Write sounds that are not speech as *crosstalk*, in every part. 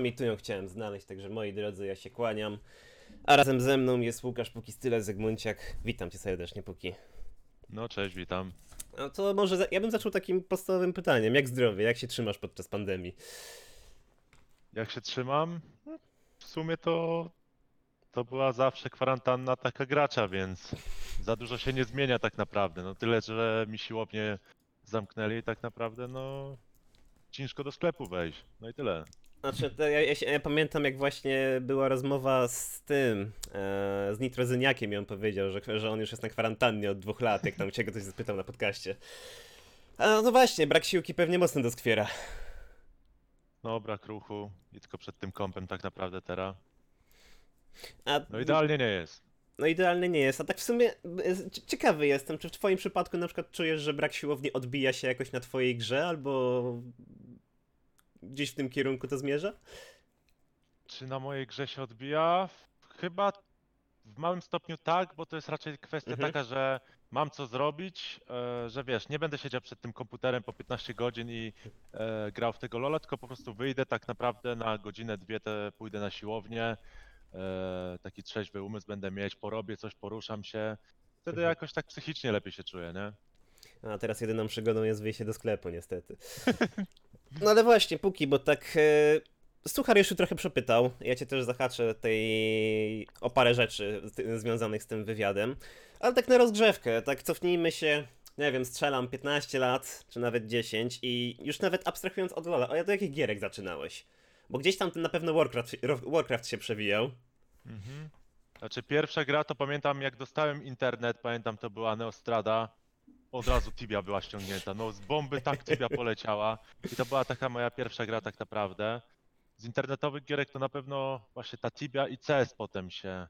I tu ją chciałem znaleźć, także moi drodzy, ja się kłaniam. A razem ze mną jest Łukasz Puki Style Zygmunciak. Witam cię serdecznie, Puki. No cześć, witam. No to może za- ja bym zaczął takim podstawowym pytaniem. Jak zdrowie? Jak się trzymasz podczas pandemii? Jak się trzymam? No, W sumie to to była zawsze kwarantanna taka gracza, więc za dużo się nie zmienia tak naprawdę. No tyle, że mi siłownie zamknęli i tak naprawdę no ciężko do sklepu wejść. No i tyle. Znaczy, ja, ja, się, ja pamiętam jak właśnie była rozmowa z tym, e, z Nitrozyniakiem i on powiedział, że, że on już jest na kwarantannie od dwóch lat, jak tam cię ktoś zapytał na podcaście. A no to właśnie, brak siłki pewnie mocno doskwiera. No brak ruchu i tylko przed tym kąpem tak naprawdę teraz. A, No idealnie nie jest. No idealny nie jest, a tak w sumie e, cie- ciekawy jestem, czy w twoim przypadku na przykład czujesz, że brak siłowni odbija się jakoś na twojej grze, albo gdzieś w tym kierunku to zmierza? Czy na mojej grze się odbija? Chyba w małym stopniu tak, bo to jest raczej kwestia Mhm. taka, że mam co zrobić, e, że wiesz, nie będę siedział przed tym komputerem po 15 godzin i e, grał w tego Lola, tylko po prostu wyjdę tak naprawdę na godzinę, dwie, te pójdę na siłownię, e, taki trzeźwy umysł będę mieć, porobię coś, poruszam się. Wtedy Mhm. jakoś tak psychicznie lepiej się czuję, nie? A teraz jedyną przygodą jest wyjście do sklepu, niestety. *laughs* No ale właśnie, póki, bo tak. E, Suchar już trochę przepytał. Ja cię też zahaczę tej o parę rzeczy związanych z tym wywiadem. Ale tak na rozgrzewkę, tak cofnijmy się. Nie wiem, strzelam 15 lat, czy nawet 10 i już nawet abstrahując od Lola, a do jakich gierek zaczynałeś? Bo gdzieś tam na pewno Warcraft, Warcraft się przewijał. Mhm. Znaczy pierwsza gra to pamiętam jak dostałem internet, pamiętam to była Neostrada. Od razu Tibia była ściągnięta. No z bomby tak Tibia poleciała. I to była taka moja pierwsza gra tak naprawdę. Z internetowych gierek to na pewno właśnie ta Tibia i CS potem się.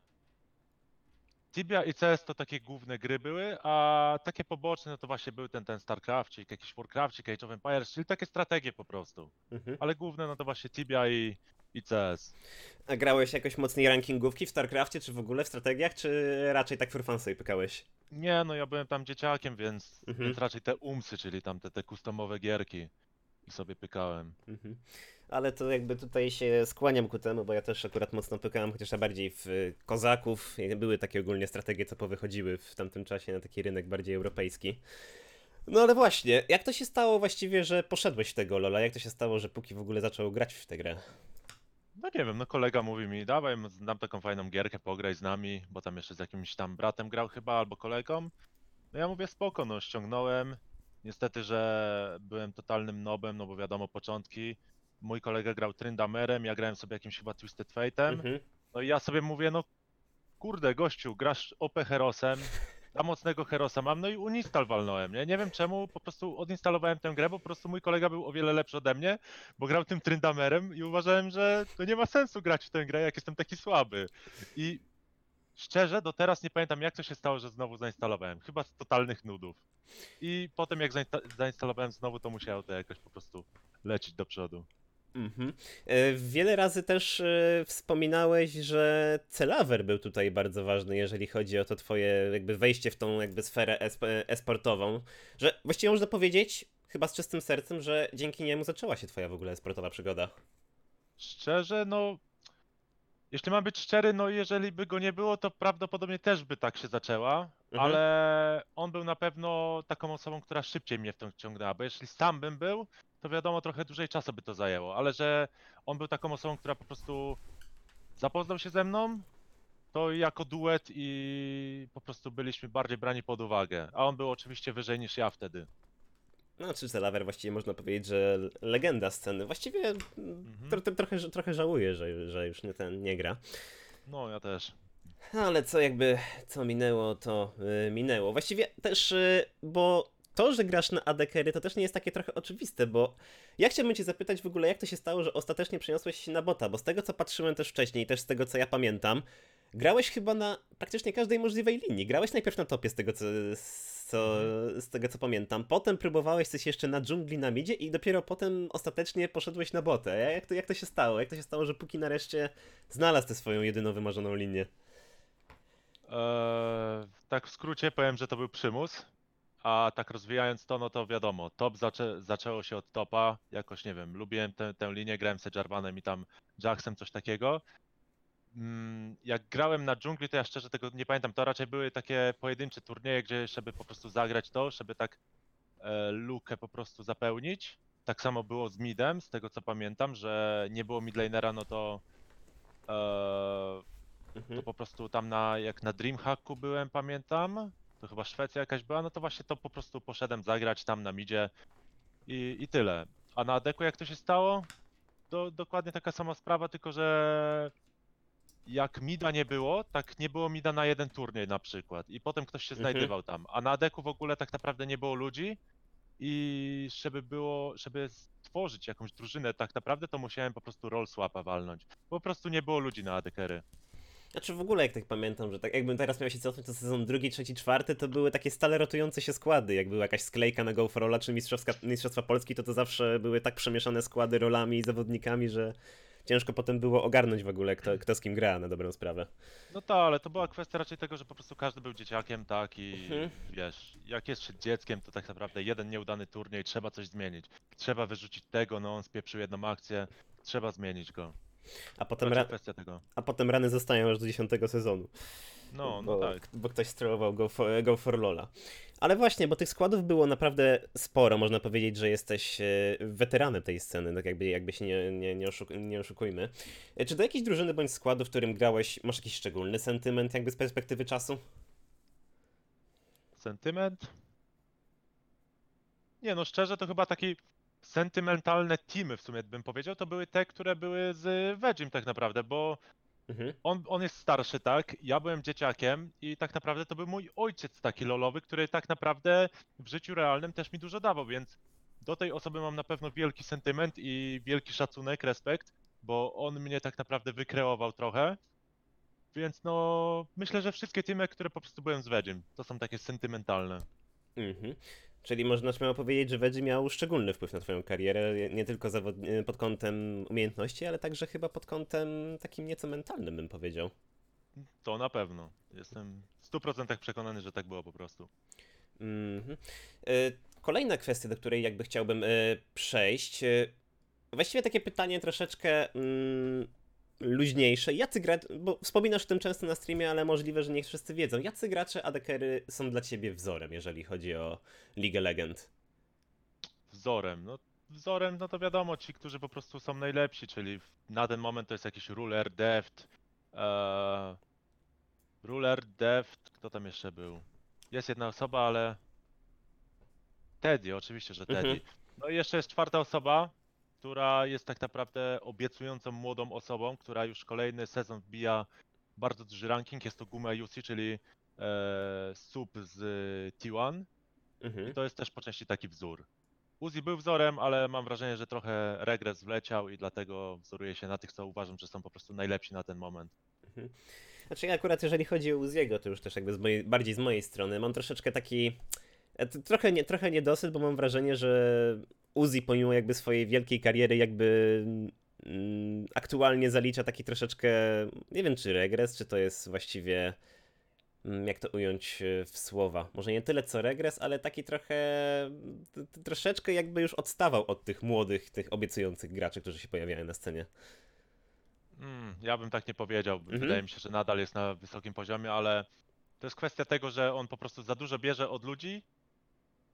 Tibia i CS to takie główne gry były, a takie poboczne no to właśnie był ten, ten StarCraft, jakiś Warcraft, Age of Empires, czyli takie strategie po prostu. Mhm. Ale główne no to właśnie Tibia i, i CS. A grałeś jakoś mocniej rankingówki w StarCraftie, czy w ogóle w strategiach, czy raczej tak for fun sobie pykałeś? Nie, no ja byłem tam dzieciakiem, więc, Mhm. więc raczej te umsy, czyli tam te, te customowe gierki i sobie pykałem. Mhm. Ale to jakby tutaj się skłaniam ku temu, bo ja też akurat mocno pykałem, chociaż ja bardziej w y, kozaków. Były takie ogólnie strategie, co powychodziły w tamtym czasie na taki rynek bardziej europejski. No ale właśnie, jak to się stało właściwie, że poszedłeś w tego Lola? Jak to się stało, że póki w ogóle zaczął grać w tę grę? No nie wiem, no kolega mówi mi, dawaj, znam taką fajną gierkę, pograj z nami, bo tam jeszcze z jakimś tam bratem grał chyba, albo kolegą. No ja mówię, spoko, no ściągnąłem. Niestety, że byłem totalnym nobem, no bo wiadomo, początki. Mój kolega grał Tryndamerem, ja grałem sobie jakimś chyba Twisted Fate'em. Mhm. No i ja sobie mówię, no kurde, gościu, grasz OP Herosem, a mocnego Herosa mam, no i uninstall nie? Nie wiem czemu, po prostu odinstalowałem tę grę, bo po prostu mój kolega był o wiele lepszy ode mnie, bo grał tym Tryndamerem i uważałem, że to nie ma sensu grać w tę grę, jak jestem taki słaby. I szczerze, do teraz nie pamiętam, jak to się stało, że znowu zainstalowałem. Chyba z totalnych nudów. I potem jak zainsta- zainstalowałem znowu, to musiało to jakoś po prostu lecieć do przodu. Mhm. E, Wiele razy też e, wspominałeś, że Celaver był tutaj bardzo ważny, jeżeli chodzi o to twoje jakby wejście w tą jakby sferę esp- esportową, że właściwie można powiedzieć, chyba z czystym sercem, że dzięki niemu zaczęła się twoja w ogóle esportowa przygoda. Szczerze, no. Jeśli mam być szczery, no jeżeli by go nie było, to prawdopodobnie też by tak się zaczęła, Mhm. ale on był na pewno taką osobą, która szybciej mnie w to ciągnęła, bo jeśli sam bym był, to wiadomo, trochę dłużej czasu by to zajęło, ale że on był taką osobą, która po prostu zapoznał się ze mną, to jako duet i po prostu byliśmy bardziej brani pod uwagę, a on był oczywiście wyżej niż ja wtedy. No, czy Celaver właściwie można powiedzieć, że legenda sceny. Właściwie mm, Mhm. tro, tro, trochę, trochę żałuję, że, że już nie, ten nie gra. No, ja też. Ale co jakby, co minęło, to y, minęło. Właściwie też, y, bo to, że grasz na AD-kery, to też nie jest takie trochę oczywiste, bo ja chciałbym cię zapytać w ogóle, jak to się stało, że ostatecznie przeniosłeś się na bota, bo z tego, co patrzyłem też wcześniej, też z tego, co ja pamiętam, grałeś chyba na praktycznie każdej możliwej linii. Grałeś najpierw na topie, z tego, co, co, z tego, co pamiętam. Potem próbowałeś coś jeszcze na dżungli na midzie i dopiero potem ostatecznie poszedłeś na botę. Jak to, jak to się stało? Jak to się stało, że póki nareszcie znalazł tę swoją jedyną wymarzoną linię? Eee, tak w skrócie powiem, że to był przymus. A tak rozwijając to, no to wiadomo, top zaczę, zaczęło się od topa. Jakoś nie wiem, lubiłem tę, tę linię, grałem z Jarvanem i tam Jacksem, coś takiego. Mm, Jak grałem na dżungli, to ja szczerze tego nie pamiętam. To raczej były takie pojedyncze turnieje, gdzie żeby po prostu zagrać to, żeby tak e, lukę po prostu zapełnić. Tak samo było z midem, z tego co pamiętam, że nie było midlanera, no to e, Mhm. to po prostu tam na, jak na Dreamhacku byłem, pamiętam, to chyba Szwecja jakaś była, no to właśnie to po prostu poszedłem zagrać tam na midzie i, i tyle. A na deku jak to się stało? To dokładnie taka sama sprawa, tylko że jak mida nie było, tak nie było mida na jeden turniej na przykład i potem ktoś się Mhm. znajdywał tam, a na deku w ogóle tak naprawdę nie było ludzi i żeby było, żeby stworzyć jakąś drużynę tak naprawdę, to musiałem po prostu roll swapa walnąć. Po prostu nie było ludzi na adekery. Znaczy w ogóle jak tak pamiętam, że tak jakbym teraz miał się cofnąć to sezon drugi, trzeci, czwarty, to były takie stale rotujące się składy. Jak była jakaś sklejka na Go for Rolla czy Mistrzowska, Mistrzostwa Polski, to to zawsze były tak przemieszane składy rolami i zawodnikami, że ciężko potem było ogarnąć w ogóle kto, kto z kim gra na dobrą sprawę. No tak, ale to była kwestia raczej tego, że po prostu każdy był dzieciakiem, tak, i Mhm. wiesz, jak jest się dzieckiem, to tak naprawdę jeden nieudany turniej, trzeba coś zmienić. Trzeba wyrzucić tego, no on spieprzył jedną akcję, trzeba zmienić go. A potem, Raczej ra- kwestia tego. a potem rany zostają aż do dziesiątego sezonu. No, no bo, tak. bo ktoś strollował Go for, Go for Lola. Ale właśnie, bo tych składów było naprawdę sporo. Można powiedzieć, że jesteś e, weteranem tej sceny, tak jakby, jakby się nie, nie, nie, oszuk- nie oszukujmy. E, Czy do jakiejś drużyny bądź składu, w którym grałeś, masz jakiś szczególny sentyment jakby z perspektywy czasu? Sentyment? Nie no, szczerze to chyba taki sentymentalne teamy w sumie bym powiedział, to były te, które były z Vegim tak naprawdę, bo Mhm. on, on jest starszy, tak? Ja byłem dzieciakiem i tak naprawdę to był mój ojciec taki lolowy, który tak naprawdę w życiu realnym też mi dużo dawał, więc do tej osoby mam na pewno wielki sentyment i wielki szacunek, respekt, bo on mnie tak naprawdę wykreował trochę. Więc no, myślę, że wszystkie teamy, które po prostu byłem z Vegim, to są takie sentymentalne. Mhm. Czyli można śmiało powiedzieć, że Wedzi miał szczególny wpływ na twoją karierę, nie tylko e, pod kątem umiejętności, ale także chyba pod kątem takim nieco mentalnym, bym powiedział. To na pewno. Jestem w 100% przekonany, że tak było po prostu. Mhm. E, Kolejna kwestia, do której jakby chciałbym e, przejść. Właściwie takie pytanie troszeczkę mm, luźniejsze. Jacy gracze, bo wspominasz o tym często na streamie, ale możliwe, że nie wszyscy wiedzą. Jacy gracze ADKery są dla ciebie wzorem, jeżeli chodzi o League Legend? Wzorem. No, wzorem, no to wiadomo, ci, którzy po prostu są najlepsi, czyli na ten moment to jest jakiś ruler, deft. Eee, ruler, deft, kto tam jeszcze był? Jest jedna osoba, ale. Teddy, oczywiście, że Teddy. Mhm. No i jeszcze jest czwarta osoba, która jest tak naprawdę obiecującą młodą osobą, która już kolejny sezon wbija bardzo duży ranking. Jest to Guma Yusi, czyli e, sub z T1. Mhm. I to jest też po części taki wzór. Uzi był wzorem, ale mam wrażenie, że trochę regres wleciał i dlatego wzoruję się na tych, co uważam, że są po prostu najlepsi na ten moment. Znaczy ja akurat jeżeli chodzi o Uziego, to już też jakby z mojej, bardziej z mojej strony, mam troszeczkę taki e, trochę, nie, trochę niedosyt, bo mam wrażenie, że Uzi pomimo jakby swojej wielkiej kariery jakby mm, aktualnie zalicza taki troszeczkę, nie wiem czy regres, czy to jest właściwie mm, jak to ująć e, w słowa. Może nie tyle co regres, ale taki trochę troszeczkę jakby już odstawał od tych młodych, tych obiecujących graczy, którzy się pojawiają na scenie. Mm, ja bym tak nie powiedział. Mhm. Wydaje mi się, że nadal jest na wysokim poziomie, ale to jest kwestia tego, że on po prostu za dużo bierze od ludzi,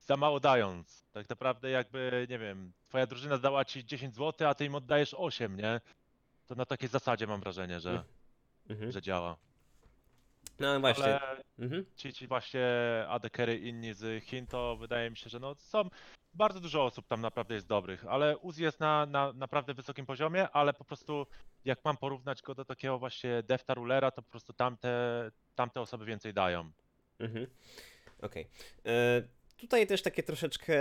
za mało dając. Tak naprawdę jakby, nie wiem, twoja drużyna dała ci 10 zł, a ty im oddajesz 8, nie? To na takiej zasadzie mam wrażenie, że, Mhm. że działa. No właśnie. Ale Mhm. ci, ci właśnie adekery inni z Chin, to wydaje mi się, że no są bardzo dużo osób tam naprawdę jest dobrych, ale Uzi jest na, na naprawdę wysokim poziomie, ale po prostu jak mam porównać go do takiego właśnie Defta Rulera, to po prostu tamte, tamte osoby więcej dają. Mhm. Okej. E, Tutaj też takie troszeczkę.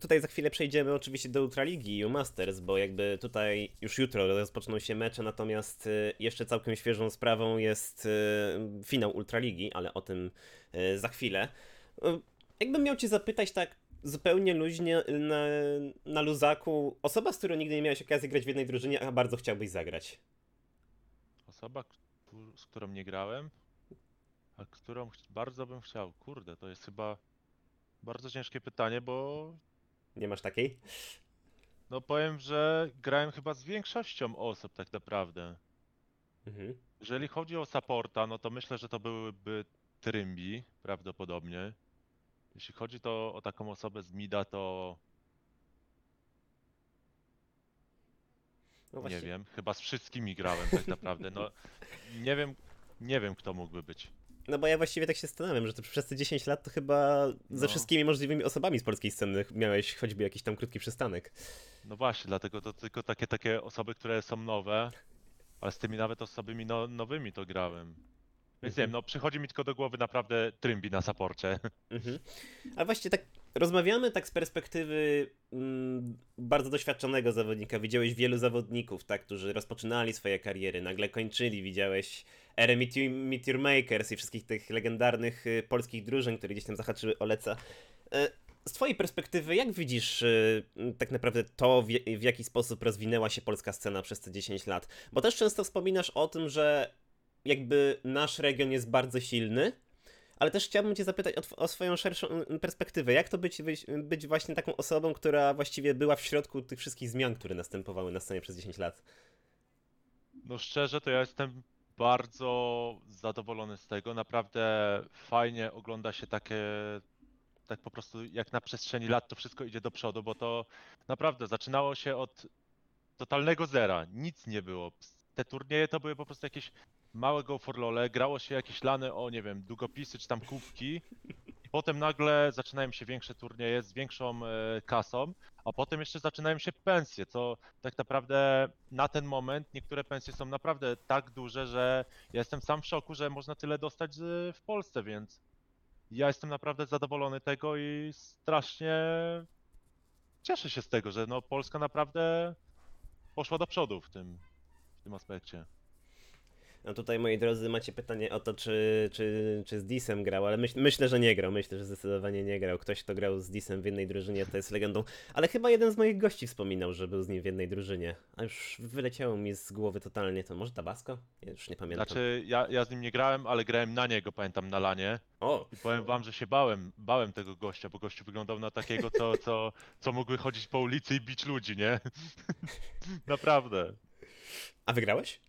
Tutaj za chwilę przejdziemy oczywiście do Ultraligi i Masters, bo jakby tutaj już jutro rozpoczną się mecze, natomiast e, jeszcze całkiem świeżą sprawą jest e, finał Ultraligi, ale o tym e, za chwilę. Jakbym miał Cię zapytać tak zupełnie luźnie na, na luzaku, osoba, z którą nigdy nie miałeś okazji grać w jednej drużynie, a bardzo chciałbyś zagrać. Osoba, z którą nie grałem, a którą bardzo bym chciał. Kurde, to jest chyba Bardzo ciężkie pytanie, bo Nie masz takiej? no powiem, że grałem chyba z większością osób tak naprawdę. Mhm. Jeżeli chodzi o supporta, no to myślę, że to byłyby Trymbi prawdopodobnie. Jeśli chodzi to o taką osobę z Mida, to No nie właśnie. wiem, chyba z wszystkimi grałem tak naprawdę. No *laughs* nie wiem, nie wiem kto mógłby być. No bo ja właściwie tak się zastanawiam, że to przez te 10 lat to chyba ze No. wszystkimi możliwymi osobami z polskiej sceny miałeś choćby jakiś tam krótki przystanek. No właśnie, dlatego to tylko takie takie osoby, które są nowe, ale z tymi nawet osobymi no, nowymi to grałem. Więc nie Mhm. wiem, no przychodzi mi tylko do głowy naprawdę Trymbi na saporcie. *laughs* Mhm. A właśnie tak rozmawiamy tak z perspektywy mm, bardzo doświadczonego zawodnika. Widziałeś wielu zawodników, tak, którzy rozpoczynali swoje kariery, nagle kończyli. Widziałeś erę Meteor, Makers i wszystkich tych legendarnych y, polskich drużyn, które gdzieś tam zahaczyły o Leca. E, Z twojej perspektywy, jak widzisz y, tak naprawdę to, w, jaki sposób rozwinęła się polska scena przez te 10 lat? Bo też często wspominasz o tym, że jakby nasz region jest bardzo silny, ale też chciałbym Cię zapytać o, o swoją szerszą perspektywę. Jak to być, być właśnie taką osobą, która właściwie była w środku tych wszystkich zmian, które następowały na scenie przez 10 lat? No szczerze, to ja jestem bardzo zadowolony z tego. Naprawdę fajnie ogląda się takie, tak po prostu jak na przestrzeni lat to wszystko idzie do przodu, bo to naprawdę zaczynało się od totalnego zera. Nic nie było. Te turnieje to były po prostu jakieś małe go for lole, grało się jakieś lany o, nie wiem, długopisy czy tam kubki. Potem nagle zaczynają się większe turnieje z większą e, kasą, a potem jeszcze zaczynają się pensje, co tak naprawdę na ten moment niektóre pensje są naprawdę tak duże, że ja jestem sam w szoku, że można tyle dostać z- w Polsce, więc ja jestem naprawdę zadowolony tego i strasznie cieszę się z tego, że no Polska naprawdę poszła do przodu w tym, w tym aspekcie. No tutaj, moi drodzy, macie pytanie o to, czy, czy, czy z Disem grał, ale myśl, myślę, że nie grał. Myślę, że zdecydowanie nie grał. Ktoś, kto grał z Disem w jednej drużynie, to jest legendą. Ale chyba jeden z moich gości wspominał, że był z nim w jednej drużynie. A już wyleciało mi z głowy totalnie to. Może Tabasco? Ja już nie pamiętam. Znaczy, ja, ja z nim nie grałem, ale grałem na niego, pamiętam, na lanie. O! I powiem wam, że się bałem, bałem tego gościa, bo gościu wyglądał na takiego, co, co, co mógłby chodzić po ulicy i bić ludzi, nie? *laughs* Naprawdę. A wygrałeś?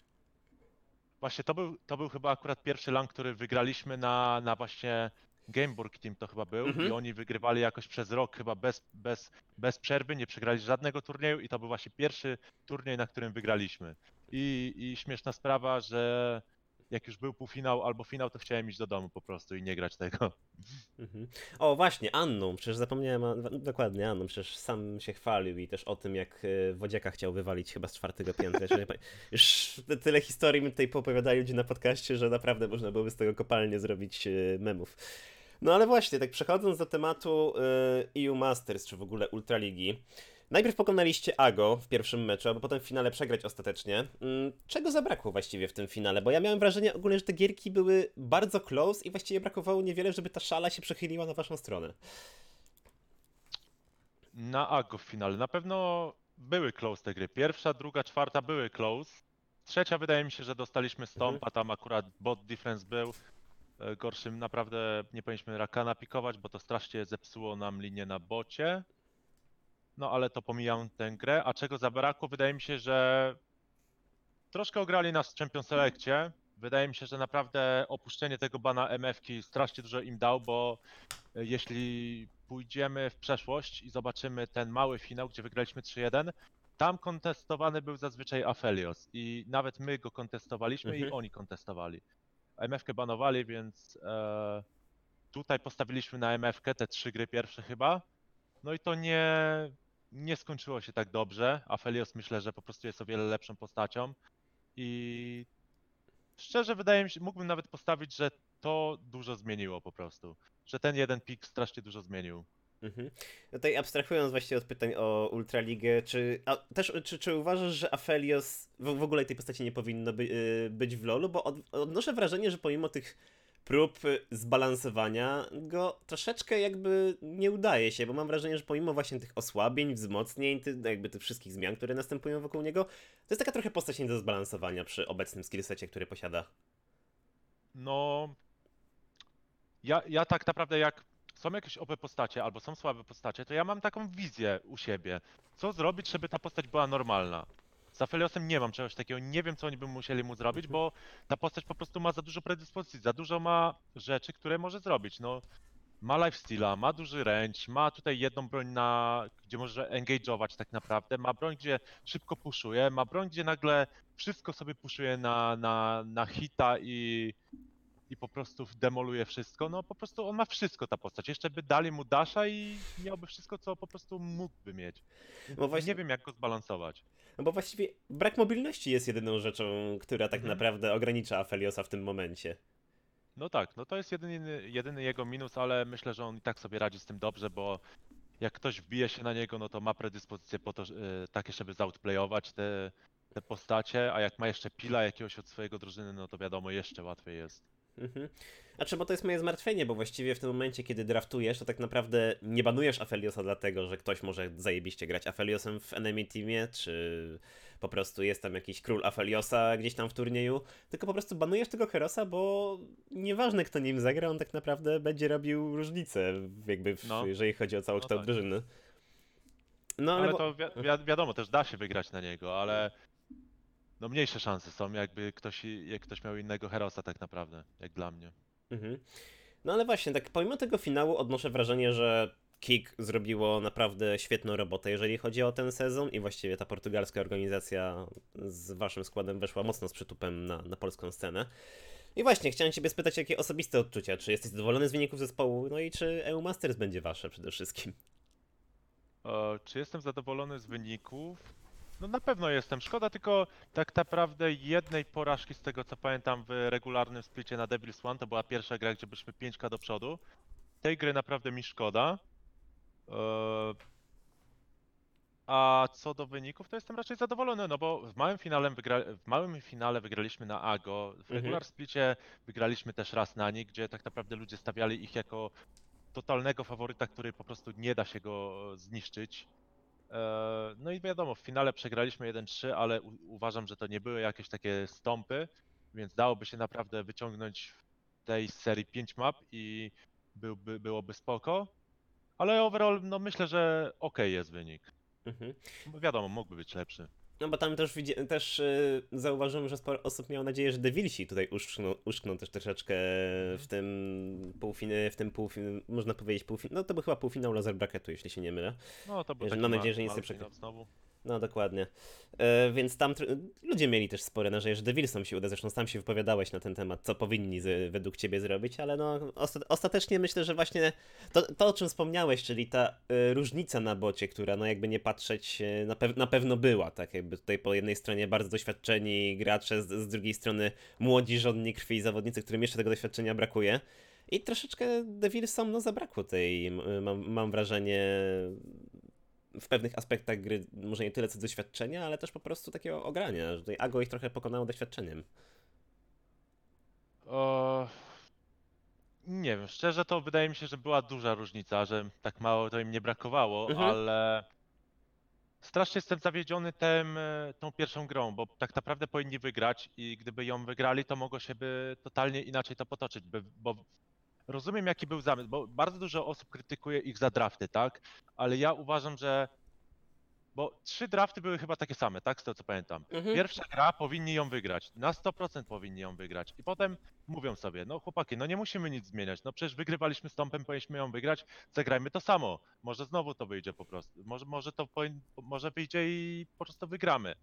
Właśnie to był, to był chyba akurat pierwszy LAN, który wygraliśmy na, na właśnie Gameburg Team to chyba był Mhm. i oni wygrywali jakoś przez rok chyba bez, bez, bez przerwy, nie przegrali żadnego turnieju i to był właśnie pierwszy turniej, na którym wygraliśmy. I, i śmieszna sprawa, że jak już był półfinał albo finał, to chciałem iść do domu po prostu i nie grać tego. Mhm. O, właśnie, Anną, przecież zapomniałem, a, dokładnie Anną, przecież sam się chwalił i też o tym, jak e, Wodziaka chciał wywalić chyba z czwartego piętra. *laughs* Już tyle historii mi tutaj poopowiadali ludzie na podcaście, że naprawdę można byłoby z tego kopalnie zrobić e, memów. No ale właśnie, tak przechodząc do tematu e, EU Masters, czy w ogóle Ultraligi. Najpierw pokonaliście Ago w pierwszym meczu, aby potem w finale przegrać ostatecznie. Mm, Czego zabrakło właściwie w tym finale? Bo ja miałem wrażenie ogólnie, że te gierki były bardzo close i właściwie brakowało niewiele, żeby ta szala się przechyliła na waszą stronę. Na AGO w finale. Na pewno były close te gry. Pierwsza, druga, czwarta były close. Trzecia wydaje mi się, że dostaliśmy stomp, a tam akurat bot difference był e, gorszym. Naprawdę nie powinniśmy Rakana pikować, bo to strasznie zepsuło nam linię na bocie. No ale to pomijam tę grę. A czego zabrakło? Wydaje mi się, że troszkę ograli nas w Champions Selectie. Wydaje mi się, że naprawdę opuszczenie tego bana MF-ki strasznie dużo im dał, bo e, jeśli pójdziemy w przeszłość i zobaczymy ten mały finał, gdzie wygraliśmy 3-1, tam kontestowany był zazwyczaj Aphelios i nawet my go kontestowaliśmy i Mhm. oni kontestowali. MF-kę banowali, więc e, tutaj postawiliśmy na MF-kę te trzy gry pierwsze chyba. No i to nie, nie skończyło się tak dobrze. Aphelios myślę, że po prostu jest o wiele lepszą postacią i szczerze wydaje mi się, mógłbym nawet postawić, że to dużo zmieniło po prostu. Że ten jeden pik strasznie dużo zmienił. Mhm. Tutaj abstrahując właśnie od pytań o Ultraligę, czy, a też, czy, czy uważasz, że Aphelios w, w ogóle tej postaci nie powinno by, y, być w LoLu? Bo od, odnoszę wrażenie, że pomimo tych prób zbalansowania go troszeczkę jakby nie udaje się, bo mam wrażenie, że pomimo właśnie tych osłabień, wzmocnień, ty, jakby tych wszystkich zmian, które następują wokół niego, to jest taka trochę postać nie do zbalansowania przy obecnym skillsecie, który posiada. No. Ja, ja tak naprawdę jak są jakieś OP postacie albo są słabe postacie, to ja mam taką wizję u siebie. Co zrobić, żeby ta postać była normalna? Z Apheliosem nie mam czegoś takiego, nie wiem co oni by musieli mu zrobić, bo ta postać po prostu ma za dużo predyspozycji, za dużo ma rzeczy, które może zrobić. No, ma lifesteala, ma duży range, ma tutaj jedną broń, na, gdzie może engage'ować tak naprawdę, ma broń, gdzie szybko puszuje, ma broń, gdzie nagle wszystko sobie puszuje na, na, na hita i, i po prostu demoluje wszystko. No po prostu on ma wszystko ta postać. Jeszcze by dali mu dasha i miałby wszystko, co po prostu mógłby mieć. No właśnie- Nie wiem jak go zbalansować. No bo właściwie brak mobilności jest jedyną rzeczą, która tak Mhm. naprawdę ogranicza Afeliosa w tym momencie. No tak, no to jest jedyny, jedyny jego minus, ale myślę, że on i tak sobie radzi z tym dobrze, bo jak ktoś wbije się na niego, no to ma predyspozycje po to, że, y, takie, żeby zoutplayować te, te postacie, a jak ma jeszcze pila jakiegoś od swojego drużyny, no to wiadomo, jeszcze łatwiej jest. Mhm. A czy bo to jest moje zmartwienie, bo właściwie w tym momencie, kiedy draftujesz, to tak naprawdę nie banujesz Afeliosa dlatego, że ktoś może zajebiście grać Afeliosem w enemy teamie, czy po prostu jest tam jakiś król Afeliosa gdzieś tam w turnieju, tylko po prostu banujesz tego Herosa, bo nieważne kto nim zagra, on tak naprawdę będzie robił różnicę, jakby w, No. jeżeli chodzi o całokształt tak. drużyny. No ale, Ale bo... to wi- wi- wiadomo, też da się wygrać na niego, ale no mniejsze szanse są, jakby ktoś, jak ktoś miał innego herosa tak naprawdę, jak dla mnie. Mhm. No ale właśnie, tak pomimo tego finału odnoszę wrażenie, że Kik zrobiło naprawdę świetną robotę, jeżeli chodzi o ten sezon i właściwie ta portugalska organizacja z waszym składem weszła mocno z przytupem na, na polską scenę. I właśnie, chciałem ciebie spytać, jakie osobiste odczucia, czy jesteś zadowolony z wyników zespołu, no i czy EU Masters będzie wasze przede wszystkim. E, czy jestem zadowolony z wyników? No na pewno jestem. Szkoda tylko tak naprawdę jednej porażki z tego co pamiętam w regularnym splicie na Devil's One. To była pierwsza gra, gdzie byliśmy 5k do przodu. Tej gry naprawdę mi szkoda. E, A co do wyników, to jestem raczej zadowolony, no bo w małym finale, wygra... w małym finale wygraliśmy na Ago. W Mhm. regular splicie wygraliśmy też raz na nich, gdzie tak naprawdę ludzie stawiali ich jako totalnego faworyta, który po prostu nie da się go zniszczyć. E, No i wiadomo, w finale przegraliśmy 1-3, ale uważam, że to nie były jakieś takie stąpy, więc dałoby się naprawdę wyciągnąć w tej serii 5 map i byłby, byłoby spoko. Ale overall, no myślę, że ok jest wynik. Mhm. Wiadomo, mógłby być lepszy. No bo tam też, też y, zauważyłem, że sporo osób miało nadzieję, że Devilsi tutaj uszczkną, uszczkną też troszeczkę w tym półfinie, w tym półfinie, można powiedzieć półfin, no to był chyba półfinał laser bracketu, jeśli się nie mylę. No to był mam ma- nadzieję, że nie przekro- finał znowu. No dokładnie. E, więc tam ludzie mieli też spore nadzieje, że Devilsom się uda, zresztą sam się wypowiadałeś na ten temat, co powinni z, według ciebie zrobić, ale no osta- ostatecznie myślę, że właśnie to, to o czym wspomniałeś, czyli ta e, różnica na bocie, która no jakby nie patrzeć e, na, pew- na pewno była, tak jakby tutaj po jednej stronie bardzo doświadczeni gracze, z, z drugiej strony młodzi, żądni krwi zawodnicy, którym jeszcze tego doświadczenia brakuje. I troszeczkę Devilsom no zabrakło tej, mam wrażenie, w pewnych aspektach gry może nie tyle co doświadczenia, ale też po prostu takiego ogrania, że tutaj Ago ich trochę pokonało doświadczeniem. O... Nie wiem, szczerze to wydaje mi się, że była duża różnica, że tak mało to im nie brakowało, Mhm. ale strasznie jestem zawiedziony tym, e, tą pierwszą grą, bo tak naprawdę powinni wygrać i gdyby ją wygrali, to mogło się by totalnie inaczej to potoczyć, by, bo rozumiem jaki był zamysł, bo bardzo dużo osób krytykuje ich za drafty, tak? Ale ja uważam, że bo trzy drafty były chyba takie same, tak? Z tego co pamiętam. Mhm. Pierwsza gra powinni ją wygrać. Na 100% powinni ją wygrać. I potem mówią sobie, no chłopaki, no nie musimy nic zmieniać. No przecież wygrywaliśmy z Tompem, powinniśmy ją wygrać. Zagrajmy to samo. Może znowu to wyjdzie po prostu. Może, może to może wyjdzie i po prostu wygramy.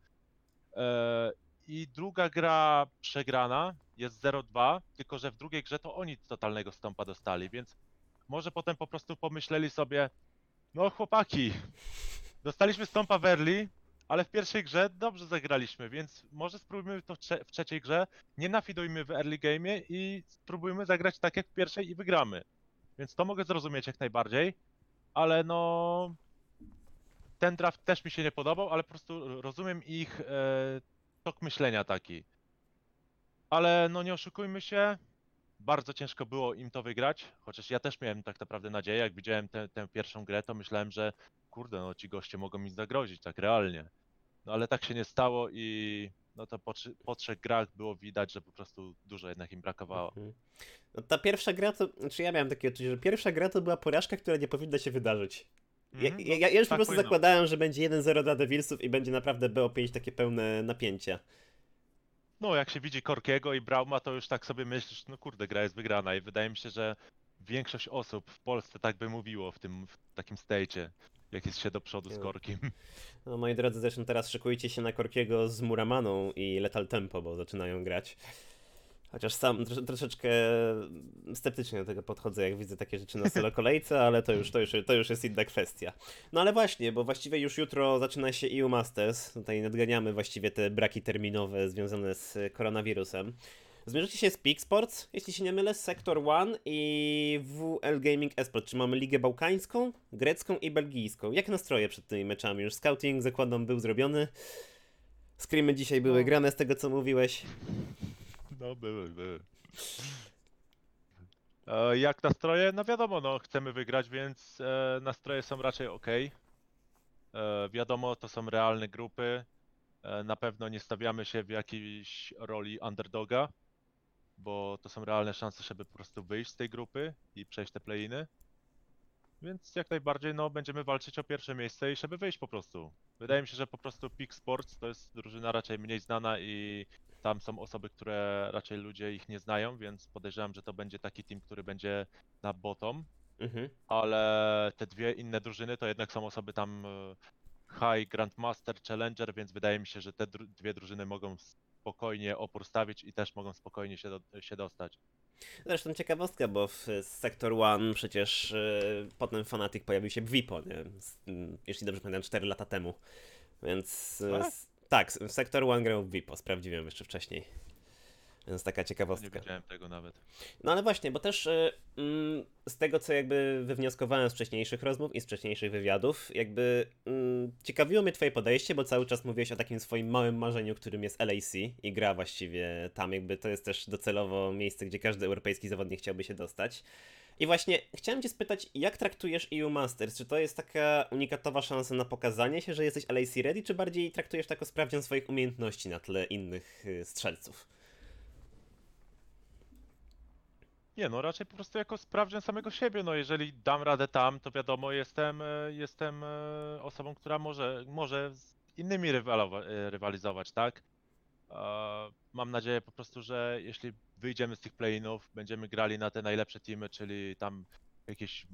Eee, I druga gra przegrana jest 0-2, tylko że w drugiej grze to oni totalnego stąpa dostali, więc może potem po prostu pomyśleli sobie, no chłopaki, dostaliśmy stąpa w early, ale w pierwszej grze dobrze zagraliśmy, więc może spróbujmy to w trzeciej grze, nie nafidujmy w early game'ie i spróbujmy zagrać tak jak w pierwszej i wygramy. Więc to mogę zrozumieć jak najbardziej, ale no ten draft też mi się nie podobał, ale po prostu rozumiem ich e, tok myślenia taki. Ale no nie oszukujmy się, bardzo ciężko było im to wygrać, chociaż ja też miałem tak naprawdę nadzieję, jak widziałem tę, tę pierwszą grę, to myślałem, że kurde, no ci goście mogą mi zagrozić, tak realnie. No ale tak się nie stało i no to po, po trzech grach było widać, że po prostu dużo jednak im brakowało. Mhm. No ta pierwsza gra to, znaczy ja miałem takie odczucie, że pierwsza gra to była porażka, która nie powinna się wydarzyć. Ja, Mhm, ja, ja już po tak prostu powinno zakładałem, że będzie 1-0 dla Devilsów i będzie naprawdę BO5 takie pełne napięcia. No, jak się widzi Korkiego i Brauma, to już tak sobie myślisz, no kurde, gra jest wygrana i wydaje mi się, że większość osób w Polsce tak by mówiło w tym w takim stage'ie, jak jest się do przodu z No. Korkiem. No moi drodzy, zresztą teraz szykujcie się na Korkiego z Muramaną i Lethal Tempo, bo zaczynają grać. Chociaż sam trosze- troszeczkę sceptycznie do tego podchodzę, jak widzę takie rzeczy na solo kolejce, ale to już, to, już, to już jest inna kwestia. No ale właśnie, bo właściwie już jutro zaczyna się EU Masters. Tutaj nadganiamy właściwie te braki terminowe związane z koronawirusem. Zmierzycie się z Peak Sports, jeśli się nie mylę, Sector One i WL Gaming Esport. Czy mamy ligę bałkańską, grecką i belgijską? Jak nastroje przed tymi meczami? Już scouting zakładam był zrobiony. Screamy dzisiaj były No. grane z tego co mówiłeś. No, były, były. E, jak nastroje? No wiadomo, no chcemy wygrać, więc e, nastroje są raczej ok. E, wiadomo, to są realne grupy. E, na pewno nie stawiamy się w jakiejś roli underdoga, bo to są realne szanse, żeby po prostu wyjść z tej grupy i przejść te play-iny. Więc jak najbardziej no, będziemy walczyć o pierwsze miejsce i żeby wyjść po prostu. Wydaje mi się, że po prostu Peak Sports to jest drużyna raczej mniej znana i tam są osoby, które raczej ludzie ich nie znają, więc podejrzewam, że to będzie taki team, który będzie na bottom, Mhm. ale te dwie inne drużyny to jednak są osoby tam e, High, Grandmaster, Challenger, więc wydaje mi się, że te dru- dwie drużyny mogą spokojnie opór stawić i też mogą spokojnie się, do, się dostać. Zresztą ciekawostka, bo w Sector One przecież yy, potem Fanatic pojawił się w WIPO, nie? Jeśli dobrze pamiętam, 4 lata temu. Więc Tak? s- tak, w Sector One grał w WIPO, sprawdziłem jeszcze wcześniej. Więc taka Nie ciekawostka. wiedziałem tego nawet. No ale właśnie, bo też y, mm, z tego, co jakby wywnioskowałem z wcześniejszych rozmów i z wcześniejszych wywiadów, jakby mm, ciekawiło mnie twoje podejście, bo cały czas mówiłeś o takim swoim małym marzeniu, którym jest LAC i gra właściwie tam, jakby to jest też docelowo miejsce, gdzie każdy europejski zawodnik chciałby się dostać. I właśnie chciałem cię spytać, jak traktujesz EU Masters? Czy to jest taka unikatowa szansa na pokazanie się, że jesteś LAC ready, czy bardziej traktujesz to jako sprawdzian swoich umiejętności na tle innych y, strzelców? Nie, no raczej po prostu jako sprawdzian samego siebie. No jeżeli dam radę tam, to wiadomo, jestem, e, jestem e, osobą, która może, może z innymi e, rywalizować, tak? Mam nadzieję po prostu, że jeśli wyjdziemy z tych play-inów, będziemy grali na te najlepsze teamy, czyli tam jakieś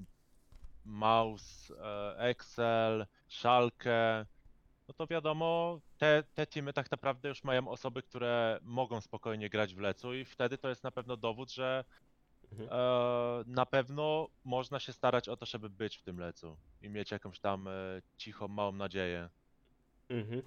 Mouse, Excel, Schalke, no to wiadomo, te, te teamy tak naprawdę już mają osoby, które mogą spokojnie grać w lecu i wtedy to jest na pewno dowód, że Mhm. e, na pewno można się starać o to, żeby być w tym lecu i mieć jakąś tam e, cichą, małą nadzieję. Mhm.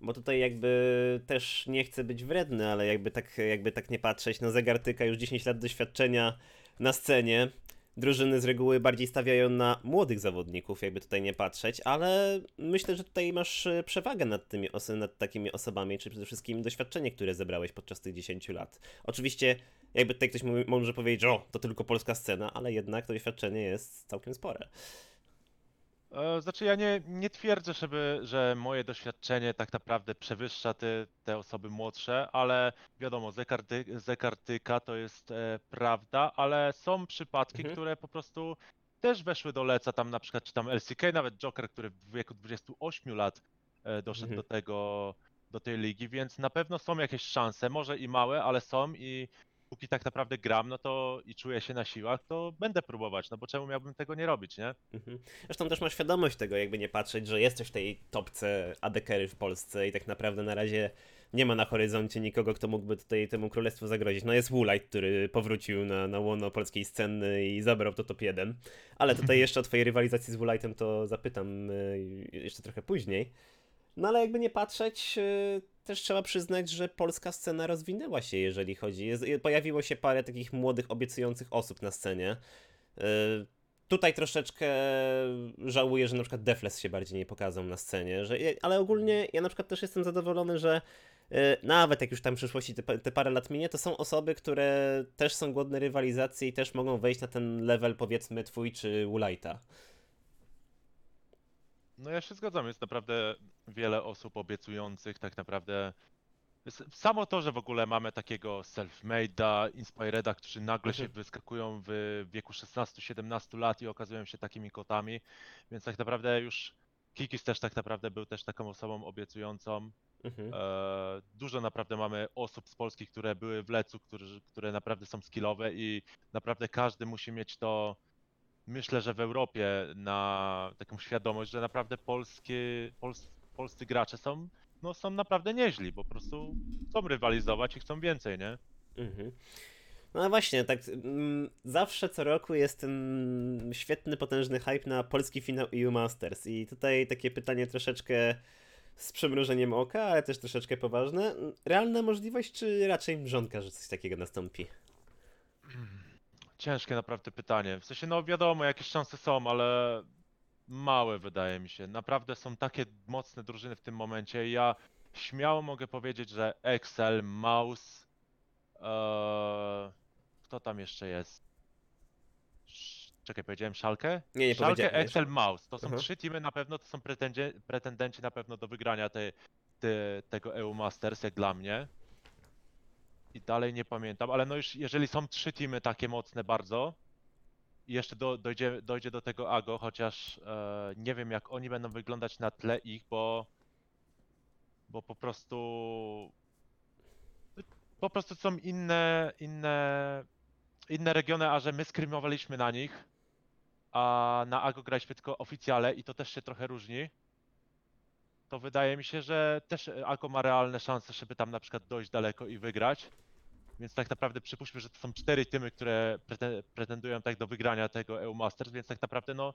Bo tutaj jakby też nie chcę być wredny, ale jakby tak, jakby tak nie patrzeć, no Zegartyka już 10 lat doświadczenia na scenie. Drużyny z reguły bardziej stawiają na młodych zawodników, jakby tutaj nie patrzeć, ale myślę, że tutaj masz e, przewagę nad tymi nad takimi osobami, czy przede wszystkim doświadczenie, które zebrałeś podczas tych 10 lat. Oczywiście, jakby tutaj ktoś mówi, może powiedzieć, że o, to tylko polska scena, ale jednak to doświadczenie jest całkiem spore. E, Znaczy ja nie, nie twierdzę, żeby, że moje doświadczenie tak naprawdę przewyższa te, te osoby młodsze, ale wiadomo, Zekarty, Zekartyka to jest e, prawda, ale są przypadki, Mhm. które po prostu też weszły do leca, tam na przykład czy tam LCK, nawet Joker, który w wieku 28 lat e, doszedł Mhm. do tego, do tej ligi, więc na pewno są jakieś szanse, może i małe, ale są i póki tak naprawdę gram, no to i czuję się na siłach, to będę próbować, no bo czemu miałbym tego nie robić, nie? Mhm. Zresztą też masz świadomość tego, jakby nie patrzeć, że jesteś w tej topce ADKery w Polsce i tak naprawdę na razie nie ma na horyzoncie nikogo, kto mógłby tutaj temu królestwu zagrozić. No jest Woolite, który powrócił na, na łono polskiej sceny i zabrał to top 1. Ale tutaj *laughs* jeszcze o twojej rywalizacji z Woolite'em to zapytam y, jeszcze trochę później. No ale jakby nie patrzeć, y, też trzeba przyznać, że polska scena rozwinęła się, jeżeli chodzi. Jest, pojawiło się parę takich młodych, obiecujących osób na scenie. Y, Tutaj troszeczkę żałuję, że na przykład Defles się bardziej nie pokazał na scenie, że, ale ogólnie ja na przykład też jestem zadowolony, że y, nawet jak już tam w przyszłości te, te parę lat minie, to są osoby, które też są głodne rywalizacji i też mogą wejść na ten level powiedzmy twój czy Woolite'a. No ja się zgadzam, jest naprawdę wiele osób obiecujących, tak naprawdę S- Samo to, że w ogóle mamy takiego self-made'a, inspireda, którzy nagle się Mhm. wyskakują w wieku 16-17 lat i okazują się takimi kotami, więc tak naprawdę już Kikis też tak naprawdę był też taką osobą obiecującą. Mhm. E, dużo naprawdę mamy osób z Polski, które były w Lecu, którzy, które naprawdę są skillowe i naprawdę każdy musi mieć to, myślę, że w Europie na taką świadomość, że naprawdę polskie, pols, polscy gracze są, no, są naprawdę nieźli, po prostu chcą rywalizować i chcą więcej, nie? Mhm. No właśnie, tak mm, zawsze co roku jest ten świetny, potężny hype na polski finał EU Masters i tutaj takie pytanie troszeczkę z przymrużeniem oka, ale też troszeczkę poważne. Realna możliwość, czy raczej mrzonka, że coś takiego nastąpi? Ciężkie naprawdę pytanie. W sensie, no wiadomo, jakieś szanse są, ale małe wydaje mi się. Naprawdę są takie mocne drużyny w tym momencie. Ja śmiało mogę powiedzieć, że Excel, Mouse, eee, kto tam jeszcze jest? Czekaj, powiedziałem Szalkę? Nie, nie Szalkę, powiedziałem. Excel, Mouse. To są Aha. trzy teamy na pewno, to są pretendenci na pewno do wygrania tej, te, tego EU Masters, jak dla mnie. I dalej nie pamiętam, ale no już jeżeli są trzy teamy takie mocne bardzo i jeszcze do, dojdzie, dojdzie do tego Ago, chociaż e, nie wiem jak oni będą wyglądać na tle ich, bo bo po prostu po prostu są inne inne inne regiony, a że my skrymowaliśmy na nich, a na Ago graliśmy tylko oficjale i to też się trochę różni. To wydaje mi się, że też Ago ma realne szanse, żeby tam na przykład dojść daleko i wygrać. Więc tak naprawdę przypuśćmy, że to są cztery tymy, które prete- pretendują tak do wygrania tego EU Masters, więc tak naprawdę no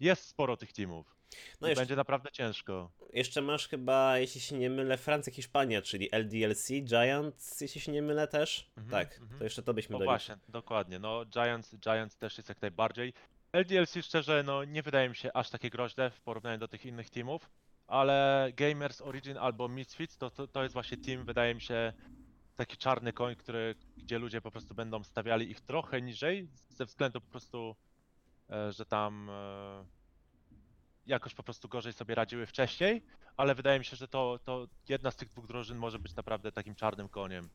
jest sporo tych teamów. No I jeszcze, będzie naprawdę ciężko. jeszcze masz chyba, jeśli się nie mylę, Francję, Hiszpanię, czyli LDLC, Giants, jeśli się nie mylę też. Mhm, tak, mhm. to jeszcze to byśmy No właśnie, dokładnie. No Giants, Giants też jest jak najbardziej. LDLC szczerze, no nie wydaje mi się aż takie groźne w porównaniu do tych innych teamów, ale Gamers Origin albo Misfits to, to, to jest właśnie team, wydaje mi się, taki czarny koń, który, gdzie ludzie po prostu będą stawiali ich trochę niżej ze względu po prostu, e, że tam e, jakoś po prostu gorzej sobie radziły wcześniej, ale wydaje mi się, że to, to jedna z tych dwóch drużyn może być naprawdę takim czarnym koniem.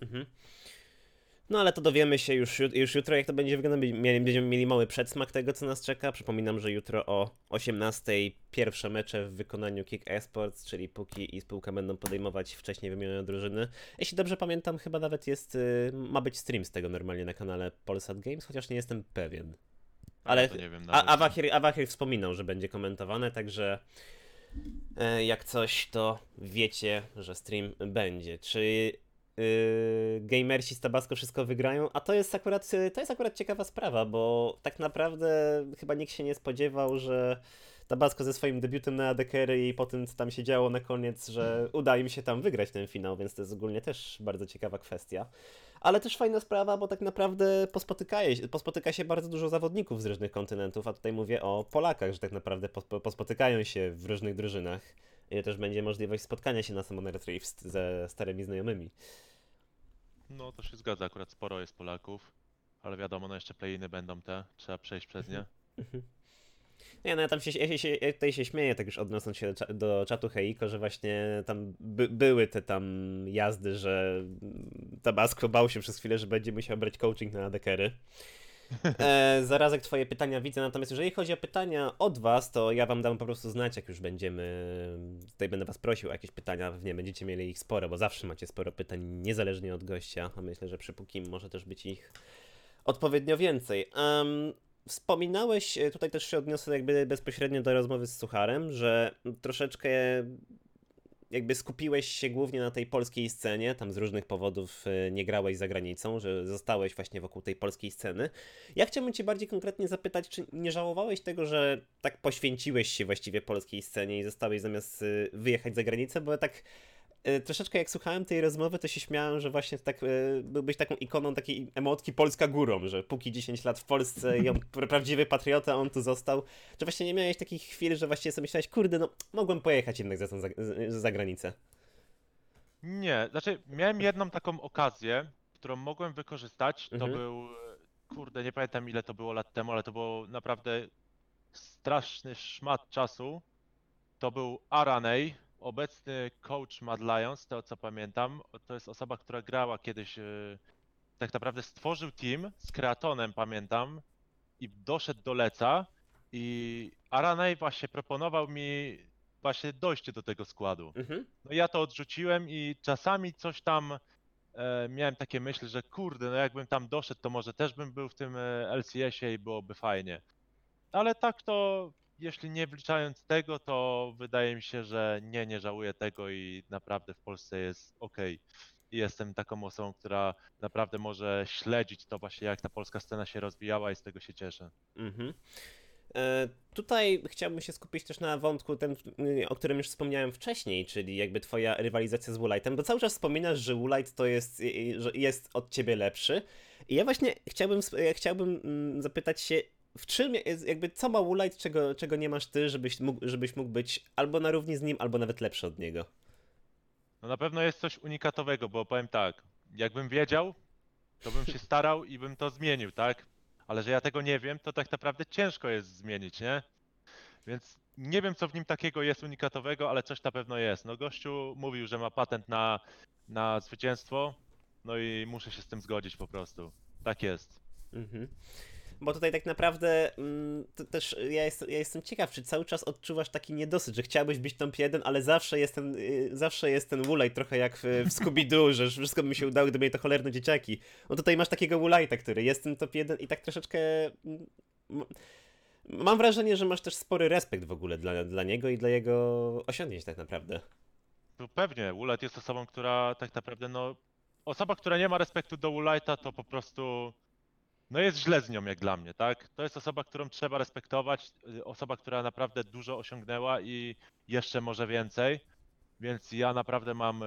Mhm. No ale to dowiemy się już, już jutro, jak to będzie wyglądać. Będziemy mieli mały przedsmak tego, co nas czeka. Przypominam, że jutro o 18:00 pierwsze mecze w wykonaniu Kick Esports, czyli Puki i spółka będą podejmować wcześniej wymienione drużyny. Jeśli dobrze pamiętam, chyba nawet jest, y, ma być stream z tego normalnie na kanale Polsat Games, chociaż nie jestem pewien. Ale- Ja wiem A nawet. Awahir, Awahir wspominał, że będzie komentowane, także e, jak coś, to wiecie, że stream będzie. Czy yy, gamersi z Tabasco wszystko wygrają? A to jest akurat y, to jest akurat ciekawa sprawa, bo tak naprawdę chyba nikt się nie spodziewał, że Tabasco ze swoim debiutem na ADKR i po tym, co tam się działo na koniec, że uda im się tam wygrać ten finał, więc to jest ogólnie też bardzo ciekawa kwestia. Ale też fajna sprawa, bo tak naprawdę pospotykaje, pospotyka się bardzo dużo zawodników z różnych kontynentów, a tutaj mówię o Polakach, że tak naprawdę pospo- pospotykają się w różnych drużynach. I też będzie możliwość spotkania się na Summoner Rift ze starymi znajomymi. No to się zgadza, akurat sporo jest Polaków, ale wiadomo, no jeszcze play-iny będą te, trzeba przejść przez nie. Nie, no ja tam się, ja się, ja tutaj się śmieję, tak już odnosząc się do, do czatu Heiko, że właśnie tam by, były te tam jazdy, że Tabasco bał się przez chwilę, że będzie musiał brać coaching na adekery. *laughs* E, zarazek twoje pytania widzę, natomiast jeżeli chodzi o pytania od was, to ja wam dam po prostu znać, jak już będziemy, tutaj będę was prosił o jakieś pytania, pewnie będziecie mieli ich sporo, bo zawsze macie sporo pytań, niezależnie od gościa, a myślę, że przy Pukim może też być ich odpowiednio więcej. Em, Wspominałeś, e, tutaj też się odniosę jakby bezpośrednio do rozmowy z Sucharem, że troszeczkę jakby skupiłeś się głównie na tej polskiej scenie, tam z różnych powodów e, nie grałeś za granicą, że zostałeś właśnie wokół tej polskiej sceny. Ja chciałbym cię bardziej konkretnie zapytać, czy nie żałowałeś tego, że tak poświęciłeś się właściwie polskiej scenie i zostałeś zamiast e, wyjechać za granicę, bo tak troszeczkę jak słuchałem tej rozmowy, to się śmiałem, że właśnie tak e, byłbyś taką ikoną takiej emotki Polska górą, że póki 10 lat w Polsce i on pra- *laughs* prawdziwy patriota, on tu został. Czy właśnie nie miałeś takich chwil, że właściwie sobie myślałeś, kurde, no mogłem pojechać jednak za, tą za, za granicę. Nie, znaczy miałem jedną taką okazję, którą mogłem wykorzystać. To Mhm. był, kurde, nie pamiętam ile to było lat temu, ale to było naprawdę straszny szmat czasu. To był Araney, obecny coach Mad Lions, to co pamiętam, to jest osoba, która grała kiedyś, y, tak naprawdę stworzył team z Kreatonem, pamiętam, i doszedł do Leca i Aranay właśnie proponował mi właśnie dojście do tego składu. Mhm. No ja to odrzuciłem i czasami coś tam e, miałem takie myśli, że kurde, no jakbym tam doszedł, to może też bym był w tym e, LCS-ie i byłoby fajnie. Ale tak to, jeśli nie wliczając tego, to wydaje mi się, że nie, nie żałuję tego i naprawdę w Polsce jest ok. Jestem taką osobą, która naprawdę może śledzić to właśnie, jak ta polska scena się rozwijała i z tego się cieszę. Mhm. E, Tutaj chciałbym się skupić też na wątku, ten, o którym już wspomniałem wcześniej, czyli jakby twoja rywalizacja z Woolightem, bo cały czas wspominasz, że Woolight to jest, jest od ciebie lepszy. I ja właśnie chciałbym, ja chciałbym mm, zapytać się, w czym jest, jakby co ma Woolight, czego, czego nie masz ty, żebyś mógł, żebyś mógł być albo na równi z nim, albo nawet lepszy od niego. No na pewno jest coś unikatowego, bo powiem tak, jakbym wiedział, to bym się starał i bym to zmienił, tak? Ale że ja tego nie wiem, to tak naprawdę ciężko jest zmienić, nie? Więc nie wiem, co w nim takiego jest unikatowego, ale coś na pewno jest. No gościu mówił, że ma patent na, na zwycięstwo, no i muszę się z tym zgodzić po prostu. Tak jest. Mhm. Bo tutaj tak naprawdę mm, też ja, jest, ja jestem ciekaw, czy cały czas odczuwasz taki niedosyt, że chciałbyś być top 1, ale zawsze jest ten, y, zawsze jest ten Woolite trochę jak w, w Scooby-Doo, że wszystko by mi się udało, gdyby nie to cholerne dzieciaki. No tutaj masz takiego Woolite'a, który jest tym top 1 i tak troszeczkę... mm, Mam wrażenie, że masz też spory respekt w ogóle dla, dla niego i dla jego osiągnięć tak naprawdę. No pewnie, Ulet jest osobą, która tak naprawdę, no, osoba, która nie ma respektu do Ulajta, to po prostu, no jest źle z nią jak dla mnie, tak? To jest osoba, którą trzeba respektować, y, osoba, która naprawdę dużo osiągnęła i jeszcze może więcej, więc ja naprawdę mam, e,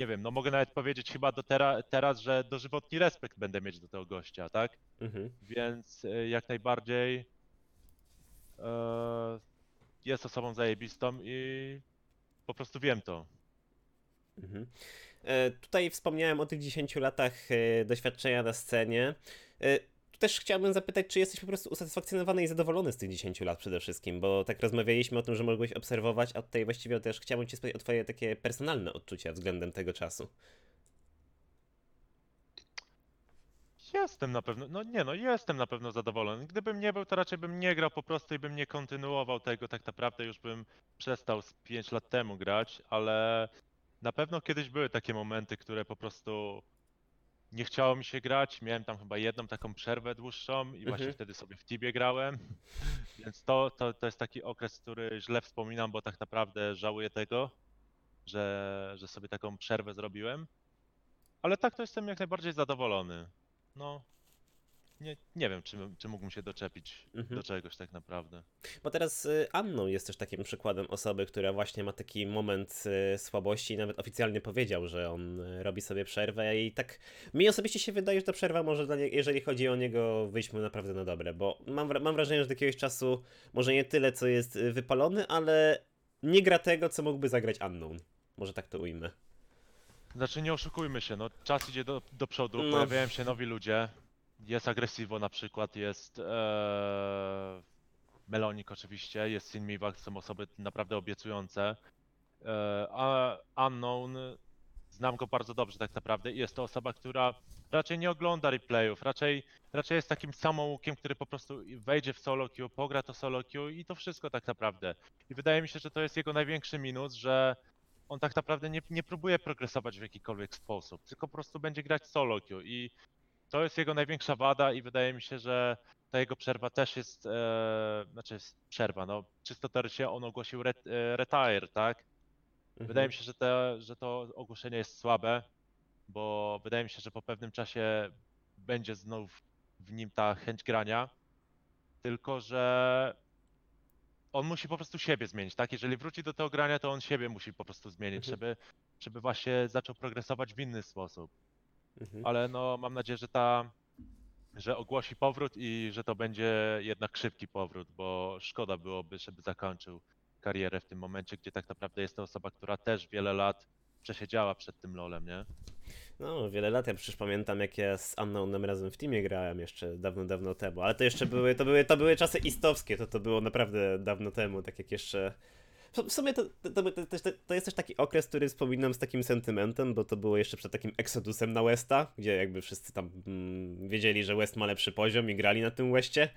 nie wiem, no mogę nawet powiedzieć chyba do tera, teraz, że dożywotni respekt będę mieć do tego gościa, tak? Mhm. Więc e, jak najbardziej e, jest osobą zajebistą i po prostu wiem to. Mhm. E, Tutaj wspomniałem o tych 10 latach e, doświadczenia na scenie. E, Tu też chciałbym zapytać, czy jesteś po prostu usatysfakcjonowany i zadowolony z tych 10 lat przede wszystkim, bo tak rozmawialiśmy o tym, że mogłeś obserwować, a tutaj właściwie też chciałbym cię spytać o twoje takie personalne odczucia względem tego czasu. Jestem na pewno, no nie no, jestem na pewno zadowolony. Gdybym nie był, to raczej bym nie grał po prostu i bym nie kontynuował tego, tak naprawdę już bym przestał z 5 lat temu grać, ale na pewno kiedyś były takie momenty, które po prostu nie chciało mi się grać. Miałem tam chyba jedną taką przerwę dłuższą i właśnie Mhm. wtedy sobie w Tibie grałem, *laughs* więc to, to, to jest taki okres, który źle wspominam, bo tak naprawdę żałuję tego, że, że sobie taką przerwę zrobiłem. Ale tak to jestem jak najbardziej zadowolony. No, nie, nie wiem, czy, czy mógłbym się doczepić Mhm. do czegoś tak naprawdę. Bo teraz y, Anną jest też takim przykładem osoby, która właśnie ma taki moment y, słabości i nawet oficjalnie powiedział, że on y, robi sobie przerwę i tak mi osobiście się wydaje, że ta przerwa może, dla nie, jeżeli chodzi o niego, wyjść mu naprawdę na dobre, bo mam, mam wrażenie, że do jakiegoś czasu może nie tyle, co jest wypalony, ale nie gra tego, co mógłby zagrać Anną. Może tak to ujmę. Znaczy nie oszukujmy się, no czas idzie do, do przodu, No. pojawiają się nowi ludzie. Jest Aggressivo na przykład, jest e, Melonik oczywiście, jest Sin Miwak, są osoby naprawdę obiecujące. E, a Unknown, znam go bardzo dobrze tak naprawdę i jest to osoba, która raczej nie ogląda replayów, raczej, raczej jest takim samoukiem, który po prostu wejdzie w solo queue, pogra to solo queue i to wszystko tak naprawdę. I wydaje mi się, że to jest jego największy minus, że on tak naprawdę nie, nie próbuje progresować w jakikolwiek sposób, tylko po prostu będzie grać solo queue i to jest jego największa wada i wydaje mi się, że ta jego przerwa też jest, e, znaczy jest przerwa, no czysto teoretycznie on ogłosił ret, e, retire, tak? Wydaje mi się, że, te, że to ogłoszenie jest słabe, bo wydaje mi się, że po pewnym czasie będzie znów w nim ta chęć grania, tylko że on musi po prostu siebie zmienić, tak? Jeżeli wróci do tego grania, to on siebie musi po prostu zmienić, Mhm. żeby, żeby właśnie zaczął progresować w inny sposób. Mhm. Ale no mam nadzieję, że ta, że ogłosi powrót i że to będzie jednak szybki powrót, bo szkoda byłoby, żeby zakończył karierę w tym momencie, gdzie tak naprawdę jest to osoba, która też wiele lat przesiedziała przed tym lolem, nie? No, wiele lat, ja przecież pamiętam, jak ja z Announem razem w teamie grałem jeszcze dawno, dawno temu, ale to jeszcze były, to były, to były czasy istowskie, to to było naprawdę dawno temu, tak jak jeszcze w sumie to, to, to, to, jest też taki okres, który wspominam z takim sentymentem, bo to było jeszcze przed takim Exodusem na Westa, gdzie jakby wszyscy tam mm, wiedzieli, że West ma lepszy poziom i grali na tym Westie.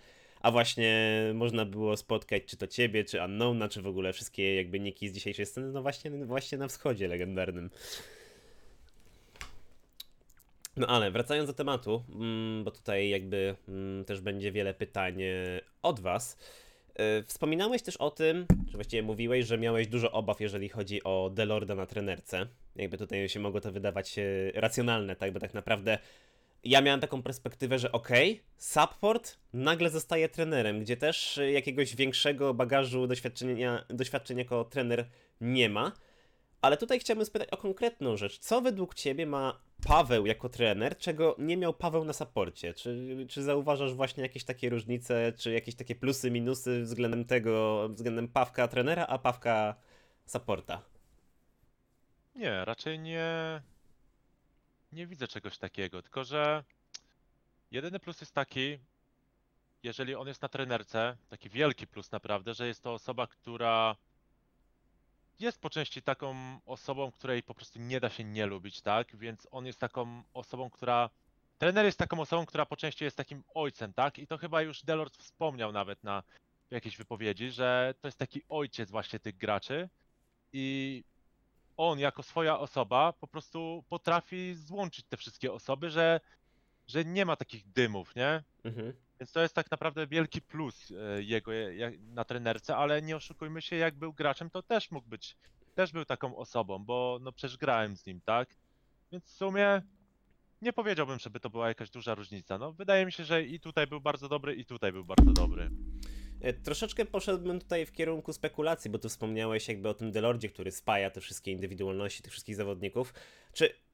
A właśnie można było spotkać czy to ciebie, czy Unknowna, czy w ogóle wszystkie jakby niki z dzisiejszej sceny, no właśnie, właśnie na wschodzie legendarnym. No ale wracając do tematu, mm, bo tutaj jakby mm, też będzie wiele pytań od was. E, Wspominałeś też o tym, czy właściwie mówiłeś, że miałeś dużo obaw, jeżeli chodzi o Delorda na trenerce. Jakby tutaj się mogło to wydawać e, racjonalne, tak? Bo tak naprawdę ja miałem taką perspektywę, że okej, support nagle zostaje trenerem, gdzie też e, jakiegoś większego bagażu doświadczenia, doświadczenia jako trener nie ma. Ale tutaj chciałbym spytać o konkretną rzecz. Co według Ciebie ma Paweł jako trener, czego nie miał Paweł na saporcie? Czy, czy zauważasz właśnie jakieś takie różnice, czy jakieś takie plusy, minusy względem tego, względem Pawka trenera, a Pawka supporta? Nie, raczej nie. Nie widzę czegoś takiego, tylko że jedyny plus jest taki, jeżeli on jest na trenerce, taki wielki plus naprawdę, że jest to osoba, która jest po części taką osobą, której po prostu nie da się nie lubić, tak? Więc on jest taką osobą, która. Trener jest taką osobą, która po części jest takim ojcem, tak? I to chyba już Delort wspomniał nawet na jakiejś wypowiedzi, że to jest taki ojciec właśnie tych graczy. I on jako swoja osoba po prostu potrafi złączyć te wszystkie osoby, że, że nie ma takich dymów, nie? Mhm. Więc to jest tak naprawdę wielki plus e, jego e, na trenerce, ale nie oszukujmy się, jak był graczem, to też mógł być, też był taką osobą, bo no przecież grałem z nim, tak? Więc w sumie nie powiedziałbym, żeby to była jakaś duża różnica. No wydaje mi się, że i tutaj był bardzo dobry, i tutaj był bardzo dobry. E, Troszeczkę poszedłbym tutaj w kierunku spekulacji, bo tu wspomniałeś jakby o tym Delordzie, który spaja te wszystkie indywidualności tych wszystkich zawodników. Czy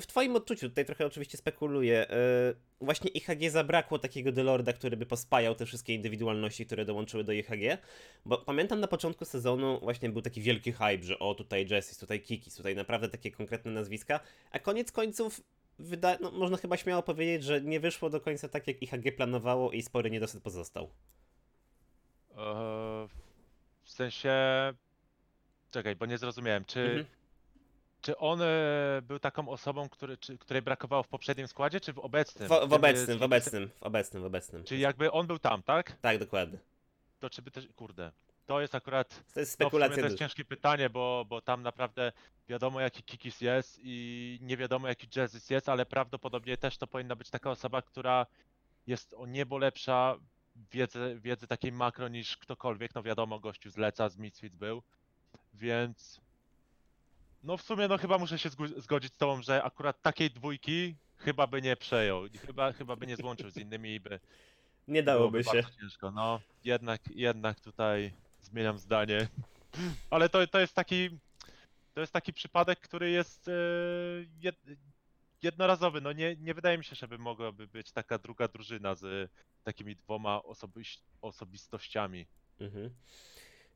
w twoim odczuciu, tutaj trochę oczywiście spekuluję, e, właśnie IHG zabrakło takiego Delorda, który by pospajał te wszystkie indywidualności, które dołączyły do IHG? Bo pamiętam na początku sezonu właśnie był taki wielki hype, że o tutaj Jessis, tutaj Kikis, tutaj naprawdę takie konkretne nazwiska, a koniec końców wyda- no, można chyba śmiało powiedzieć, że nie wyszło do końca tak, jak IHG planowało i spory niedosyt pozostał. Eee, w sensie. Czekaj, bo nie zrozumiałem. Czy, Mhm. Czy on e, był taką osobą, który, czy, której brakowało w poprzednim składzie, czy w obecnym? W, w obecnym, w obecnym, w obecnym, w obecnym. Czyli jakby on był tam, tak? Tak, dokładnie. To czy by też. Kurde. To jest akurat. To jest No, spekulacja to jest ciężkie pytanie, bo, bo tam naprawdę wiadomo jaki Kikis jest i nie wiadomo jaki Jezus jest, ale prawdopodobnie też to powinna być taka osoba, która jest o niebo lepsza wiedzy, wiedzy takiej makro niż ktokolwiek. No wiadomo, gościu zleca, z Misfits był, więc no w sumie no chyba muszę się zgodzić z tobą, że akurat takiej dwójki chyba by nie przejął, i chyba, chyba by nie złączył z innymi i by Nie dałoby się. bardzo ciężko. No, jednak, jednak tutaj zmieniam zdanie. *laughs* Ale to, to jest taki. To jest taki przypadek, który jest e, jed, jednorazowy. No nie, nie wydaje mi się, żeby mogłaby być taka druga drużyna z takimi dwoma osobiś, osobistościami. Mhm.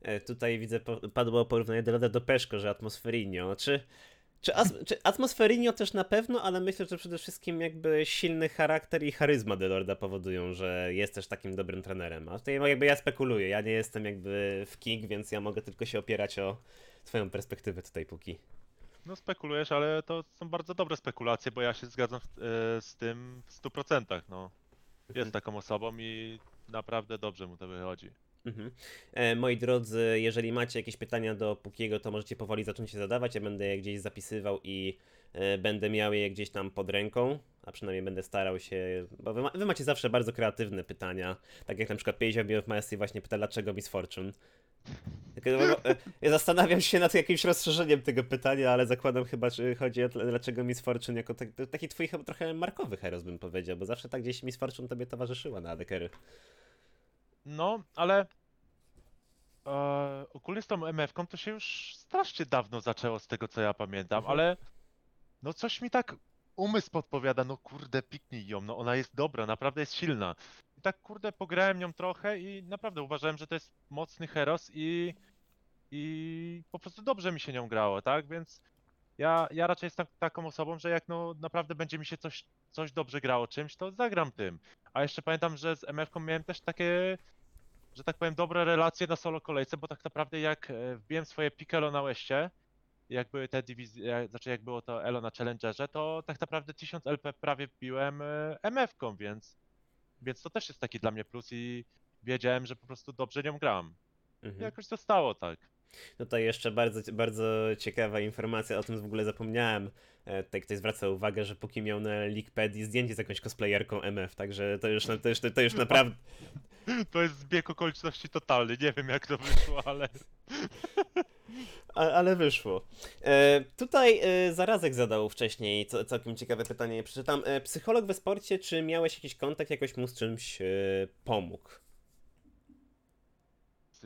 E, Tutaj widzę, padło porównanie Delorda do Peszko, że Atmosferinio. Czy, czy, as, czy Atmosferinio też na pewno, ale myślę, że przede wszystkim jakby silny charakter i charyzma Delorda powodują, że jest też takim dobrym trenerem. A tutaj jakby ja spekuluję, ja nie jestem jakby w KIK, więc ja mogę tylko się opierać o swoją perspektywę tutaj póki. No spekulujesz, ale to są bardzo dobre spekulacje, bo ja się zgadzam e, z tym w 100%. No. Jest taką osobą i naprawdę dobrze mu to wychodzi. Mhm. E, moi drodzy, jeżeli macie jakieś pytania do Pukiego, to możecie powoli zacząć je zadawać. Ja będę je gdzieś zapisywał i e, będę miał je gdzieś tam pod ręką, a przynajmniej będę starał się, bo wy, ma, wy macie zawsze bardzo kreatywne pytania, tak jak na przykład 50 Bill of Mercy właśnie pyta, dlaczego Miss Fortune. E, Ja zastanawiam się nad jakimś rozszerzeniem tego pytania, ale zakładam chyba, że chodzi o dlaczego Miss Fortune jako tak, taki twój trochę markowy heros bym powiedział, bo zawsze tak gdzieś Miss Fortune tobie towarzyszyła na ADKR. No, ale e, ogólnie z tą MF-ką to się już strasznie dawno zaczęło z tego co ja pamiętam, Mhm. ale no coś mi tak umysł podpowiada, no kurde piknij ją, no ona jest dobra, naprawdę jest silna. I tak kurde pograłem nią trochę i naprawdę uważałem, że to jest mocny heros i, i po prostu dobrze mi się nią grało, tak? Więc ja, ja raczej jestem taką osobą, że jak no naprawdę będzie mi się coś, coś dobrze grało czymś, to zagram tym. A jeszcze pamiętam, że z MF-ką miałem też takie że tak powiem, dobre relacje na solo kolejce, bo tak naprawdę jak e, wbiłem swoje pikelo na łeście, jak były te dywizje, jak- znaczy jak było to elo na Challengerze, to tak naprawdę 1000 LP prawie wbiłem e, MF-ką, więc, więc to też jest taki dla mnie plus i wiedziałem, że po prostu dobrze nią gram. Mhm. Jakoś to stało tak. Tutaj jeszcze bardzo, bardzo ciekawa informacja, o tym w ogóle zapomniałem. E, Tutaj ktoś zwraca uwagę, że póki miał na Leakpedii zdjęcie z jakąś cosplayerką MF, także to już, to już, to już naprawdę... *laughs* To jest zbieg okoliczności totalny, nie wiem jak to wyszło, ale... *laughs* A, ale wyszło. E, tutaj e, Zarazek zadał wcześniej co, całkiem ciekawe pytanie. Przeczytam. E, psycholog we sporcie, czy miałeś jakiś kontakt, jakoś mu z czymś e, pomógł?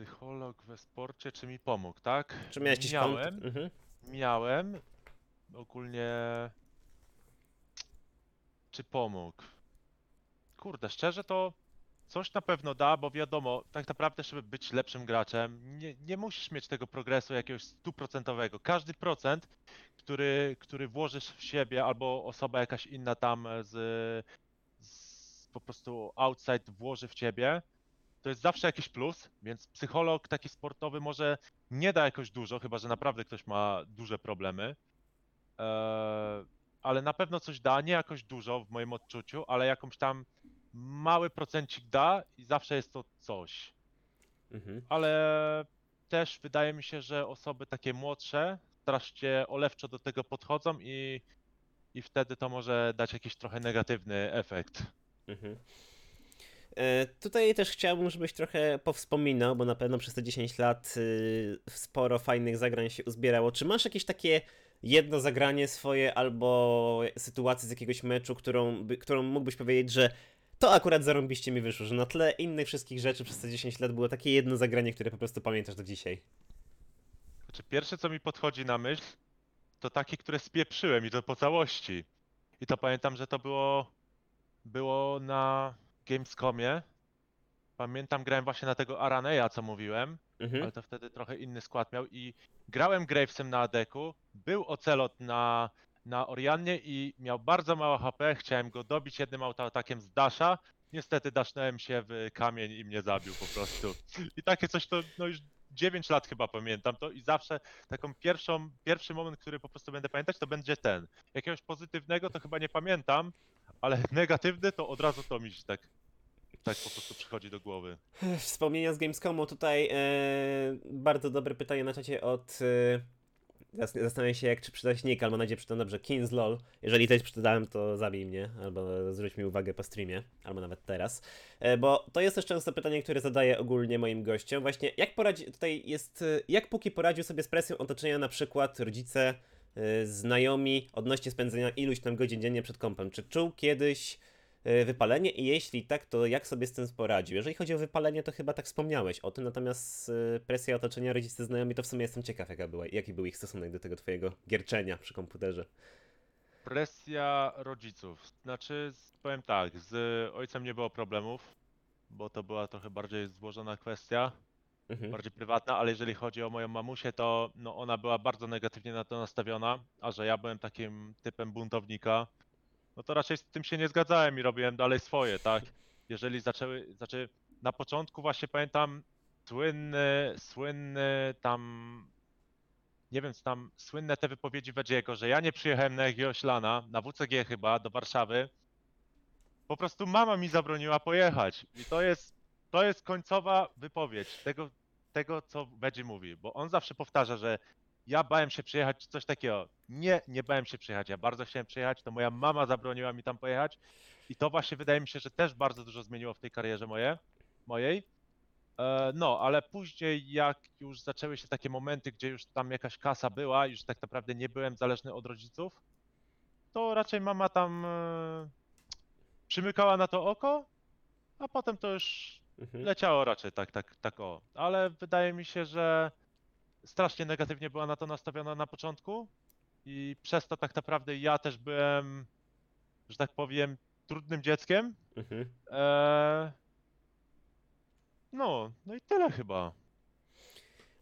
Psycholog we sporcie, czy mi pomógł, tak? Czy miałeś jakiś Miałem. kontakt? Mhm. Miałem. Ogólnie. Czy pomógł? Kurde, szczerze to coś na pewno da, bo wiadomo, tak naprawdę, żeby być lepszym graczem, nie, nie musisz mieć tego progresu jakiegoś stuprocentowego. Każdy procent, który, który włożysz w siebie, albo osoba jakaś inna tam z, z po prostu outside włoży w ciebie, to jest zawsze jakiś plus, więc psycholog taki sportowy może nie da jakoś dużo, chyba że naprawdę ktoś ma duże problemy. Eee, ale na pewno coś da, nie jakoś dużo w moim odczuciu, ale jakąś tam mały procencik da i zawsze jest to coś. Mhm. Ale też wydaje mi się, że osoby takie młodsze strasznie olewczo do tego podchodzą i, i wtedy to może dać jakiś trochę negatywny efekt. Mhm. E, Tutaj też chciałbym, żebyś trochę powspominał, bo na pewno przez te 10 lat y, sporo fajnych zagrań się uzbierało. Czy masz jakieś takie jedno zagranie swoje albo sytuację z jakiegoś meczu, którą, którą mógłbyś powiedzieć, że to akurat zarąbiście mi wyszło, że na tle innych wszystkich rzeczy przez te 10 lat było takie jedno zagranie, które po prostu pamiętasz do dzisiaj. Znaczy, pierwsze co mi podchodzi na myśl, to takie, które spieprzyłem i to po całości. I to pamiętam, że to było, było na Gamescomie. Pamiętam, grałem właśnie na tego Araneya, co mówiłem, Mhm. ale to wtedy trochę inny skład miał i grałem Gravesem na Adeku, był Ocelot na, na Oriannie i miał bardzo mało HP, chciałem go dobić jednym autoatakiem z Dasha, niestety dashnąłem się w kamień i mnie zabił po prostu. *laughs* I takie coś to, no już 9 lat chyba pamiętam to i zawsze taką pierwszą, pierwszy moment, który po prostu będę pamiętać, to będzie ten. Jakiegoś pozytywnego to chyba nie pamiętam, ale *laughs* negatywny to od razu to mi się tak, tak po prostu przychodzi do głowy. Wspomnienia z Gamescomu tutaj e, bardzo dobre pytanie na czacie od e, zas- zastanawiam się jak czy przeczytać nick, albo na nadzieję przeczytam dobrze Kinslol. Jeżeli coś przeczytałem to zabij mnie, albo zwróć mi uwagę po streamie, albo nawet teraz. E, bo to jest też często pytanie, które zadaję ogólnie moim gościom. Właśnie jak poradzi, tutaj jest, e, jak Puki poradził sobie z presją otoczenia na przykład rodzice, e, znajomi odnośnie spędzenia iluś tam godzin dziennie przed kompem. Czy czuł kiedyś wypalenie i jeśli tak, to jak sobie z tym poradził? Jeżeli chodzi o wypalenie, to chyba tak wspomniałeś o tym, natomiast e, presja otoczenia rodzice znajomi, to w sumie jestem ciekaw, jaka była, jaki był ich stosunek do tego twojego gierczenia przy komputerze. Presja rodziców. Znaczy, powiem tak, z ojcem nie było problemów, bo to była trochę bardziej złożona kwestia, Mhm. bardziej prywatna, ale jeżeli chodzi o moją mamusię, to no, ona była bardzo negatywnie na to nastawiona, a że ja byłem takim typem buntownika, no to raczej z tym się nie zgadzałem i robiłem dalej swoje, tak? Jeżeli zaczęły, znaczy na początku właśnie pamiętam słynny, słynny tam, nie wiem, tam słynne te wypowiedzi Wedziego, że ja nie przyjechałem na jakiegoś lana, na WCG chyba, do Warszawy, po prostu mama mi zabroniła pojechać i to jest, to jest końcowa wypowiedź tego, tego co Wedzi mówi, bo on zawsze powtarza, że ja bałem się przyjechać, czy coś takiego. Nie, nie bałem się przyjechać, ja bardzo chciałem przyjechać, to moja mama zabroniła mi tam pojechać i to właśnie wydaje mi się, że też bardzo dużo zmieniło w tej karierze moje, mojej. E, No, ale później jak już zaczęły się takie momenty, gdzie już tam jakaś kasa była, już tak naprawdę nie byłem zależny od rodziców, to raczej mama tam e, przymykała na to oko, a potem to już Mhm. leciało raczej tak, tak, tak o. Ale wydaje mi się, że strasznie negatywnie była na to nastawiona na początku i przez to tak naprawdę ja też byłem, że tak powiem, trudnym dzieckiem. Mhm. Eee... No, no i tyle chyba.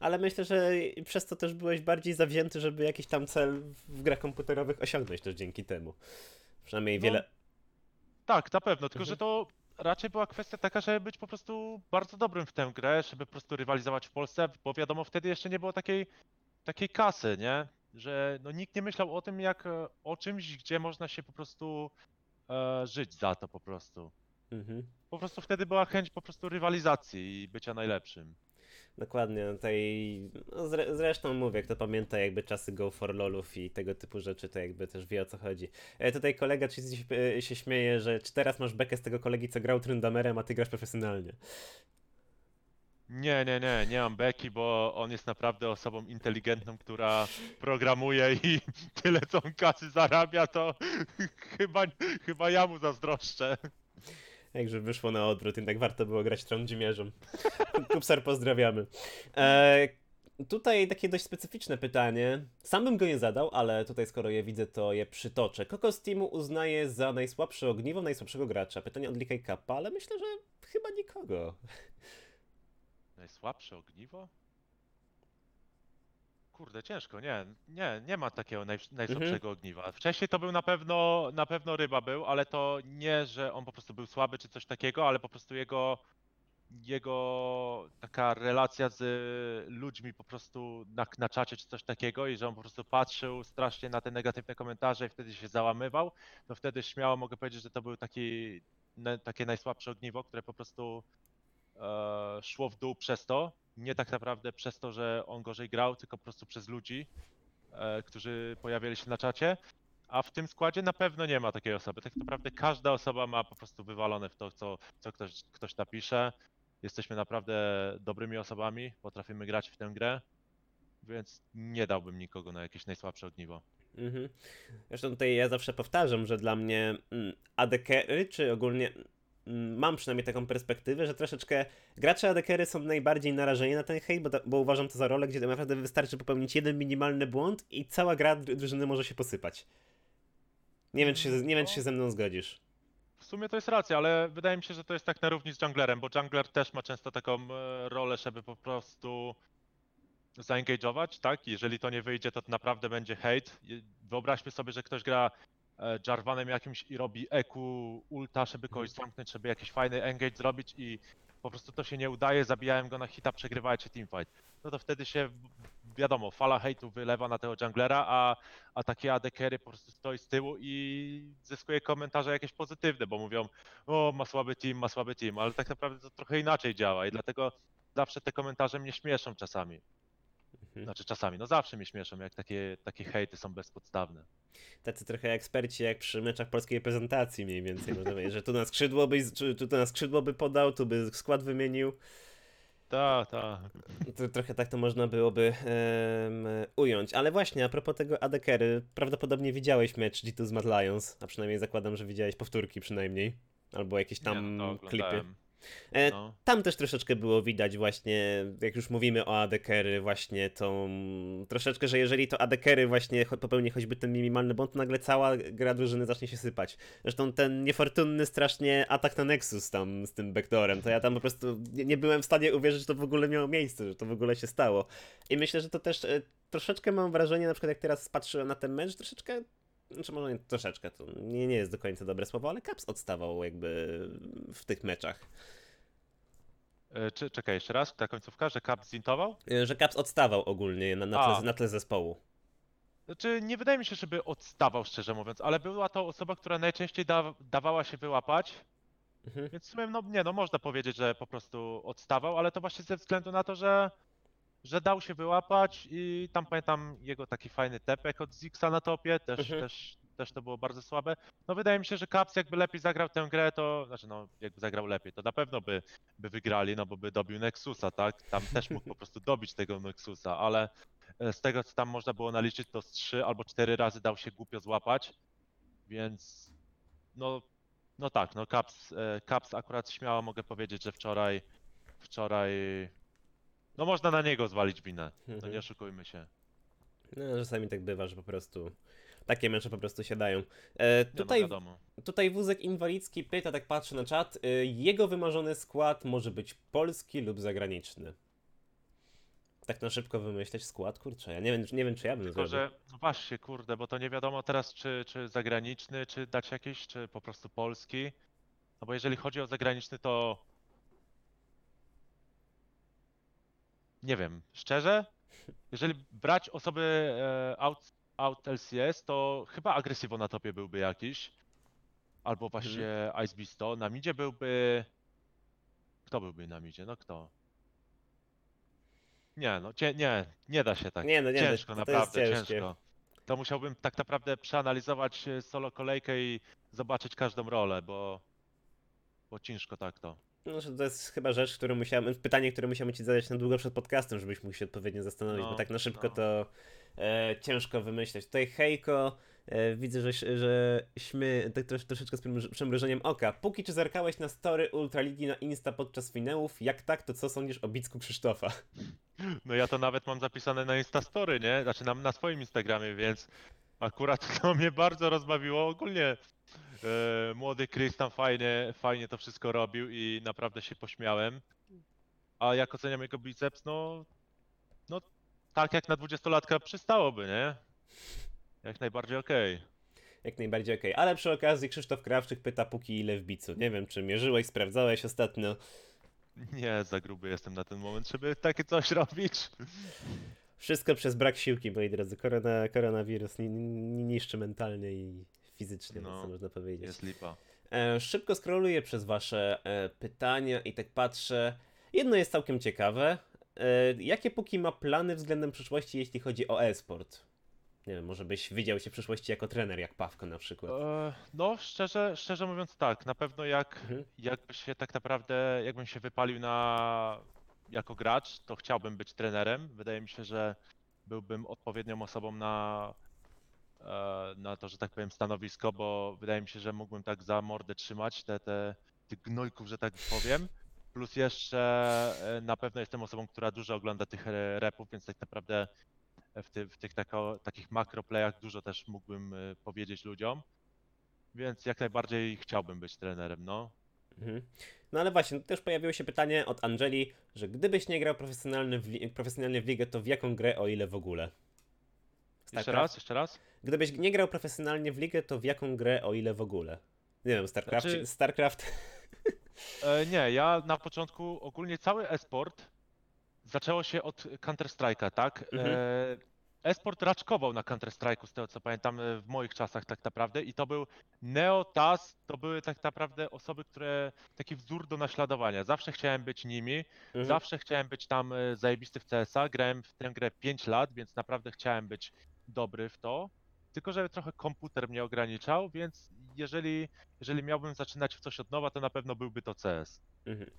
Ale myślę, że przez to też byłeś bardziej zawzięty, żeby jakiś tam cel w grach komputerowych osiągnąć też dzięki temu. Przynajmniej No, wiele... Tak, na pewno, tylko że Mhm. to raczej była kwestia taka, żeby być po prostu bardzo dobrym w tę grę, żeby po prostu rywalizować w Polsce, bo wiadomo, wtedy jeszcze nie było takiej, takiej kasy, nie? Że no, nikt nie myślał o tym, jak o czymś, gdzie można się po prostu e, żyć za to po prostu. Mhm. Po prostu wtedy była chęć po prostu rywalizacji i bycia najlepszym. Dokładnie, no tej, no zre, zresztą mówię, kto pamięta jakby czasy Go for LOLów i tego typu rzeczy, to jakby też wie o co chodzi. E, tutaj kolega ci się, e, się śmieje, że czy teraz masz bekę z tego kolegi, co grał Tryndamerem, a ty grasz profesjonalnie. Nie, nie, nie, nie mam beki, bo on jest naprawdę osobą inteligentną, która programuje i *laughs* tyle co on kasy zarabia, to *laughs* chyba, chyba ja mu zazdroszczę. Jakże wyszło na odwrót, jednak warto było grać trądzimierzem. *laughs* Kupsar pozdrawiamy. E, tutaj takie dość specyficzne pytanie. Sam bym go nie zadał, ale tutaj skoro je widzę, to je przytoczę. Kogo z teamu uznaje za najsłabsze ogniwo najsłabszego gracza? Pytanie od Likaj Kappa, ale myślę, że chyba nikogo. Najsłabsze ogniwo? Kurde, ciężko, nie, nie, nie ma takiego naj, najsłabszego ogniwa. Wcześniej to był na pewno, na pewno ryba był, ale to nie, że on po prostu był słaby czy coś takiego, ale po prostu jego, jego taka relacja z ludźmi po prostu na, na czacie czy coś takiego i że on po prostu patrzył strasznie na te negatywne komentarze i wtedy się załamywał, to wtedy śmiało mogę powiedzieć, że to był taki, ne, takie najsłabsze ogniwo, które po prostu szło w dół przez to. Nie tak naprawdę przez to, że on gorzej grał, tylko po prostu przez ludzi, e, którzy pojawiali się na czacie. A w tym składzie na pewno nie ma takiej osoby. Tak naprawdę każda osoba ma po prostu wywalone w to, co, co ktoś, ktoś napisze. Jesteśmy naprawdę dobrymi osobami, potrafimy grać w tę grę, więc nie dałbym nikogo na jakieś najsłabsze ogniwo. Mhm. Zresztą tutaj ja zawsze powtarzam, że dla mnie mm, ADK-y, czy ogólnie mam przynajmniej taką perspektywę, że troszeczkę gracze ADK-y są najbardziej narażeni na ten hejt, bo, bo uważam to za rolę, gdzie naprawdę wystarczy popełnić jeden minimalny błąd i cała gra dru- drużyny może się posypać. Nie wiem, czy się, nie wiem, czy się ze mną zgodzisz. W sumie to jest racja, ale wydaje mi się, że to jest tak na równi z junglerem, bo jungler też ma często taką e, rolę, żeby po prostu zaengage'ować, tak? Jeżeli to nie wyjdzie, to naprawdę będzie hate. Wyobraźmy sobie, że ktoś gra Jarvanem jakimś i robi EQ ulta, żeby kogoś zamknąć, żeby jakiś fajny engage zrobić i po prostu to się nie udaje, zabijałem go na hita, przegrywajcie teamfight. No to wtedy się, wiadomo, fala hejtu wylewa na tego junglera, a, a takie AD carry po prostu stoi z tyłu i zyskuje komentarze jakieś pozytywne, bo mówią, o ma słaby team, ma słaby team, ale tak naprawdę to trochę inaczej działa i dlatego zawsze te komentarze mnie śmieszą czasami. Mhm. Znaczy czasami, no zawsze mnie śmieszą, jak takie, takie hejty są bezpodstawne. Tacy trochę eksperci jak przy meczach polskiej reprezentacji mniej więcej, można powiedzieć, że tu na skrzydło by, tu na skrzydło by podał, tu by skład wymienił. Tak, tak. Trochę tak to można byłoby em, ująć. Ale właśnie, a propos tego ADKery, prawdopodobnie widziałeś mecz G2 z Mad Lions, a przynajmniej zakładam, że widziałeś powtórki przynajmniej, albo jakieś tam nie, no klipy. E, No. Tam też troszeczkę było widać właśnie, jak już mówimy o ADKery, właśnie tą troszeczkę, że jeżeli to ADKery właśnie popełni choćby ten minimalny błąd, to nagle cała gra drużyny zacznie się sypać. Zresztą ten niefortunny strasznie atak na Nexus tam z tym backdoorem, to ja tam po prostu nie, nie byłem w stanie uwierzyć, że to w ogóle miało miejsce, że to w ogóle się stało. I myślę, że to też e, troszeczkę mam wrażenie, na przykład jak teraz patrzyłem na ten mecz, troszeczkę znaczy może nie troszeczkę, to nie, nie jest do końca dobre słowo, ale Caps odstawał jakby w tych meczach. E, Czy, czekaj, jeszcze raz, ta końcówka, że Cap zintował? Y, Że Caps odstawał ogólnie na, na, A. tle, na tle zespołu. Znaczy, nie wydaje mi się, żeby odstawał, szczerze mówiąc, ale była to osoba, która najczęściej da, dawała się wyłapać, Mhm. więc w sumie, no nie, no można powiedzieć, że po prostu odstawał, ale to właśnie ze względu na to, że, że dał się wyłapać i tam pamiętam jego taki fajny tepek od Zixa na topie, też, Mhm. też, też to było bardzo słabe. No wydaje mi się, że Caps jakby lepiej zagrał tę grę, to, znaczy no, jakby zagrał lepiej, to na pewno by, by wygrali, no bo by dobił Nexusa, tak? Tam też mógł po prostu dobić tego Nexusa, ale e, z tego co tam można było naliczyć, to z trzy albo cztery razy dał się głupio złapać, więc no, no tak, no Caps, e, Caps akurat śmiało mogę powiedzieć, że wczoraj, wczoraj, no można na niego zwalić winę, no Mhm. nie oszukujmy się. No, czasami tak bywa, że po prostu takie mecze po prostu siadają. E, tutaj, no wiadomo. tutaj wózek inwalidzki pyta, tak patrzę na czat, y, jego wymarzony skład może być polski lub zagraniczny. Tak na szybko wymyśleć skład? Kurczę, ja nie wiem, nie wiem czy ja bym Tylko, zrobił. że właśnie, kurde, bo to nie wiadomo teraz, czy, czy zagraniczny, czy dać jakiś, czy po prostu polski. No bo jeżeli chodzi o zagraniczny, to nie wiem, szczerze, jeżeli brać osoby e, out, out LCS, to chyba Aggressivo na topie byłby jakiś. Albo właśnie Ice Beasto. Na midzie byłby... Kto byłby na midzie? No kto? Nie, no cie, nie, nie da się tak. Nie, no nie, to- ciężko, to jest naprawdę ciężkie. ciężko. To musiałbym tak naprawdę przeanalizować e, solo kolejkę i zobaczyć każdą rolę, bo, bo ciężko tak to. No, to jest chyba rzecz, którą musiałem, pytanie, które musiałem ci zadać na długo przed podcastem, żebyś mógł się odpowiednio zastanowić, bo No, tak na szybko no. to e, ciężko wymyśleć. Tutaj Hejko, e, widzę, że, że śmie tak trosz, troszeczkę z przymruż- przymrużeniem oka. Póki czy zerkałeś na story Ultraligi na Insta podczas finałów? Jak tak, to co sądzisz o Bicku Krzysztofa? No ja to nawet mam zapisane na Instastory, nie? Znaczy na, na swoim Instagramie, więc akurat *laughs* to mnie bardzo rozbawiło. Ogólnie e, młody Chris tam fajnie, fajnie to wszystko robił i naprawdę się pośmiałem. A jak oceniam jego biceps, no, no tak jak na dwudziestolatka przystałoby, nie? Jak najbardziej okej. Jak najbardziej okej. Ale przy okazji Krzysztof Krawczyk pyta, póki ile w bicu. Nie wiem, czy mierzyłeś, sprawdzałeś ostatnio. Nie, za gruby jestem na ten moment, żeby takie coś robić. Wszystko przez brak siłki, moi drodzy. Korona, koronawirus ni, ni, niszczy mentalnie i fizycznie, No, co można powiedzieć. Jest lipa. E, szybko scrolluję przez wasze e, pytania i tak patrzę. Jedno jest całkiem ciekawe. E, jakie póki ma plany względem przyszłości, jeśli chodzi o e-sport? Nie wiem, może byś widział się w przyszłości jako trener, jak Pawko na przykład. No, szczerze, szczerze mówiąc tak, na pewno jak, Mhm. jakby się tak naprawdę, jakbym się wypalił na, jako gracz, to chciałbym być trenerem. Wydaje mi się, że byłbym odpowiednią osobą na, e, na to, że tak powiem, stanowisko, bo wydaje mi się, że mógłbym tak za mordę trzymać te, te, tych gnojków, że tak powiem. Plus jeszcze e, na pewno jestem osobą, która dużo ogląda tych repów, więc tak naprawdę w, ty, w tych tako, takich makroplayach dużo też mógłbym e, powiedzieć ludziom. Więc jak najbardziej chciałbym być trenerem, no. Mhm. No ale właśnie, też pojawiło się pytanie od Angeli, że gdybyś nie grał profesjonalnie w, li- profesjonalnie w ligę, to w jaką grę, o ile w ogóle? Jeszcze StarCraft? raz, jeszcze raz. Gdybyś nie grał profesjonalnie w ligę, to w jaką grę, o ile w ogóle? Nie wiem, StarCraft. Znaczy- StarCraft. *laughs* E, nie, ja na początku ogólnie cały e-sport zaczęło się od Counter-Strike'a, tak? Mhm. E, e-sport raczkował na Counter-Strike'u, z tego co pamiętam, e, w moich czasach tak naprawdę i to był Neo, TAS, to były tak naprawdę osoby, które, taki wzór do naśladowania. Zawsze chciałem być nimi, Mhm. Zawsze chciałem być tam e, zajebisty w CS-a. Grałem w tę grę 5 lat, więc naprawdę chciałem być dobry w to. Tylko, że trochę komputer mnie ograniczał, więc jeżeli, jeżeli miałbym zaczynać w coś od nowa, to na pewno byłby to CS. Mhm.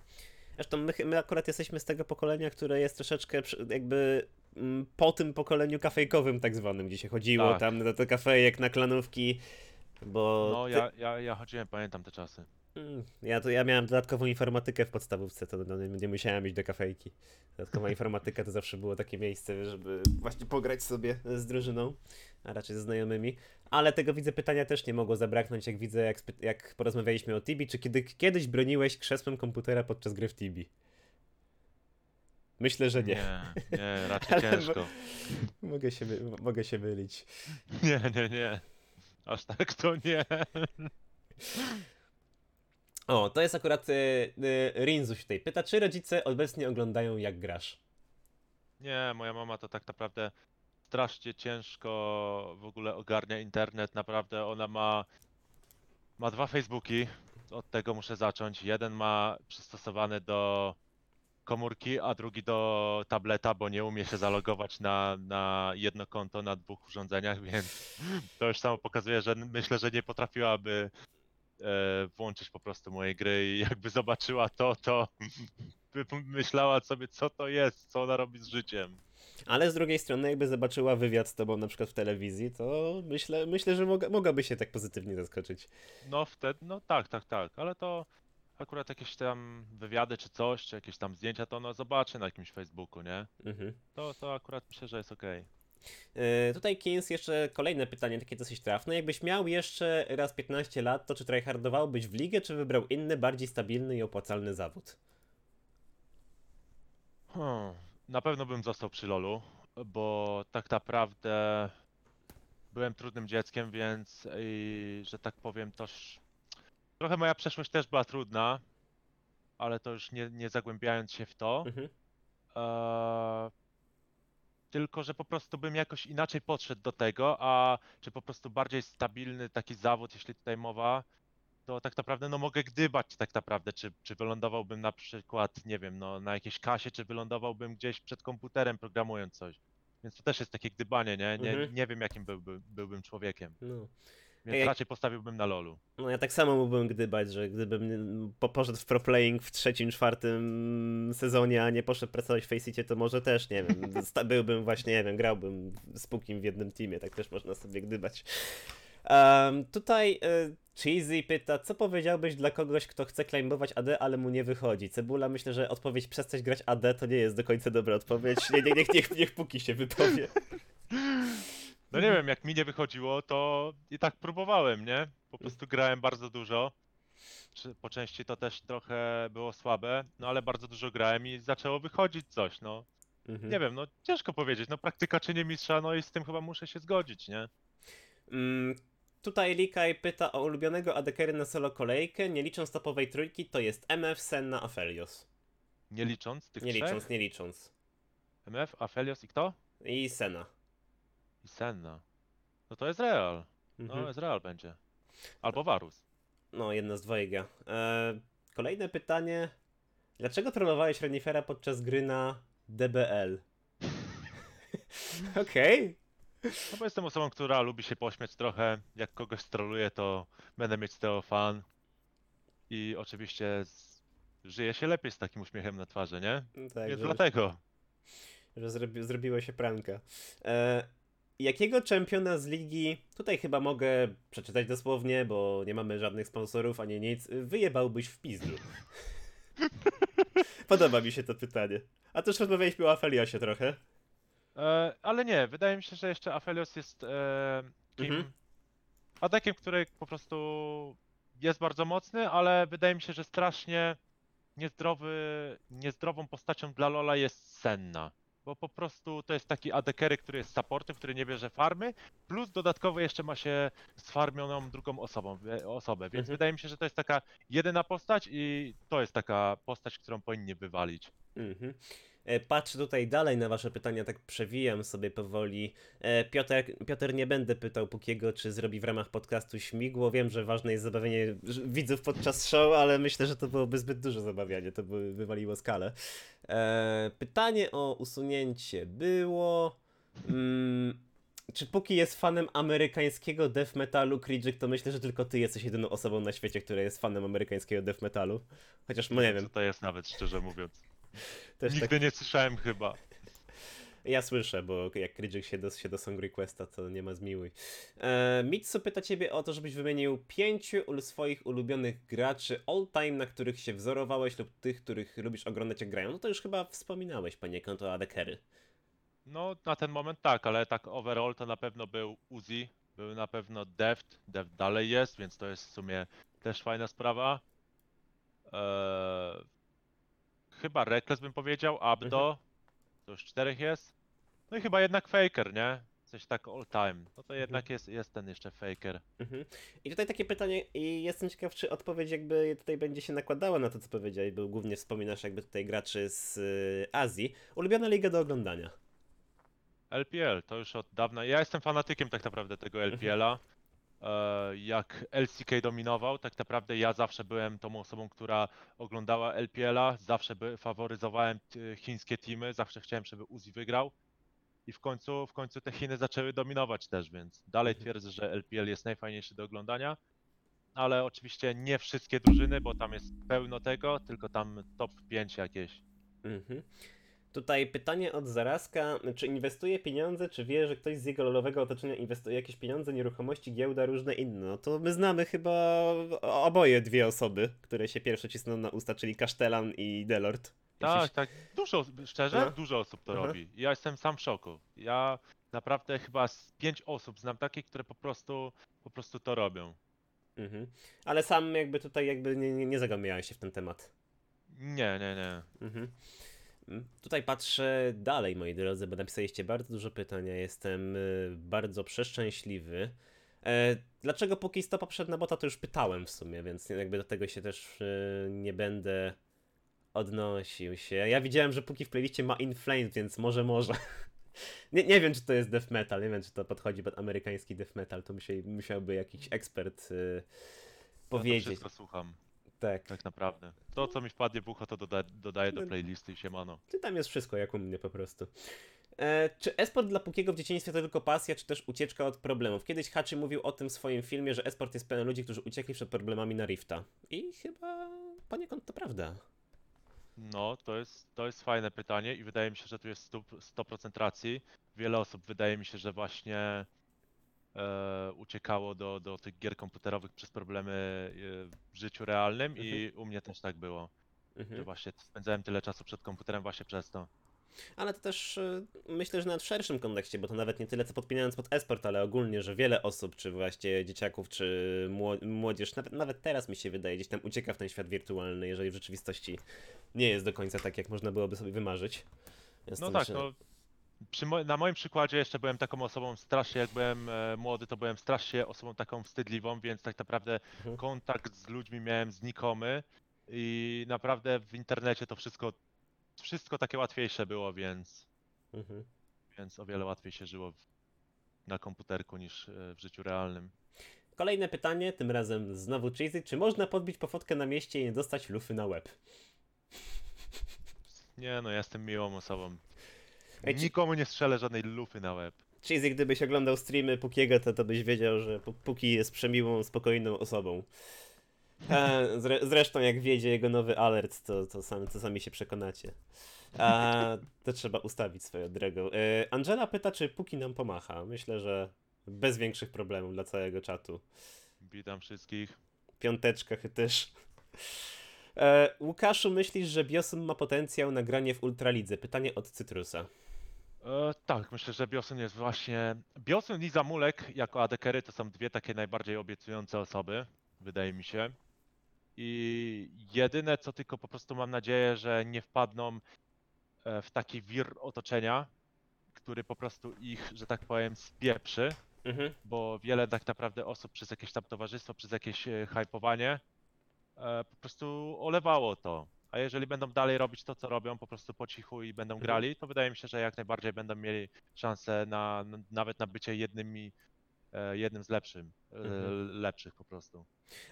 Zresztą my, my akurat jesteśmy z tego pokolenia, które jest troszeczkę jakby mm, po tym pokoleniu kafejkowym tak zwanym, gdzie się chodziło Tak. tam do, do kafejek, na klanówki, bo No, ty- ja, ja, ja chodziłem, pamiętam te czasy. Mm, Ja, to, ja miałem dodatkową informatykę w podstawówce, to no, nie, musiałem iść do kafejki. Dodatkowa *laughs* informatyka to zawsze było takie miejsce, żeby właśnie pograć sobie z drużyną, a raczej ze znajomymi. Ale tego widzę pytania też nie mogło zabraknąć, jak widzę, jak, jak porozmawialiśmy o Tibi. Czy kiedy, kiedyś broniłeś krzesłem komputera podczas gry w Tibi? Myślę, że nie. Nie, nie raczej *laughs* ciężko. Mogę, się, mogę się mylić. Nie, nie, nie. Aż tak to nie. O, to jest akurat y, y, Rinzuś tutaj. Pyta, czy rodzice obecnie oglądają jak grasz? Nie, moja mama to tak naprawdę strasznie ciężko w ogóle ogarnia internet. Naprawdę ona ma, ma dwa Facebooki. Od tego muszę zacząć. Jeden ma przystosowany do komórki, a drugi do tableta, bo nie umie się zalogować na, na jedno konto na dwóch urządzeniach, *laughs* więc to już samo pokazuje, że myślę, że nie potrafiłaby włączyć po prostu mojej gry i *laughs* jakby zobaczyła to, to *laughs* myślała sobie, co to jest, co ona robi z życiem. Ale z drugiej strony, jakby zobaczyła wywiad z tobą na przykład w telewizji, to myślę, myślę że mogła, mogłaby się tak pozytywnie zaskoczyć. No wtedy, no tak, tak, tak, ale to akurat jakieś tam wywiady czy coś, czy jakieś tam zdjęcia, to ona zobaczy na jakimś Facebooku, nie? Mhm. To, to akurat myślę, że jest okej. E, tutaj Keynes jeszcze kolejne pytanie, takie dosyć trafne. Jakbyś miał jeszcze raz 15 lat, to czy tryhardowałbyś w ligę, czy wybrał inny, bardziej stabilny i opłacalny zawód? Hmm, na pewno bym został przy LoLu, bo tak naprawdę byłem trudnym dzieckiem, więc i, że tak powiem też Trochę moja przeszłość też była trudna, ale to już nie, nie zagłębiając się w to. Mhm. Eee, tylko, że po prostu bym jakoś inaczej podszedł do tego, a czy po prostu bardziej stabilny taki zawód, jeśli tutaj mowa, to tak naprawdę no mogę gdybać tak naprawdę, czy, czy wylądowałbym na przykład, nie wiem, no na jakiejś kasie, czy wylądowałbym gdzieś przed komputerem programując coś. Więc to też jest takie gdybanie, nie? Nie, Mhm. nie wiem jakim byłby, byłbym człowiekiem. No. Więc Ej, raczej postawiłbym na lolu. No ja tak samo mógłbym gdybać, że gdybym po, poszedł w pro playing w trzecim, czwartym sezonie, a nie poszedł pracować w Faceitie, to może też, nie wiem, *laughs* byłbym właśnie, nie wiem, grałbym z Pukim w jednym teamie, tak też można sobie gdybać. Um, tutaj y, Cheesy pyta, co powiedziałbyś dla kogoś, kto chce claimować AD, ale mu nie wychodzi? Cebula, myślę, że odpowiedź przestać grać AD to nie jest do końca dobra odpowiedź. Nie, nie, niech, niech, niech Puki się wypowie. *laughs* No nie wiem, jak mi nie wychodziło, to i tak próbowałem, nie? Po prostu grałem bardzo dużo. Czy- Po części to też trochę było słabe, no ale bardzo dużo grałem i zaczęło wychodzić coś, no. Mhm. Nie wiem, no ciężko powiedzieć, no praktyka czyni mistrza, no i z tym chyba muszę się zgodzić, nie? Mm, tutaj Likaj pyta o ulubionego adekery na solo kolejkę, nie licząc topowej trójki, to jest MF, Senna, Aphelios. Nie licząc tych Nie trzech. licząc, nie licząc. MF, Aphelios i kto? I Senna. I Senna. No to jest Real. No Mhm. jest Real będzie. Albo Varus. No, jedna z dwojga. E, kolejne pytanie. Dlaczego trollowałeś Renifera podczas gry na DBL? *laughs* Okej. No bo jestem osobą, która lubi się pośmiać trochę. Jak kogoś stroluje, to będę mieć z tego fan. I oczywiście z... żyje się lepiej z takim uśmiechem na twarzy, nie? Tak, Więc że, dlatego. że zrobi, zrobiło się pranka. E, jakiego czempiona z ligi, tutaj chyba mogę przeczytać dosłownie, bo nie mamy żadnych sponsorów ani nic, wyjebałbyś w pizdu? *laughs* Podoba mi się to pytanie. A to już rozmawialiśmy o Afeliosie trochę. E, ale nie, wydaje mi się, że jeszcze Aphelios jest e, kim... Mhm. Adekiem, który po prostu jest bardzo mocny, ale wydaje mi się, że strasznie niezdrowy, niezdrową postacią dla Lola jest Senna. Bo po prostu to jest taki adekery, który jest supportem, który nie bierze farmy, plus dodatkowo jeszcze ma się sfarmioną drugą osobą, osobę, więc Mhm. wydaje mi się, że to jest taka jedyna postać i to jest taka postać, którą powinni wywalić. Mhm. E, Patrzę tutaj dalej na wasze pytania, tak przewijam sobie powoli. E, Piotr, Piotr, nie będę pytał Pukiego, czy zrobi w ramach podcastu śmigło. Wiem, że ważne jest zabawienie widzów podczas show, ale myślę, że to byłoby zbyt duże zabawianie, to by wywaliło skalę. E, pytanie o usunięcie było... Mm, czy Puki jest fanem amerykańskiego death metalu, Kridżyk, to myślę, że tylko ty jesteś jedyną osobą na świecie, która jest fanem amerykańskiego death metalu. Chociaż, no nie wiem, Co to jest nawet, szczerze mówiąc. Też tak Nigdy nie słyszałem chyba. Ja słyszę, bo jak Krydżyk się do, się do Song Requesta, to nie ma zmiłuj. E, Mitsu pyta ciebie o to, żebyś wymienił pięciu swoich ulubionych graczy all time, na których się wzorowałeś lub tych, których lubisz oglądać jak grają. No to już chyba wspominałeś poniekąd o Adekery. No, na ten moment tak, ale tak overall to na pewno był Uzi, był na pewno Deft, Deft dalej jest, więc to jest w sumie też fajna sprawa. Eee, chyba Reckless bym powiedział, Abdo, to już czterech jest. No i chyba jednak Faker, nie? Coś tak all time. No to jednak jest, jest ten jeszcze Faker. Mhm. I tutaj takie pytanie, i jestem ciekaw, czy odpowiedź jakby tutaj będzie się nakładała na to, co powiedziałeś, bo głównie wspominasz jakby tutaj graczy z y, Azji. Ulubiona liga do oglądania. LPL to już od dawna. Ja jestem fanatykiem tak naprawdę tego LPL-a. E, Jak LCK dominował, tak naprawdę ja zawsze byłem tą osobą, która oglądała LPL-a, zawsze by, faworyzowałem t- chińskie teamy, zawsze chciałem, żeby Uzi wygrał. I w końcu, w końcu te Chiny zaczęły dominować też, więc dalej Mhm. twierdzę, że LPL jest najfajniejszy do oglądania. Ale oczywiście nie wszystkie drużyny, bo tam jest pełno tego, tylko tam top 5 jakieś. Mhm. Tutaj pytanie od Zarazka. Czy inwestuje pieniądze, czy wie, że ktoś z jego lolowego otoczenia inwestuje jakieś pieniądze, nieruchomości, giełda, różne inne? No to my znamy chyba oboje dwie osoby, które się pierwsze cisną na usta, czyli Kasztelan i Delord. Tak, Jeśli- tak. Dużo, osób- szczerze, No. dużo osób to Aha. robi. Ja jestem sam w szoku. Ja naprawdę chyba z pięć osób znam takich, które po prostu, po prostu to robią. Mhm. Ale sam jakby tutaj jakby nie, nie, nie zagłębiałeś się w ten temat. Nie, nie, nie. Mhm. Tutaj patrzę dalej, moi drodzy, bo napisaliście bardzo dużo pytań. Ja jestem y, bardzo przeszczęśliwy. E, dlaczego póki stopa przed na bota, to już pytałem w sumie, więc jakby do tego się też e, nie będę odnosił się. Ja widziałem, że póki w playliście ma In Flames, więc może, może. *laughs* nie, nie wiem, czy to jest death metal, nie wiem, czy to podchodzi pod amerykański death metal, to musiał, musiałby jakiś ekspert e, Ja to powiedzieć. wszystko słucham, tak. tak naprawdę. To, co mi wpadnie w ucho, to doda dodaję do No. playlisty i siemano. Czy tam jest wszystko, jak u mnie po prostu. E, czy esport dla Pukiego w dzieciństwie to tylko pasja, czy też ucieczka od problemów? Kiedyś Hachi mówił o tym w swoim filmie, że esport jest pełen ludzi, którzy uciekli przed problemami na Rifta. I chyba poniekąd to prawda. No, to jest, to jest fajne pytanie i wydaje mi się, że tu jest stu- 100% racji. Wiele osób wydaje mi się, że właśnie e, uciekało do, do tych gier komputerowych przez problemy e, w życiu realnym i u mnie też tak było, że Mhm. właśnie spędzałem tyle czasu przed komputerem właśnie przez to. Ale to też e, myślę, że nawet w szerszym kontekście, bo to nawet nie tyle co podpinając pod esport, ale ogólnie, że wiele osób, czy właśnie dzieciaków, czy mło- młodzież, nawet, nawet teraz mi się wydaje, gdzieś tam ucieka w ten świat wirtualny, jeżeli w rzeczywistości nie jest do końca tak, jak można byłoby sobie wymarzyć. Więc No to tak, myślę- no. Przy mo- na moim przykładzie jeszcze byłem taką osobą strasznie, jak byłem e, młody, to byłem strasznie osobą taką wstydliwą, więc tak naprawdę Mhm. kontakt z ludźmi miałem znikomy i naprawdę w internecie to wszystko, wszystko takie łatwiejsze było, więc, Mhm. więc o wiele łatwiej się żyło w, na komputerku niż e, w życiu realnym. Kolejne pytanie, tym razem znowu Cheesy. Czy można podbić po fotkę na mieście i nie dostać lufy na łeb? Nie no, ja jestem miłą osobą. Ej, ci- Nikomu nie strzelę żadnej lufy na łeb. Cheesy, gdybyś oglądał streamy Pukiego, to, to byś wiedział, że Pu- Puki jest przemiłą, spokojną osobą. E, zre, zresztą jak wiedzie jego nowy alert, to, to, sami, to sami się przekonacie. A, to trzeba ustawić swoją drogą. E, Angela pyta, czy Puki nam pomacha. Myślę, że bez większych problemów dla całego czatu. Witam wszystkich. Piąteczka też. E, Łukaszu, myślisz, że Biosum ma potencjał na granie w Ultralidze? Pytanie od Cytrusa. E, tak, myślę, że Biosun jest właśnie. Biosun i Zamulek jako adekery to są dwie takie najbardziej obiecujące osoby, wydaje mi się. I jedyne co tylko po prostu mam nadzieję, że nie wpadną e, w taki wir otoczenia, który po prostu ich, że tak powiem, spieprzy, Mhm. bo wiele tak naprawdę osób przez jakieś tam towarzystwo, przez jakieś e, hypowanie po prostu olewało to. A jeżeli będą dalej robić to, co robią, po prostu po cichu i będą Mhm. grali, to wydaje mi się, że jak najbardziej będą mieli szansę na, nawet na bycie jednym, i- e, jednym z lepszym, e, Mhm. lepszych po prostu.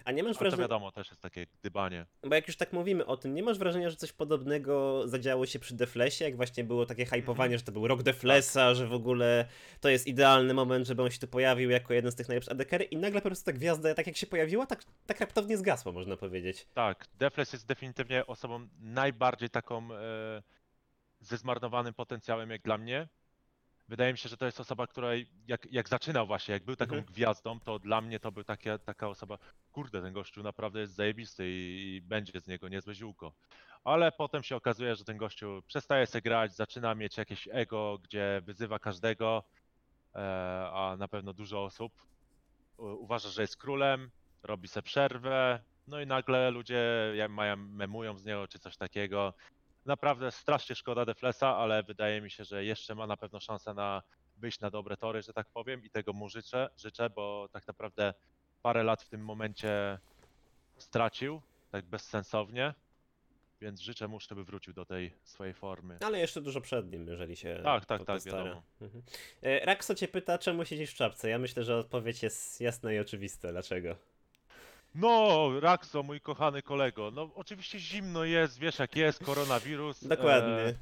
A nie masz Ale to wrażenia... wiadomo, też jest takie gdybanie. Bo jak już tak mówimy o tym, nie masz wrażenia, że coś podobnego zadziało się przy Deflesie, jak właśnie było takie hypowanie, że to był rok Deflesa, że w ogóle to jest idealny moment, żeby on się tu pojawił jako jeden z tych najlepszych adekery i nagle po prostu ta gwiazda, tak jak się pojawiła, tak, tak raptownie zgasła, można powiedzieć. Tak, Defles jest definitywnie osobą najbardziej taką e, ze zmarnowanym potencjałem jak dla mnie. Wydaje mi się, że to jest osoba, która jak, jak zaczynał właśnie, jak był taką Mhm. gwiazdą, to dla mnie to był takie, taka osoba, kurde, ten gościu naprawdę jest zajebisty i, i będzie z niego niezłe ziółko. Ale potem się okazuje, że ten gościu przestaje sobie grać, zaczyna mieć jakieś ego, gdzie wyzywa każdego, e, a na pewno dużo osób uważa, że jest królem, robi se przerwę, no i nagle ludzie mają, memują z niego czy coś takiego. Naprawdę strasznie szkoda Deflesa, ale wydaje mi się, że jeszcze ma na pewno szansę na wyjść na dobre tory, że tak powiem i tego mu życzę, życzę, bo tak naprawdę parę lat w tym momencie stracił, tak bezsensownie, więc życzę mu, żeby wrócił do tej swojej formy. Ale jeszcze dużo przed nim, jeżeli się Tak, tak, tak, postara. wiadomo. Mhm. E, Rakso cię pyta, czemu siedzisz w czapce? Ja myślę, że odpowiedź jest jasna i oczywista. Dlaczego? No, Raxo, mój kochany kolego, no oczywiście zimno jest, wiesz jak jest, koronawirus. Dokładnie. E,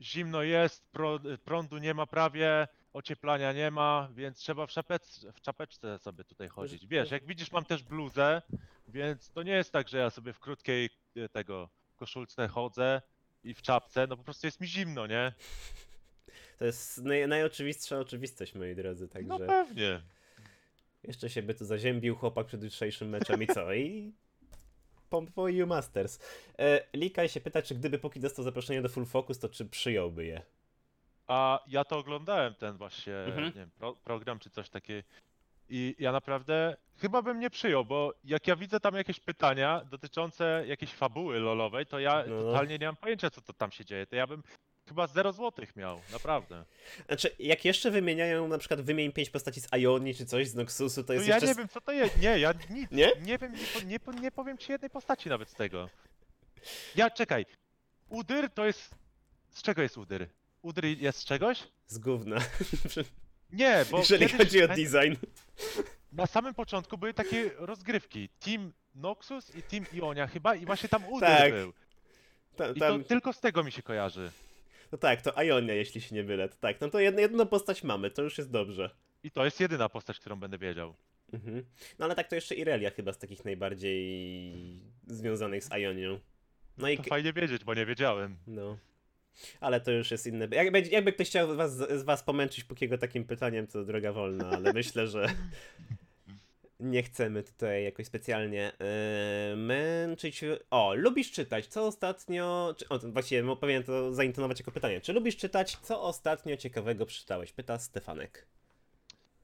zimno jest, pro, prądu nie ma prawie, ocieplania nie ma, więc trzeba w, czapec, w czapeczce sobie tutaj chodzić. Wiesz, jak widzisz, mam też bluzę, więc to nie jest tak, że ja sobie w krótkiej e, tego koszulce chodzę i w czapce, no po prostu jest mi zimno, nie? To jest naj, najoczywistsza oczywistość, moi drodzy, No także pewnie. Jeszcze się by tu zaziębił chłopak przed jutrzejszym meczem i co? I po you Masters. E, Likaj się pyta, czy gdyby Poki dostał zaproszenie do Full Focus, to czy przyjąłby je? A ja to oglądałem ten właśnie, Mhm. nie wiem, pro, program czy coś takiego. I ja naprawdę chyba bym nie przyjął, bo jak ja widzę tam jakieś pytania dotyczące jakiejś fabuły lolowej, to ja No, no. totalnie nie mam pojęcia, co to tam się dzieje. To ja bym chyba 0 złotych miał, naprawdę. Znaczy, jak jeszcze wymieniają, na przykład wymień pięć postaci z Ioni czy coś z Noxusu, to No jest ja jeszcze... nie wiem co to jest, nie, ja nic, Nie? nie, wiem, nie, po- nie, nie powiem ci jednej postaci nawet z tego. Ja, czekaj, Udyr to jest, z czego jest Udyr? Udyr jest z czegoś? Z gówna, *laughs* Nie, bo jeżeli kiedyś, chodzi o design. Na samym początku były takie rozgrywki, Team Noxus i Team Ionia chyba i właśnie tam Udyr Tak, był. Ta, I tam, to tylko z tego mi się kojarzy. No tak, to Ionia, jeśli się nie mylę. To tak, no to jedno, jedną postać mamy, to już jest dobrze. I to jest jedyna postać, którą będę wiedział. Mhm. No ale tak to jeszcze Irelia chyba z takich najbardziej związanych z Ionią. No i... To fajnie wiedzieć, bo nie wiedziałem. No. Ale to już jest inne. Jak, będzie- jakby ktoś chciał was, z was pomęczyć Pukiego takim pytaniem, to droga wolna, ale myślę, że *laughs* nie chcemy tutaj jakoś specjalnie yy, męczyć. O, lubisz czytać? Co ostatnio. Czy, o, właściwie powinien to zaintonować jako pytanie. Czy lubisz czytać? Co ostatnio ciekawego przeczytałeś? Pyta Stefanek.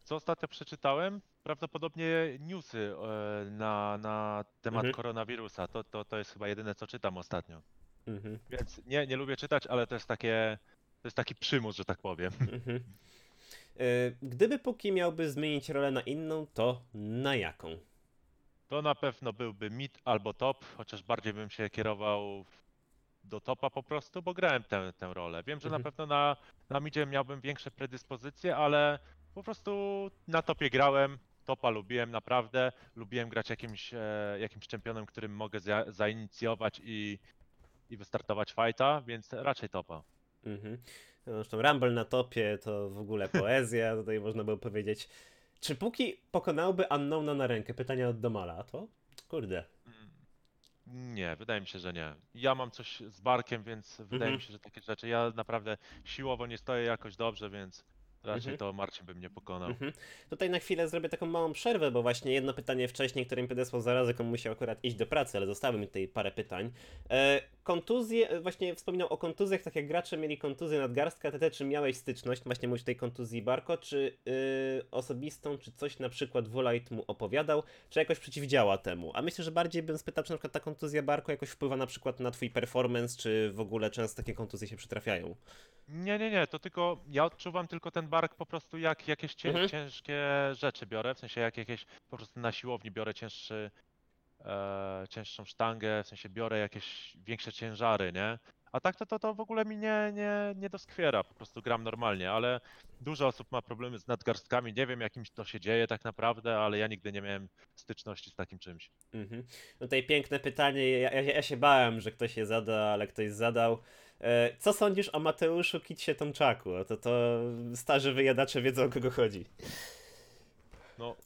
Co ostatnio przeczytałem? Prawdopodobnie newsy e, na, na temat Mhm. koronawirusa. To, to, to jest chyba jedyne, co czytam ostatnio. Mhm, Więc nie, nie lubię czytać, ale to jest takie. To jest taki przymus, że tak powiem. mhm. Yy, Gdyby Puki miałby zmienić rolę na inną, to na jaką? To na pewno byłby mid albo top, chociaż bardziej bym się kierował do topa po prostu, bo grałem tę, tę rolę. Wiem, że Mhm. na pewno na, na midzie miałbym większe predyspozycje, ale po prostu na topie grałem, topa lubiłem naprawdę, lubiłem grać jakimś, e, jakimś czempionem, którym mogę za, zainicjować i, i wystartować fighta, więc raczej topa. Mhm. Zresztą Rumble na topie to w ogóle poezja, *laughs* tutaj można było powiedzieć. Czy Puki pokonałby Unknowna na rękę? Pytanie od Domala, to? Kurde. Mm, Nie, wydaje mi się, że nie. Ja mam coś z barkiem, więc wydaje Mhm. mi się, że takie rzeczy. Ja naprawdę siłowo nie stoję jakoś dobrze, więc raczej Mhm. to Marcin by mnie pokonał. Mhm. Tutaj na chwilę zrobię taką małą przerwę, bo właśnie jedno pytanie wcześniej, które mi podesłał zarazem, on musiał akurat iść do pracy, ale zostały mi tutaj parę pytań. E, kontuzje, e, właśnie wspominał o kontuzjach, tak jak gracze mieli kontuzję nadgarstka, TT, czy miałeś styczność, właśnie mówisz tej kontuzji Barko, czy y, osobistą, czy coś na przykład Volite mu opowiadał, czy jakoś przeciwdziała temu? A myślę, że bardziej bym spytał, czy na przykład ta kontuzja Barko jakoś wpływa na przykład na twój performance, czy w ogóle często takie kontuzje się przytrafiają? Nie, nie, nie, to tylko ja odczuwam tylko ten bark po prostu jak jakieś cię, Mhm. ciężkie rzeczy biorę, w sensie jak jakieś po prostu na siłowni biorę cięższy, e, cięższą sztangę, w sensie biorę jakieś większe ciężary, nie? A tak to, to, to w ogóle mi nie, nie, nie doskwiera, po prostu gram normalnie, ale dużo osób ma problemy z nadgarstkami, nie wiem jakim to się dzieje tak naprawdę, ale ja nigdy nie miałem styczności z takim czymś. Mhm. No tutaj piękne pytanie. Ja, ja, ja się bałem, że ktoś je zada, ale ktoś zadał. E, co sądzisz o Mateuszu Kitsie Tomczaku? To to starzy wyjadacze wiedzą o kogo chodzi. No,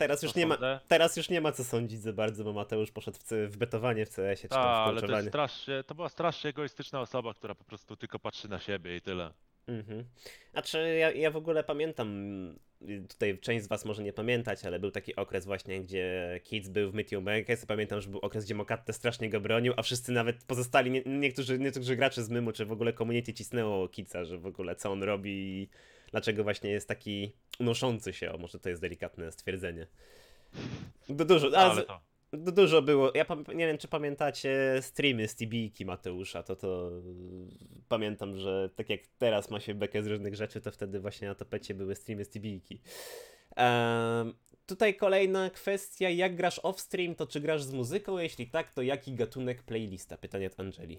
Teraz już nie ma. Teraz już nie ma co sądzić za bardzo, bo Mateusz poszedł w, w betowanie w CS-ie czy Ta, tam w ale to, jest strasznie, to była strasznie egoistyczna osoba, która po prostu tylko patrzy na siebie i tyle. Mhm. A czy ja, ja w ogóle pamiętam, tutaj część z was może nie pamiętać, ale był taki okres właśnie, gdzie Kids był w Mythium Bankers. Pamiętam, że był okres, gdzie Mokatte strasznie go bronił, a wszyscy nawet pozostali, nie, niektórzy, niektórzy gracze z Mymu, czy w ogóle community cisnęło Kidsa, że w ogóle co on robi i dlaczego właśnie jest taki unoszący się, o może to jest delikatne stwierdzenie. Du- Dużo, a, Ale to. Du- Dużo było. Ja nie wiem, czy pamiętacie streamy z Tibiki Mateusza, to to pamiętam, że tak jak teraz ma się bekę z różnych rzeczy, to wtedy właśnie na tapecie były streamy z Tibiki. Em, tutaj kolejna kwestia, jak grasz off-stream, to czy grasz z muzyką? Jeśli tak, to jaki gatunek playlista? Pytanie od Angeli.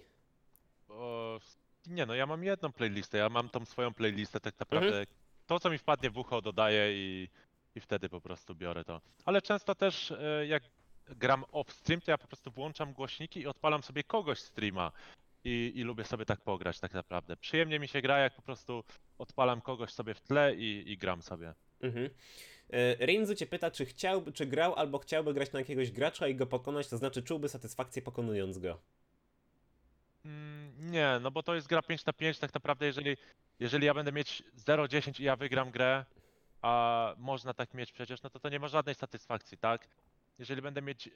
O, nie no, ja mam jedną playlistę, ja mam tą swoją playlistę tak naprawdę. To co mi wpadnie w ucho dodaję i, i wtedy po prostu biorę to. Ale często też e, jak gram off stream, to ja po prostu włączam głośniki i odpalam sobie kogoś streama. I, I lubię sobie tak pograć tak naprawdę. Przyjemnie mi się gra, jak po prostu odpalam kogoś sobie w tle i, i gram sobie. Mhm. E, Rinzu cię pyta, czy chciałby, czy grał albo chciałby grać na jakiegoś gracza i go pokonać, to znaczy czułby satysfakcję pokonując go. Mm, Nie, no bo to jest gra 5 na 5 tak naprawdę, jeżeli, jeżeli ja będę mieć 0-10 i ja wygram grę, a można tak mieć przecież, no to to nie ma żadnej satysfakcji, tak? Jeżeli będę mieć e,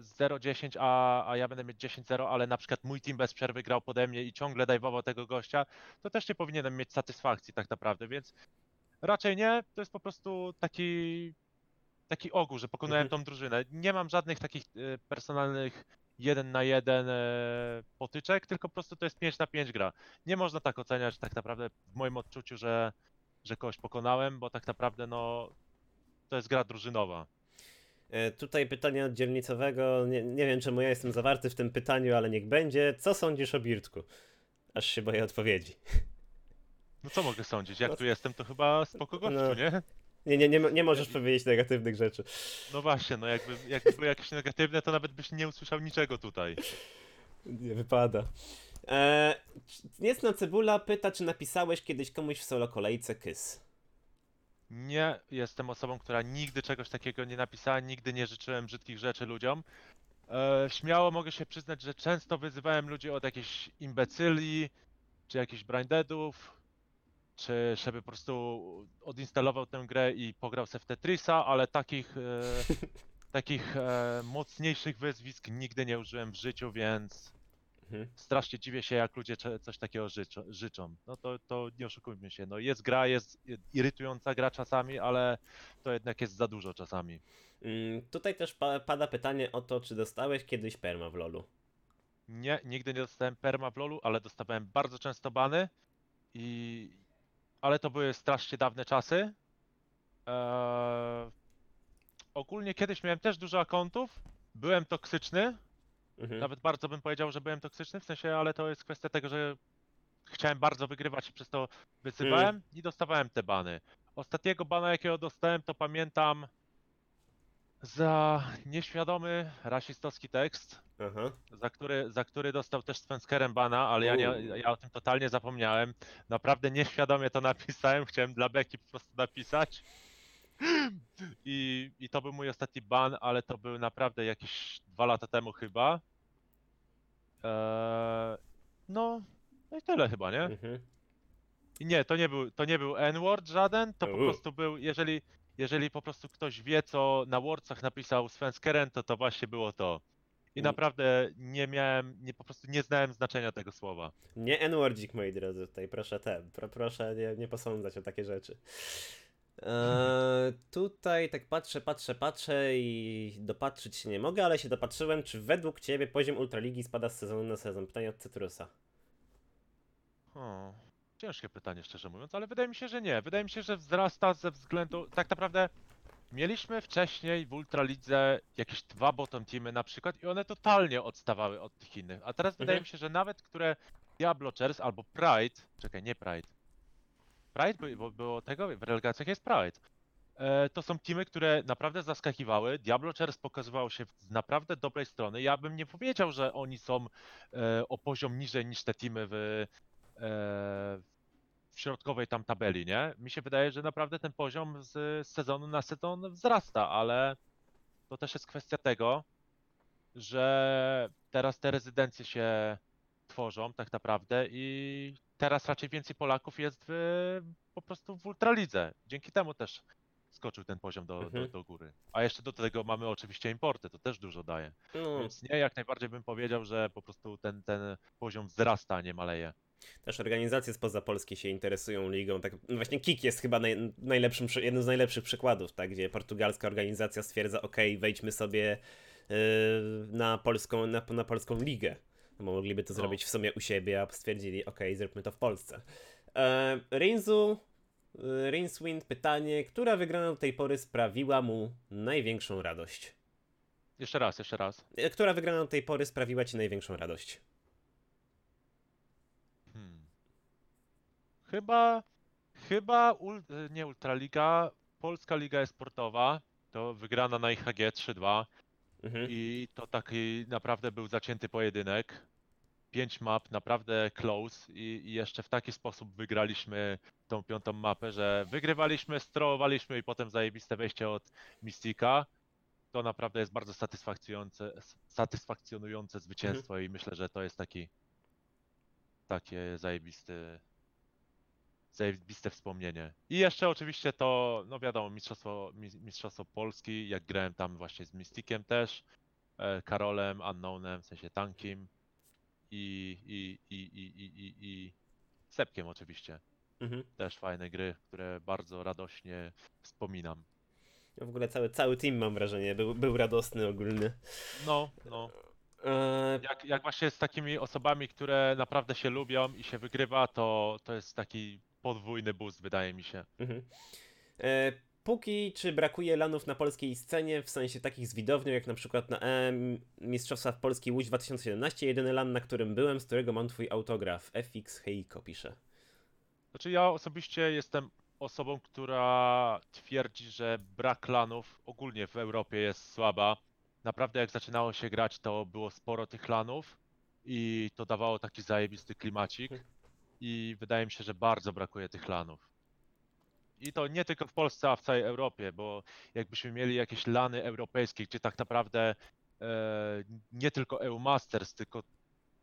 0-10, a, a ja będę mieć 10-0, ale na przykład mój team bez przerwy grał pode mnie i ciągle dajwował tego gościa, to też nie powinienem mieć satysfakcji tak naprawdę, więc raczej nie, to jest po prostu taki, taki ogół, że pokonałem Mhm. tą drużynę. Nie mam żadnych takich e, personalnych jeden na jeden e, potyczek, tylko po prostu to jest 5 na 5 gra. Nie można tak oceniać tak naprawdę w moim odczuciu, że, że kogoś pokonałem, bo tak naprawdę no to jest gra drużynowa. E, Tutaj pytanie od dzielnicowego. Nie, nie wiem, czemu ja jestem zawarty w tym pytaniu, ale niech będzie. Co sądzisz o Birtku? Aż się boję odpowiedzi. No co mogę sądzić? Jak No- tu jestem, to chyba spoko gościu, No. nie? Nie, nie, nie, nie możesz powiedzieć negatywnych rzeczy. No właśnie, no jakby, jakby były jakieś negatywne, to nawet byś nie usłyszał niczego tutaj. Nie wypada. E, Niecna Cebula pyta, czy napisałeś kiedyś komuś w solo kolejce kys. Nie jestem osobą, która nigdy czegoś takiego nie napisała, nigdy nie życzyłem brzydkich rzeczy ludziom. E, śmiało mogę się przyznać, że często wyzywałem ludzi od jakichś imbecyli, czy jakichś braindeadów, czy żeby po prostu odinstalował tę grę i pograł se w Tetrisa, ale takich, e, *laughs* takich e, mocniejszych wyzwisk nigdy nie użyłem w życiu, więc Mhm. strasznie dziwię się, jak ludzie cze- coś takiego życzą. życzą. No to, to nie oszukujmy się. No jest gra, jest irytująca gra czasami, ale to jednak jest za dużo czasami. Mm, Tutaj też pa pada pytanie o to, czy dostałeś kiedyś perma w lolu. Nie, nigdy nie dostałem perma w lolu, ale dostawałem bardzo często bany i... Ale to były strasznie dawne czasy. Eee... Ogólnie kiedyś miałem też dużo akkontów. Byłem toksyczny, Mhm. Nawet bardzo bym powiedział, że byłem toksyczny, w sensie, ale to jest kwestia tego, że chciałem bardzo wygrywać i przez to wysypałem i dostawałem te bany. Ostatniego bana, jakiego dostałem, to pamiętam za nieświadomy rasistowski tekst, Aha. za który, za który dostał też Svenskerem bana, ale ja, nie, ja o tym totalnie zapomniałem. Naprawdę nieświadomie to napisałem, chciałem dla Beki po prostu napisać. I, I to był mój ostatni ban, ale to był naprawdę jakieś dwa lata temu chyba. Eee, no, no i tyle chyba, nie? Mhm. I nie, to nie był, to nie był N-word żaden, to po prostu był, jeżeli, jeżeli po prostu ktoś wie, co na Wordsach napisał Svenskeren, to to właśnie było to. I Mm. naprawdę nie miałem, nie, po prostu nie znałem znaczenia tego słowa. Nie N-wordzik, moi drodzy, tutaj proszę ten, pro, proszę nie, nie posądzać o takie rzeczy. Eee, tutaj tak patrzę, patrzę, patrzę i dopatrzyć się nie mogę, ale się dopatrzyłem, czy według ciebie poziom Ultraligi spada z sezonu na sezon? Pytanie od Cytrusa. O, ciężkie pytanie, szczerze mówiąc, ale wydaje mi się, że nie. Wydaje mi się, że wzrasta ze względu. Tak naprawdę mieliśmy wcześniej w Ultralidze jakieś dwa bottom teamy na przykład i one totalnie odstawały od tych innych. A teraz wydaje Mhm. mi się, że nawet które Diablo Chairs albo Pride. Czekaj, nie Pride. Pride, by- bo było tego, w relegacjach jest Pride. E, to są teamy, które naprawdę zaskakiwały. Diablo Chairs pokazywało się z naprawdę dobrej strony. Ja bym nie powiedział, że oni są e, o poziom niżej niż te teamy w, e, w środkowej tam tabeli, nie? Mi się wydaje, że naprawdę ten poziom z, z sezonu na sezon wzrasta, ale to też jest kwestia tego, że teraz te rezydencje się tworzą tak naprawdę i teraz raczej więcej Polaków jest w, po prostu w Ultralidze. Dzięki temu też skoczył ten poziom do, do, Mhm. do góry. A jeszcze do tego mamy oczywiście importy, to też dużo daje. No, Więc nie, jak najbardziej bym powiedział, że po prostu ten, ten poziom wzrasta, a nie maleje. Też organizacje spoza Polski się interesują ligą. Tak, no właśnie Kik jest chyba naj, najlepszym, jednym z najlepszych przykładów, tak, gdzie portugalska organizacja stwierdza, ok, wejdźmy sobie yy, na, polską, na, na polską ligę. No, bo mogliby to No. zrobić w sumie u siebie, a stwierdzili, ok, zróbmy to w Polsce. E, Rinzu, e, Rinswind, pytanie, która wygrana do tej pory sprawiła mu największą radość? Jeszcze raz, jeszcze raz. E, Która wygrana do tej pory sprawiła ci największą radość? Chyba, chyba ul, nie Ultraliga, Polska Liga Esportowa, to wygrana na IHG 3-2 Mhm. i to taki naprawdę był zacięty pojedynek. Pięć map, naprawdę close i, i jeszcze w taki sposób wygraliśmy tą piątą mapę, że wygrywaliśmy, strołowaliśmy i potem zajebiste wejście od Mystika. To naprawdę jest bardzo satysfakcjonujące, satysfakcjonujące zwycięstwo i myślę, że to jest taki takie zajebisty zajebiste wspomnienie. I jeszcze oczywiście to, no wiadomo, mistrzostwo, mi- mistrzostwo Polski, jak grałem tam właśnie z Mystikiem też, e, Karolem, Unknownem, w sensie Tankim i, i, i, i, i, i, i Sepkiem oczywiście. Mhm. Też fajne gry, które bardzo radośnie wspominam. W ogóle cały, cały team mam wrażenie był, był radosny ogólny. No, no. E, Jak, jak właśnie z takimi osobami, które naprawdę się lubią i się wygrywa, to, to jest taki podwójny boost, wydaje mi się. mhm. E, póki czy brakuje lanów na polskiej scenie, w sensie takich z widownią, jak na przykład na EM Mistrzostwa Polski Łódź 2017, jedyny lan, na którym byłem, z którego mam twój autograf. FX Heiko pisze. Znaczy ja osobiście jestem osobą, która twierdzi, że brak lanów ogólnie w Europie jest słaba. Naprawdę jak zaczynało się grać, to było sporo tych lanów i to dawało taki zajebisty klimacik i wydaje mi się, że bardzo brakuje tych lanów. I to nie tylko w Polsce, a w całej Europie, bo jakbyśmy mieli jakieś lany europejskie, gdzie tak naprawdę e, nie tylko EU Masters, tylko,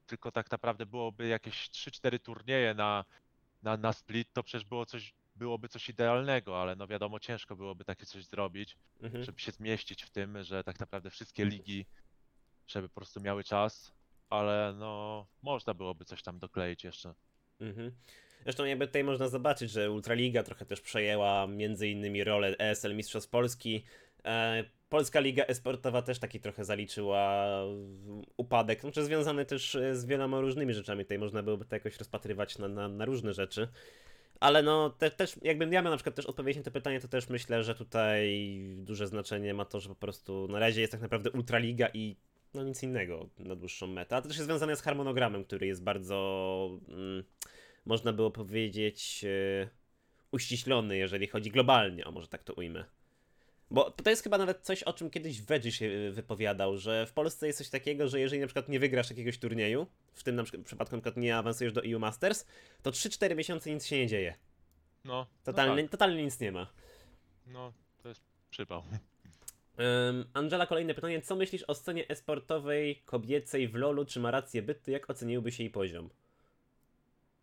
tylko tak naprawdę byłoby jakieś 3-4 turnieje na, na, na split, to przecież było coś, byłoby coś idealnego, ale no wiadomo, ciężko byłoby takie coś zrobić, Mhm. żeby się zmieścić w tym, że tak naprawdę wszystkie ligi, żeby po prostu miały czas, ale no można byłoby coś tam dokleić jeszcze. Mhm. Zresztą jakby tutaj można zobaczyć, że Ultraliga trochę też przejęła między innymi rolę ESL Mistrzostw Polski. E, Polska Liga Esportowa też taki trochę zaliczyła upadek, znaczy związany też e, z wieloma różnymi rzeczami. Tutaj można byłoby to jakoś rozpatrywać na, na, na różne rzeczy. Ale no te, też, jakbym ja miał na przykład też odpowiedzieć na to pytanie, to też myślę, że tutaj duże znaczenie ma to, że po prostu na razie jest tak naprawdę Ultraliga i no nic innego na dłuższą metę. A to też jest związane z harmonogramem, który jest bardzo, mm, można było powiedzieć, e, uściślony, jeżeli chodzi globalnie, o może tak to ujmę. Bo to jest chyba nawet coś, o czym kiedyś Veggie się e, wypowiadał, że w Polsce jest coś takiego, że jeżeli na przykład nie wygrasz jakiegoś turnieju, w tym na przykład, przypadku na przykład nie awansujesz do EU Masters, to 3-4 miesiące nic się nie dzieje. No, Totalnie, no, tak, totalnie nic nie ma. no to jest przypał. Angela, kolejne pytanie. Co myślisz o scenie esportowej kobiecej w LoLu? Czy ma rację bytu? Jak oceniłbyś jej poziom?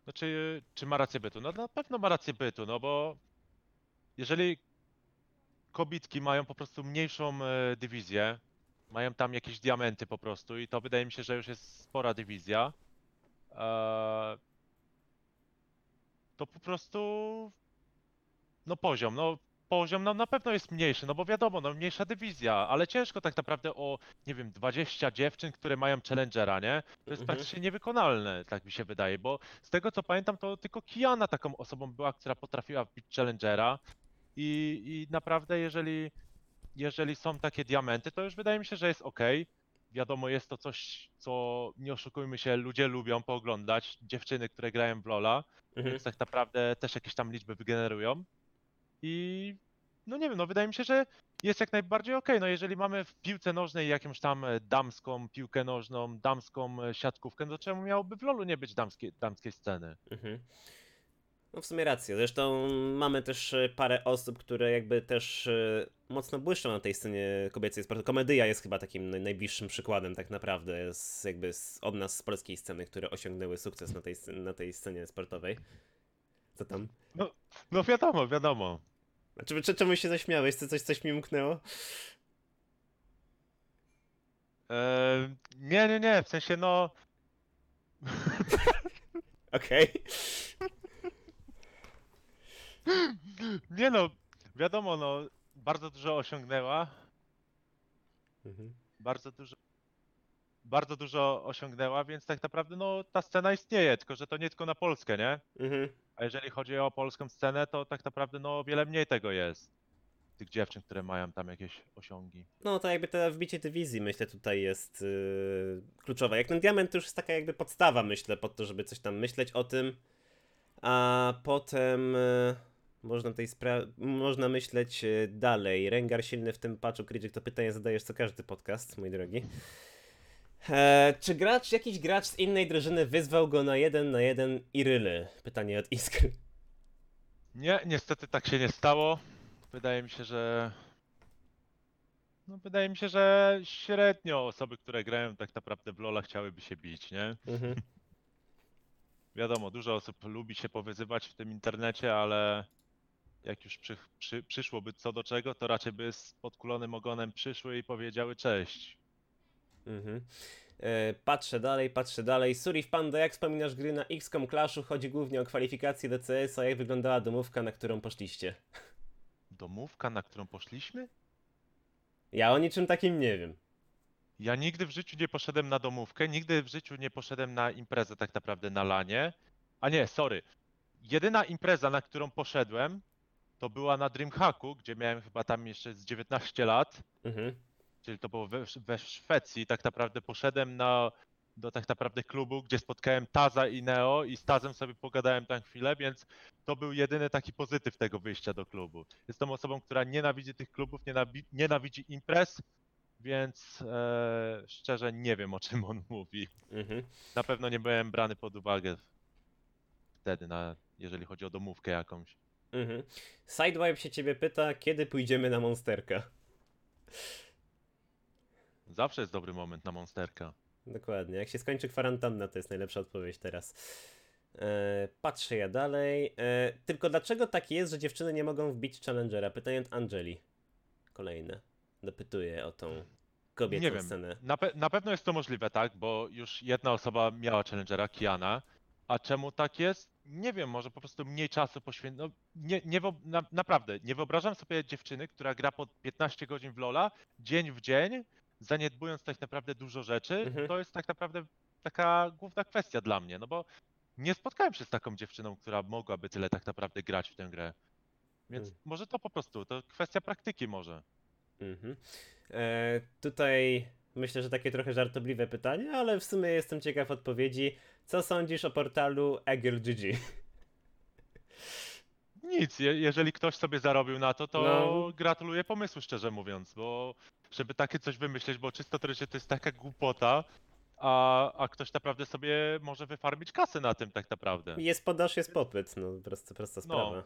Znaczy, czy ma rację bytu? No na pewno ma rację bytu, no bo jeżeli kobitki mają po prostu mniejszą e, dywizję, mają tam jakieś diamenty po prostu i to wydaje mi się, że już jest spora dywizja, e, to po prostu no poziom, no poziom no, na pewno jest mniejszy, no bo wiadomo, no mniejsza dywizja, ale ciężko tak naprawdę o, nie wiem, 20 dziewczyn, które mają challengera, nie? To jest Mhm. praktycznie niewykonalne, tak mi się wydaje, bo z tego co pamiętam, to tylko Kiana taką osobą była, która potrafiła wbić challengera i, i naprawdę jeżeli, jeżeli są takie diamenty, to już wydaje mi się, że jest ok. Wiadomo, jest to coś, co nie oszukujmy się, ludzie lubią pooglądać, dziewczyny, które grają w LoL'a, Mhm. więc tak naprawdę też jakieś tam liczby wygenerują. I no nie wiem, no wydaje mi się, że jest jak najbardziej okej. No jeżeli mamy w piłce nożnej jakąś tam e, damską piłkę nożną, damską e, siatkówkę, no to czemu miałoby w LoLu nie być damskiej, damskiej sceny? Mhm. No w sumie rację. Zresztą mamy też e, parę osób, które jakby też mocno błyszczą na tej scenie kobiecej sportu. Komedia jest chyba takim naj- najbliższym przykładem tak naprawdę z, jakby z, od nas z polskiej sceny, które osiągnęły sukces na tej, na tej scenie sportowej. Co tam? No wiadomo, wiadomo. A czy, czy czemu się zaśmiałeś? Co, coś, coś mi umknęło? Eee, nie, nie, nie, w sensie no, *laughs* Okej. nie no, wiadomo, no, bardzo dużo osiągnęła, Mhm. bardzo dużo, bardzo dużo osiągnęła, więc tak naprawdę no ta scena istnieje, tylko że to nie tylko na Polskę, nie? Mhm. A jeżeli chodzi o polską scenę, to tak naprawdę no o wiele mniej tego jest. Tych dziewczyn, które mają tam jakieś osiągi. No to jakby to wbicie dywizji myślę tutaj jest yy, kluczowe. Jak ten diament to już jest taka jakby podstawa myślę pod to, żeby coś tam myśleć o tym. A potem yy, można tej spra- można myśleć yy, dalej. Rengar silny w tym patchu, Krydzik, to pytanie zadajesz co każdy podcast, mój drogi. E, czy gracz, jakiś gracz z innej drużyny wyzwał go na jeden na jeden Iryly? Pytanie od Iskry. Nie, niestety tak się nie stało. Wydaje mi się, że. No, wydaje mi się, że średnio osoby, które grają tak naprawdę w Lola chciałyby się bić, nie? Mhm. *laughs* Wiadomo, dużo osób lubi się powyzywać w tym internecie, ale jak już przy, przy, przyszłoby co do czego, to raczej by z podkulonym ogonem przyszły i powiedziały cześć. Mhm. E, patrzę dalej, patrzę dalej. Surif Panda, jak wspominasz gry na XCOM Clashu? Chodzi głównie o kwalifikacje do CS, a jak wyglądała domówka, na którą poszliście? Domówka, na którą poszliśmy? Ja o niczym takim nie wiem. Ja nigdy w życiu nie poszedłem na domówkę, nigdy w życiu nie poszedłem na imprezę tak naprawdę na lanie. A nie, sorry. Jedyna impreza, na którą poszedłem, to była na Dreamhacku, gdzie miałem chyba tam jeszcze z 19 lat, Mhm. Czyli to było we, we Szwecji. Tak naprawdę poszedłem na, do tak naprawdę klubu, gdzie spotkałem Taza i Neo i z Tazem sobie pogadałem tam chwilę, więc to był jedyny taki pozytyw tego wyjścia do klubu. Jestem osobą, która nienawidzi tych klubów, nienawi- nienawidzi imprez, więc e, szczerze nie wiem o czym on mówi. Mhm. Na pewno nie byłem brany pod uwagę wtedy, na, jeżeli chodzi o domówkę jakąś. Mhm. Sidewipe się ciebie pyta, kiedy pójdziemy na Monsterka. Zawsze jest dobry moment na monsterka. Dokładnie. Jak się skończy kwarantanna, to jest najlepsza odpowiedź teraz. E, patrzę ja dalej. E, tylko dlaczego tak jest, że dziewczyny nie mogą wbić Challengera? Pytanie od Angeli. Kolejne. Dopytuję o tą kobiecą Nie wiem. scenę. Na, pe- na pewno jest to możliwe, tak? Bo już jedna osoba miała challengera, Kiana. A czemu tak jest? Nie wiem, może po prostu mniej czasu poświęca. No, nie, nie na, naprawdę, nie wyobrażam sobie dziewczyny, która gra po 15 godzin w Lola, dzień w dzień, zaniedbując tak naprawdę dużo rzeczy. Mhm. To jest tak naprawdę taka główna kwestia dla mnie, no bo nie spotkałem się z taką dziewczyną, która mogłaby tyle tak naprawdę grać w tę grę. Więc Hmm. może to po prostu, to kwestia praktyki może. Mhm. E, tutaj myślę, że takie trochę żartobliwe pytanie, ale w sumie jestem ciekaw odpowiedzi. Co sądzisz o portalu Egil.gg? *laughs* Nic, je, jeżeli ktoś sobie zarobił na to, to No. gratuluję pomysłu, szczerze mówiąc, bo żeby takie coś wymyśleć, bo czysto teoretycznie to jest taka głupota, a, a ktoś naprawdę sobie może wyfarmić kasę na tym tak naprawdę. Jest podaż, jest popyt, no prosta, prosta No. sprawa.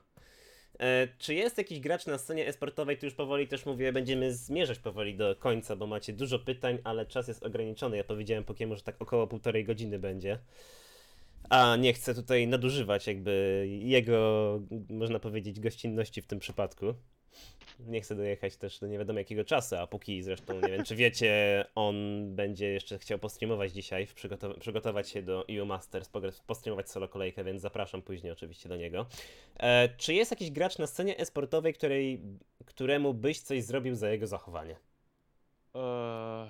E, czy jest jakiś gracz na scenie esportowej, tu już powoli też mówię, będziemy zmierzać powoli do końca, bo macie dużo pytań, ale czas jest ograniczony. Ja powiedziałem Pokiemu, że tak około półtorej godziny będzie. A nie chcę tutaj nadużywać jakby jego, można powiedzieć, gościnności w tym przypadku. Nie chcę dojechać też do nie wiadomo jakiego czasu, a póki zresztą, nie wiem czy wiecie, on będzie jeszcze chciał postreamować dzisiaj, przygotow- przygotować się do EU Masters, postreamować solo kolejkę, więc zapraszam później oczywiście do niego. E, czy jest jakiś gracz na scenie esportowej, której, któremu byś coś zrobił za jego zachowanie? Eee,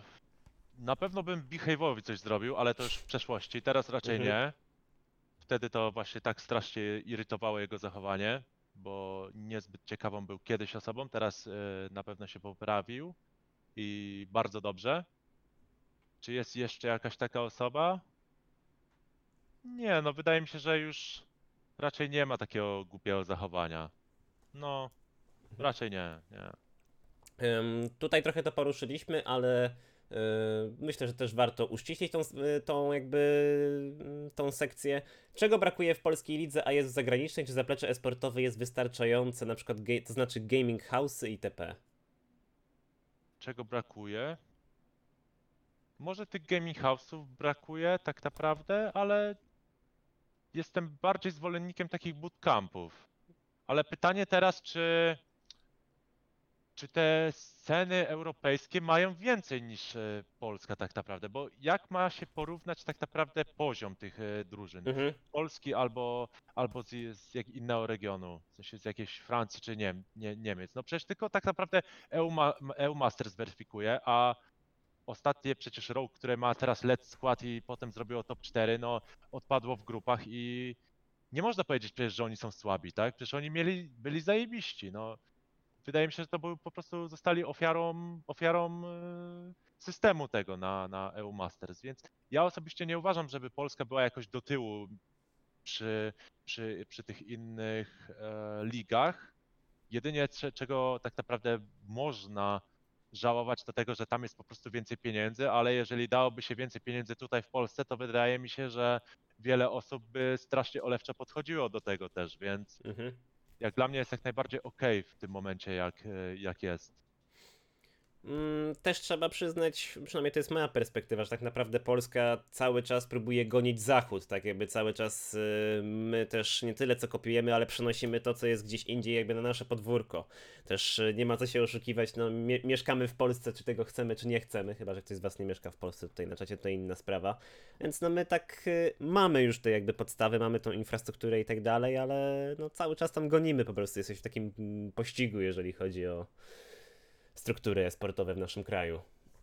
na pewno bym Behave'owi coś zrobił, ale to już w przeszłości, teraz raczej Mhm. nie. Wtedy to właśnie tak strasznie irytowało jego zachowanie, bo niezbyt ciekawą był kiedyś osobą, teraz e, na pewno się poprawił i bardzo dobrze. Czy jest jeszcze jakaś taka osoba? Nie, no wydaje mi się, że już raczej nie ma takiego głupiego zachowania. No, raczej nie, nie. Tutaj trochę to poruszyliśmy, ale myślę, że też warto uściślić tą, s- y, tą jakby y, tą sekcję. Czego brakuje w polskiej lidze, a jest w zagranicznej? Czy zaplecze esportowe jest wystarczające, na przykład, to znaczy gaming house'y itp. czego brakuje. Może tych gaming house'ów brakuje tak naprawdę, ale jestem bardziej zwolennikiem takich bootcampów. Ale pytanie teraz, czy, czy te sceny europejskie mają więcej niż e, Polska tak naprawdę? Bo jak ma się porównać tak naprawdę poziom tych e, drużyn? Mhm. Polski albo, albo z, z jak innego regionu, w sensie z jakiejś Francji czy nie, nie, Niemiec. No przecież tylko tak naprawdę EU, ma, EU Masters weryfikuje, a ostatnie przecież Rogue, które ma teraz Let's Skład i potem zrobiło top 4, no odpadło w grupach i nie można powiedzieć przecież, że oni są słabi, tak? Przecież oni mieli, byli zajebiści, no. Wydaje mi się, że to był po prostu zostali ofiarą, ofiarą e, systemu tego na, na EU Masters, więc ja osobiście nie uważam, żeby Polska była jakoś do tyłu przy, przy, przy tych innych e, ligach. Jedynie cze- czego tak naprawdę można żałować do tego, że tam jest po prostu więcej pieniędzy, ale jeżeli dałoby się więcej pieniędzy tutaj w Polsce, to wydaje mi się, że wiele osób by strasznie olewczo podchodziło do tego też, więc Mhm. Jak dla mnie jest jak najbardziej okej w tym momencie, jak, e, jak jest. Mm, Też trzeba przyznać, przynajmniej to jest moja perspektywa, że tak naprawdę Polska cały czas próbuje gonić Zachód, tak jakby cały czas y, my też nie tyle co kopiujemy, ale przenosimy to, co jest gdzieś indziej jakby na nasze podwórko. Też y, nie ma co się oszukiwać, no mie mieszkamy w Polsce, czy tego chcemy, czy nie chcemy, chyba, że ktoś z was nie mieszka w Polsce tutaj na czacie, to inna sprawa. Więc no my tak y, mamy już te jakby podstawy, mamy tą infrastrukturę i tak dalej, ale no cały czas tam gonimy po prostu, jesteś w takim mm, pościgu, jeżeli chodzi o struktury sportowe w naszym kraju.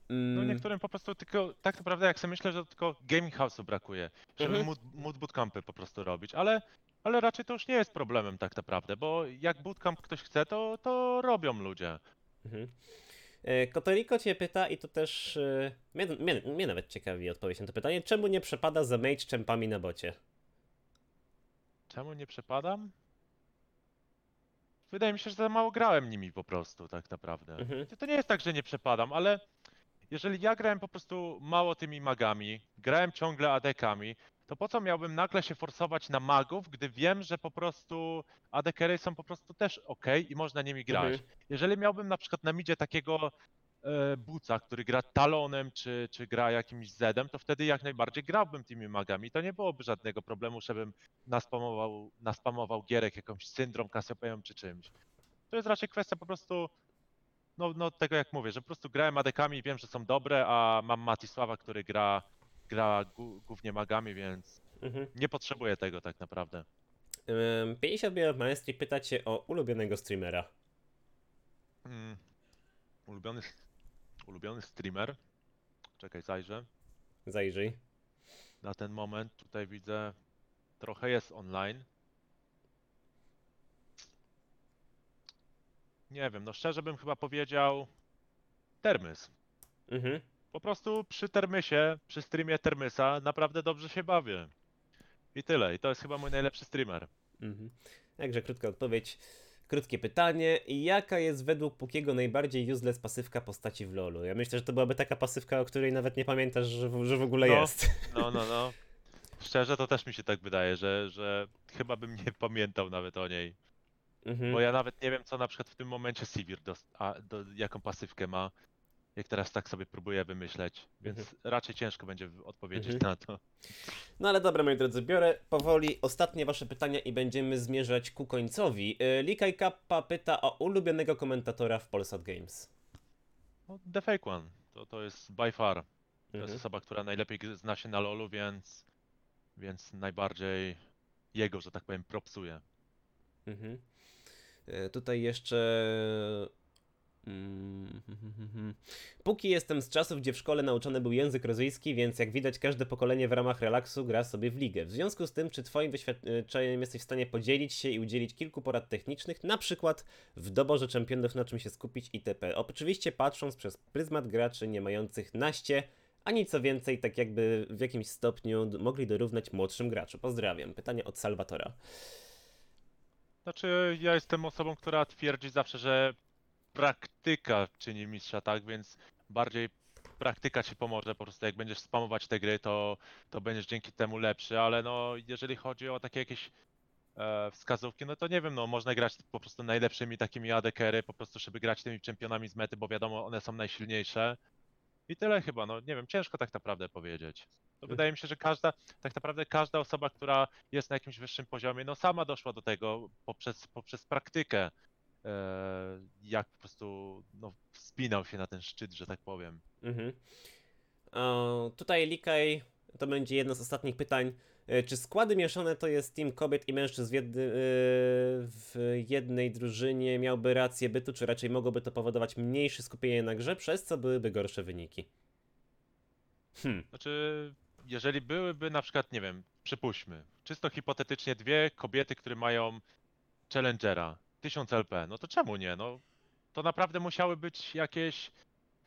No Mm, niektórym po prostu tylko, tak naprawdę jak sobie myślę, że tylko gaming house'u brakuje, żeby Mhm. mood bootcampy po prostu robić, ale, ale raczej to już nie jest problemem tak naprawdę, bo jak bootcamp ktoś chce, to, to robią ludzie. Mhm. E, Kotoriko cię pyta, i to też e, mnie, mnie, mnie nawet ciekawi odpowiedź na to pytanie, czemu nie przepada za mage czempami na bocie? Czemu nie przepadam? Wydaje mi się, że za mało grałem nimi po prostu, tak naprawdę. Mhm. To nie jest tak, że nie przepadam, ale jeżeli ja grałem po prostu mało tymi magami, grałem ciągle adekami, to po co miałbym nagle się forsować na magów, gdy wiem, że po prostu adekery są po prostu też ok i można nimi grać. Mhm. Jeżeli miałbym na przykład na midzie takiego buca, który gra talonem czy, czy gra jakimś zedem, to wtedy jak najbardziej grałbym tymi magami. To nie byłoby żadnego problemu, żebym naspamował, naspamował gierek jakąś syndrom Cassiopeą czy czymś. To jest raczej kwestia po prostu no, no tego jak mówię, że po prostu grałem adekami i wiem, że są dobre, a mam Matisława, który gra, gra głównie magami, więc Mhm. nie potrzebuję tego tak naprawdę. Ym, 50 Biel Maestri pyta cię o ulubionego streamera. Mm. Ulubiony, ulubiony streamer. Czekaj, zajrzę. Zajrzyj. Na ten moment tutaj widzę trochę jest online. Nie wiem, no szczerze bym chyba powiedział Termys. Mhm. Po prostu przy Termysie, przy streamie Termysa naprawdę dobrze się bawię. I tyle. I to jest chyba mój najlepszy streamer. Mhm. Także krótka odpowiedź. Krótkie pytanie. Jaka jest według Pukiego najbardziej useless pasywka postaci w LoLu? Ja myślę, że to byłaby taka pasywka, o której nawet nie pamiętasz, że w, że w ogóle No. jest. *laughs* No, no, no. Szczerze to też mi się tak wydaje, że, że chyba bym nie pamiętał nawet o niej. Mhm. Bo ja nawet nie wiem, co na przykład w tym momencie Sivir, dos- a, do, jaką pasywkę ma. Jak teraz tak sobie próbuję wymyśleć, więc Mhm. raczej ciężko będzie odpowiedzieć Mhm. na to. No ale dobra, moi drodzy, biorę powoli ostatnie wasze pytania i będziemy zmierzać ku końcowi. Y, Likaj Kappa pyta o ulubionego komentatora w Polsat Games. No, The Fake One, to, to jest by far. To jest Mhm. osoba, która najlepiej zna się na LoLu, więc, więc najbardziej jego, że tak powiem, propsuje. Mhm. E, Tutaj jeszcze. Mm, Póki jestem z czasów, gdzie w szkole nauczony był język rosyjski, więc jak widać, każde pokolenie w ramach relaksu gra sobie w ligę. W związku z tym, czy Twoim doświadczeniem jesteś w stanie podzielić się i udzielić kilku porad technicznych, na przykład w doborze czempionów, na czym się skupić itp. Oczywiście patrząc przez pryzmat graczy nie mających naście, ani co więcej, tak jakby w jakimś stopniu mogli dorównać młodszym graczom. Pozdrawiam. Pytanie od Salwatora. Znaczy, ja jestem osobą, która twierdzi zawsze, że praktyka czyni mistrza, tak? Więc bardziej praktyka ci pomoże. Po prostu jak będziesz spamować te gry, to, to będziesz dzięki temu lepszy, ale no, jeżeli chodzi o takie jakieś e, wskazówki, no to nie wiem, no można grać po prostu najlepszymi takimi ADKery, po prostu żeby grać tymi czempionami z mety, bo wiadomo, one są najsilniejsze. I tyle chyba, no nie wiem, ciężko tak naprawdę powiedzieć. To wydaje mi się, że każda, tak naprawdę każda osoba, która jest na jakimś wyższym poziomie, no sama doszła do tego poprzez, poprzez praktykę, jak po prostu no, wspinał się na ten szczyt, że tak powiem. Mhm. O, tutaj Likaj, to będzie jedno z ostatnich pytań. E, Czy składy mieszane to jest team kobiet i mężczyzn w, jedny, e, w jednej drużynie miałby rację bytu, czy raczej mogłoby to powodować mniejsze skupienie na grze, przez co byłyby gorsze wyniki? Hmm. Znaczy, jeżeli byłyby na przykład, nie wiem, przypuśćmy, czysto hipotetycznie dwie kobiety, które mają Challengera, 1000 LP, no to czemu nie? No, to naprawdę musiały być jakieś.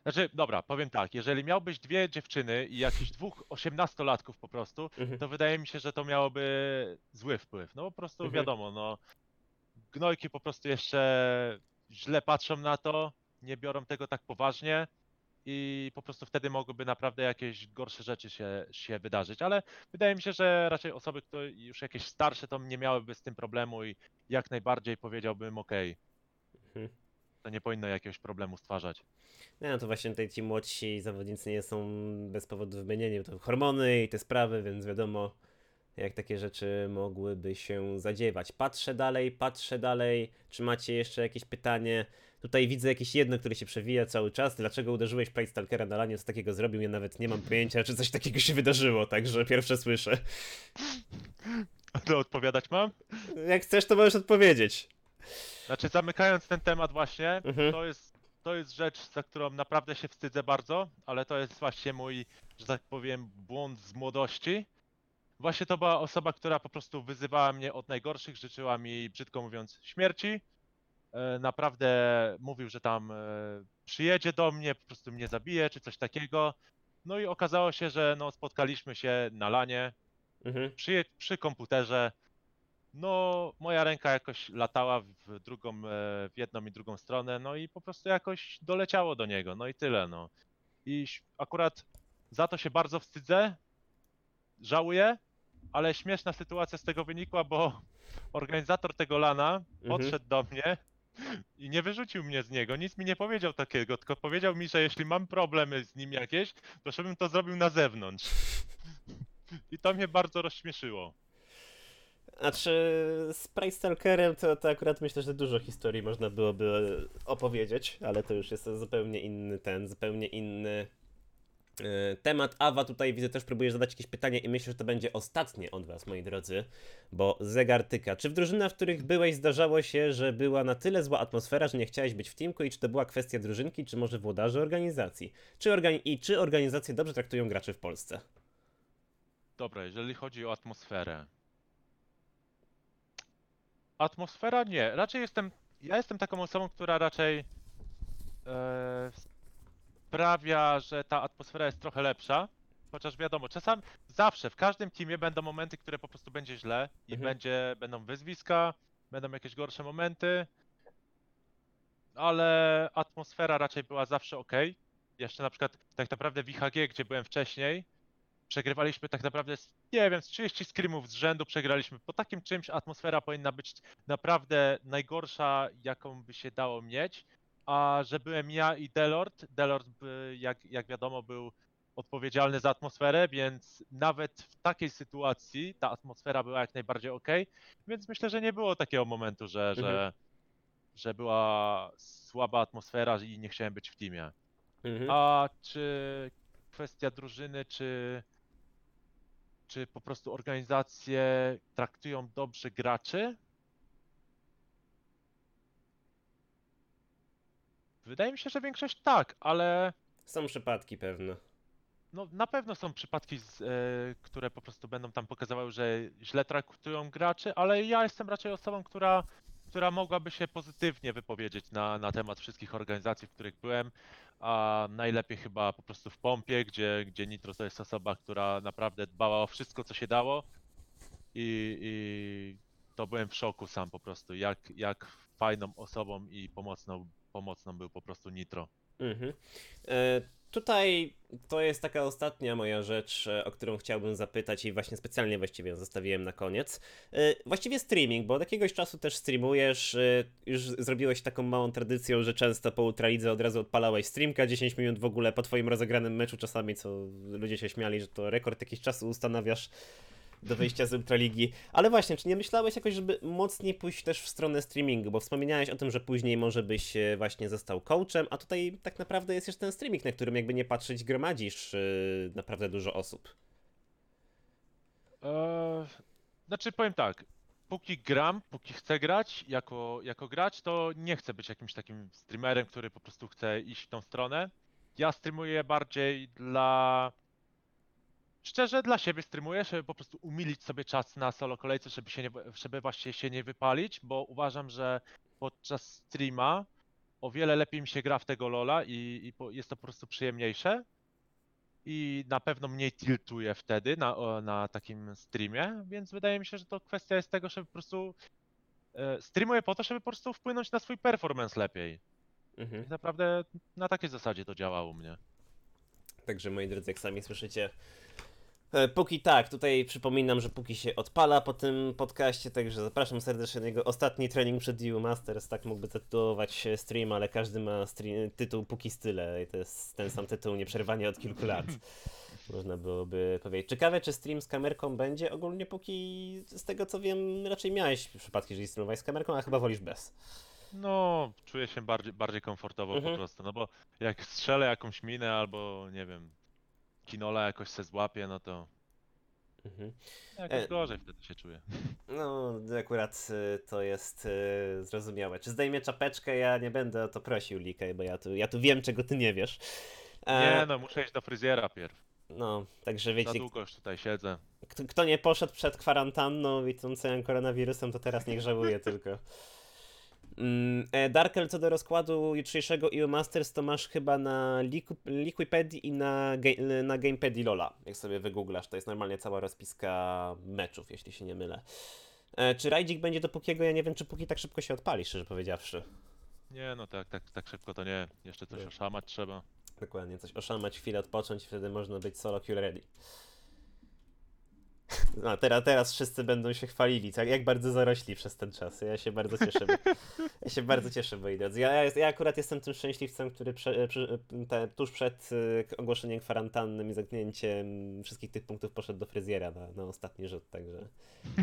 Znaczy, dobra, powiem tak, jeżeli miałbyś dwie dziewczyny i jakichś dwóch osiemnastolatków po prostu, Mhm. to wydaje mi się, że to miałoby zły wpływ. No po prostu Mhm. wiadomo, no gnojki po prostu jeszcze źle patrzą na to, nie biorą tego tak poważnie i po prostu wtedy mogłyby naprawdę jakieś gorsze rzeczy się, się wydarzyć, ale wydaje mi się, że raczej osoby, które już jakieś starsze, to nie miałyby z tym problemu i jak najbardziej powiedziałbym, okej, Mhm. to nie powinno jakiegoś problemu stwarzać. No to właśnie tutaj ci młodsi zawodnicy nie są bez powodu wymienieni, to hormony i te sprawy, więc wiadomo jak takie rzeczy mogłyby się zadziewać. Patrzę dalej, patrzę dalej, czy macie jeszcze jakieś pytanie? Tutaj widzę jakieś jedno, które się przewija cały czas. Dlaczego uderzyłeś Pride Stalkera na lanie, co takiego zrobił? Ja nawet nie mam pojęcia, czy coś takiego się wydarzyło, także pierwsze słyszę. To odpowiadać mam? Jak chcesz, to możesz odpowiedzieć. Znaczy, zamykając ten temat właśnie, Mhm. to jest to jest rzecz, za którą naprawdę się wstydzę bardzo, ale to jest właśnie mój, że tak powiem, błąd z młodości. Właśnie to była osoba, która po prostu wyzywała mnie od najgorszych, życzyła mi, brzydko mówiąc, śmierci. E, Naprawdę mówił, że tam e, przyjedzie do mnie, po prostu mnie zabije, czy coś takiego. No i okazało się, że no, spotkaliśmy się na lanie, Mhm. przy, przy komputerze. No, moja ręka jakoś latała w drugą, e, w jedną i drugą stronę, no i po prostu jakoś doleciało do niego, no i tyle, no. I ś- akurat za to się bardzo wstydzę, żałuję, ale śmieszna sytuacja z tego wynikła, bo organizator tego lana Mhm. podszedł do mnie i nie wyrzucił mnie z niego, nic mi nie powiedział takiego, tylko powiedział mi, że jeśli mam problemy z nim jakieś, to żebym to zrobił na zewnątrz. I to mnie bardzo rozśmieszyło. Znaczy, z Price Stalkerem to, to akurat myślę, że dużo historii można byłoby opowiedzieć, ale to już jest zupełnie inny ten, zupełnie inny temat. Awa tutaj widzę też próbuje zadać jakieś pytanie i myślę, że to będzie ostatnie od was, moi drodzy, bo zegar tyka. Czy w drużynach, w których byłeś, zdarzało się, że była na tyle zła atmosfera, że nie chciałeś być w teamku i czy to była kwestia drużynki, czy może włodarzy organizacji? Czy organi- I czy organizacje dobrze traktują graczy w Polsce? Dobra, jeżeli chodzi o atmosferę. Atmosfera nie. Raczej jestem. Ja jestem taką osobą, która raczej e, sprawia, że ta atmosfera jest trochę lepsza. Chociaż wiadomo, czasami zawsze w każdym teamie będą momenty, które po prostu będzie źle i Mhm. będzie, będą wyzwiska, będą jakieś gorsze momenty. Ale atmosfera raczej była zawsze ok. Jeszcze na przykład tak naprawdę w IHG, gdzie byłem wcześniej, przegrywaliśmy tak naprawdę, z, nie wiem, z 30 scrimów z rzędu przegraliśmy. Po takim czymś atmosfera powinna być naprawdę najgorsza, jaką by się dało mieć. A że byłem ja i Delord, Delord by, jak, jak wiadomo był odpowiedzialny za atmosferę, więc nawet w takiej sytuacji ta atmosfera była jak najbardziej ok. Więc myślę, że nie było takiego momentu, że, Mhm. że, że była słaba atmosfera i nie chciałem być w teamie. Mhm. A czy kwestia drużyny, czy, czy po prostu organizacje traktują dobrze graczy? Wydaje mi się, że większość tak, ale Są przypadki pewne. no, na pewno są przypadki, z, e, które po prostu będą tam pokazywały, że źle traktują graczy, ale ja jestem raczej osobą, która, która mogłaby się pozytywnie wypowiedzieć na, na temat wszystkich organizacji, w których byłem, a najlepiej chyba po prostu w Pompie, gdzie, gdzie Nitro to jest osoba, która naprawdę dbała o wszystko, co się dało i, i to byłem w szoku sam po prostu, jak, jak fajną osobą i pomocną, pomocną był po prostu Nitro. Mhm. E, tutaj to jest taka ostatnia moja rzecz, e, o którą chciałbym zapytać i właśnie specjalnie właściwie ją zostawiłem na koniec. E, właściwie streaming, bo od jakiegoś czasu też streamujesz, e, już zrobiłeś taką małą tradycją, że często po Ultralidze od razu odpalałeś streamka 10 minut w ogóle po twoim rozegranym meczu czasami, co ludzie się śmiali, że to rekord jakiś czasu ustanawiasz do wyjścia z Ultraligi. Ale właśnie, czy nie myślałeś jakoś, żeby mocniej pójść też w stronę streamingu? Bo wspomniałeś o tym, że później może byś e, właśnie został coachem, a tutaj tak naprawdę jest jeszcze ten streaming, na którym jakby nie patrzeć gromadzisz yy, naprawdę dużo osób. Eee, znaczy powiem tak, póki gram, póki chcę grać jako, jako gracz, to nie chcę być jakimś takim streamerem, który po prostu chce iść w tą stronę. Ja streamuję bardziej dla... Szczerze dla siebie streamuję, żeby po prostu umilić sobie czas na solo kolejce, żeby się nie, żeby właśnie się nie wypalić, bo uważam, że podczas streama o wiele lepiej mi się gra w tego Lola i, i po, jest to po prostu przyjemniejsze i na pewno mniej tiltuję wtedy na, o, na takim streamie, więc wydaje mi się, że to kwestia jest tego, żeby po prostu e, streamuję po to, żeby po prostu wpłynąć na swój performance lepiej. Mhm. I naprawdę na takiej zasadzie to działa u mnie. Także moi drodzy, jak sami słyszycie, póki tak, tutaj przypominam, że póki się odpala po tym podcaście, także zapraszam serdecznie na jego ostatni trening przed EU Masters, tak mógłby zatytułować się stream, ale każdy ma stream, tytuł póki style i to jest ten sam tytuł nieprzerwanie od kilku lat. *laughs* Można byłoby powiedzieć. Ciekawe, czy stream z kamerką będzie ogólnie póki, z tego co wiem, raczej miałeś przypadki, że streamowałeś z kamerką, a chyba wolisz bez. No, czuję się bardziej, bardziej komfortowo Mhm. po prostu, no bo jak strzelę jakąś minę albo nie wiem, kinola jakoś se złapię, no to Mhm. Jakoś E- gorzej wtedy się czuję. *laughs* No, akurat y, to jest y, zrozumiałe. Czy zdejmie czapeczkę? Ja nie będę o to prosił, Likej, bo ja tu, ja tu wiem, czego ty nie wiesz. E, Nie no, muszę iść do fryzjera pierw. No, także Za wiecie, długo już tutaj siedzę. kto, kto nie poszedł przed kwarantanną i tą całym koronawirusem, to teraz niech żałuje tylko. *laughs* Mm, e, Darkel, co do rozkładu jutrzejszego EU Masters, to masz chyba na Liquipedii i na, ga- na Gamepedii Lola. Jak sobie wygooglasz, to jest normalnie cała rozpiska meczów, jeśli się nie mylę. E, czy Rajdzik będzie do Pukiego? Ja nie wiem, czy Puki tak szybko się odpali, szczerze powiedziawszy. Nie no, tak, tak, tak szybko to nie. Jeszcze coś Nie. oszamać trzeba. Dokładnie, coś oszamać, chwilę odpocząć i wtedy można być solo queue ready. No, teraz, teraz wszyscy będą się chwalili, jak, jak bardzo zarośli przez ten czas. Ja się bardzo cieszę. Bo, ja się bardzo cieszę, moi drodzy. Ja, ja, akurat jestem tym szczęśliwcem, który prze, przy, te, tuż przed y, ogłoszeniem kwarantanny i zamknięciem wszystkich tych punktów poszedł do fryzjera na, na ostatni rzut, także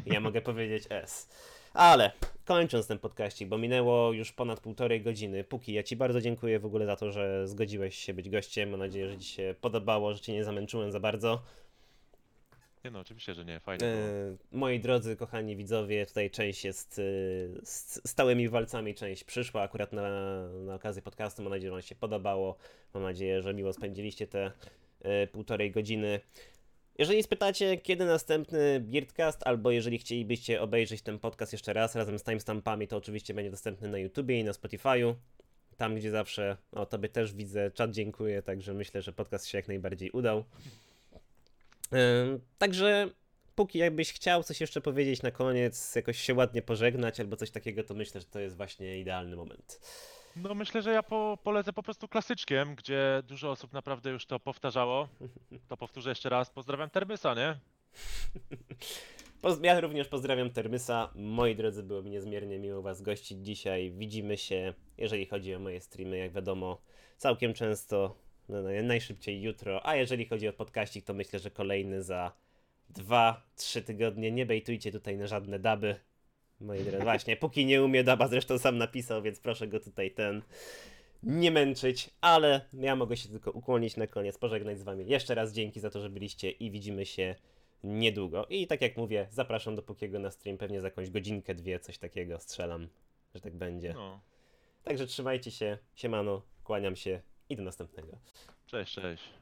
ja mogę powiedzieć S. Ale kończąc ten podkaścik, bo minęło już ponad półtorej godziny. Póki ja Ci bardzo dziękuję w ogóle za to, że zgodziłeś się być gościem. Mam nadzieję, że Ci się podobało, że Cię nie zamęczyłem za bardzo. Nie no, oczywiście, że nie, fajnie było. E, moi drodzy, kochani widzowie, tutaj część jest e, z stałymi walcami, część przyszła akurat na, na okazję podcastu. Mam nadzieję, że Wam się podobało. Mam nadzieję, że miło spędziliście te e, półtorej godziny. Jeżeli spytacie, kiedy następny Beardcast, albo jeżeli chcielibyście obejrzeć ten podcast jeszcze raz razem z timestampami, to oczywiście będzie dostępny na YouTubie i na Spotify'u. Tam, gdzie zawsze, o tobie też widzę, czat dziękuję, także myślę, że podcast się jak najbardziej udał. Także póki jakbyś chciał coś jeszcze powiedzieć na koniec, jakoś się ładnie pożegnać albo coś takiego, to myślę, że to jest właśnie idealny moment. No myślę, że ja po, polecę po prostu klasyczkiem, gdzie dużo osób naprawdę już to powtarzało. To powtórzę jeszcze raz. Pozdrawiam Termysa, nie? *laughs* Ja również pozdrawiam Termysa. Moi drodzy, było mi niezmiernie miło Was gościć dzisiaj. Widzimy się, jeżeli chodzi o moje streamy, jak wiadomo, całkiem często, no, naj- najszybciej jutro. A jeżeli chodzi o podkaścik, to myślę, że kolejny za 2-3 tygodnie. Nie bejtujcie tutaj na żadne daby. Moi drodzy, właśnie, póki nie umie daba, zresztą sam napisał, więc proszę go tutaj ten nie męczyć, ale ja mogę się tylko ukłonić na koniec, pożegnać z wami. Jeszcze raz dzięki za to, że byliście i widzimy się niedługo. I tak jak mówię, zapraszam do Pukiego na stream, pewnie za jakąś godzinkę, dwie, coś takiego strzelam, że tak będzie. No. Także trzymajcie się, siemano, kłaniam się i do następnego. Cześć, cześć.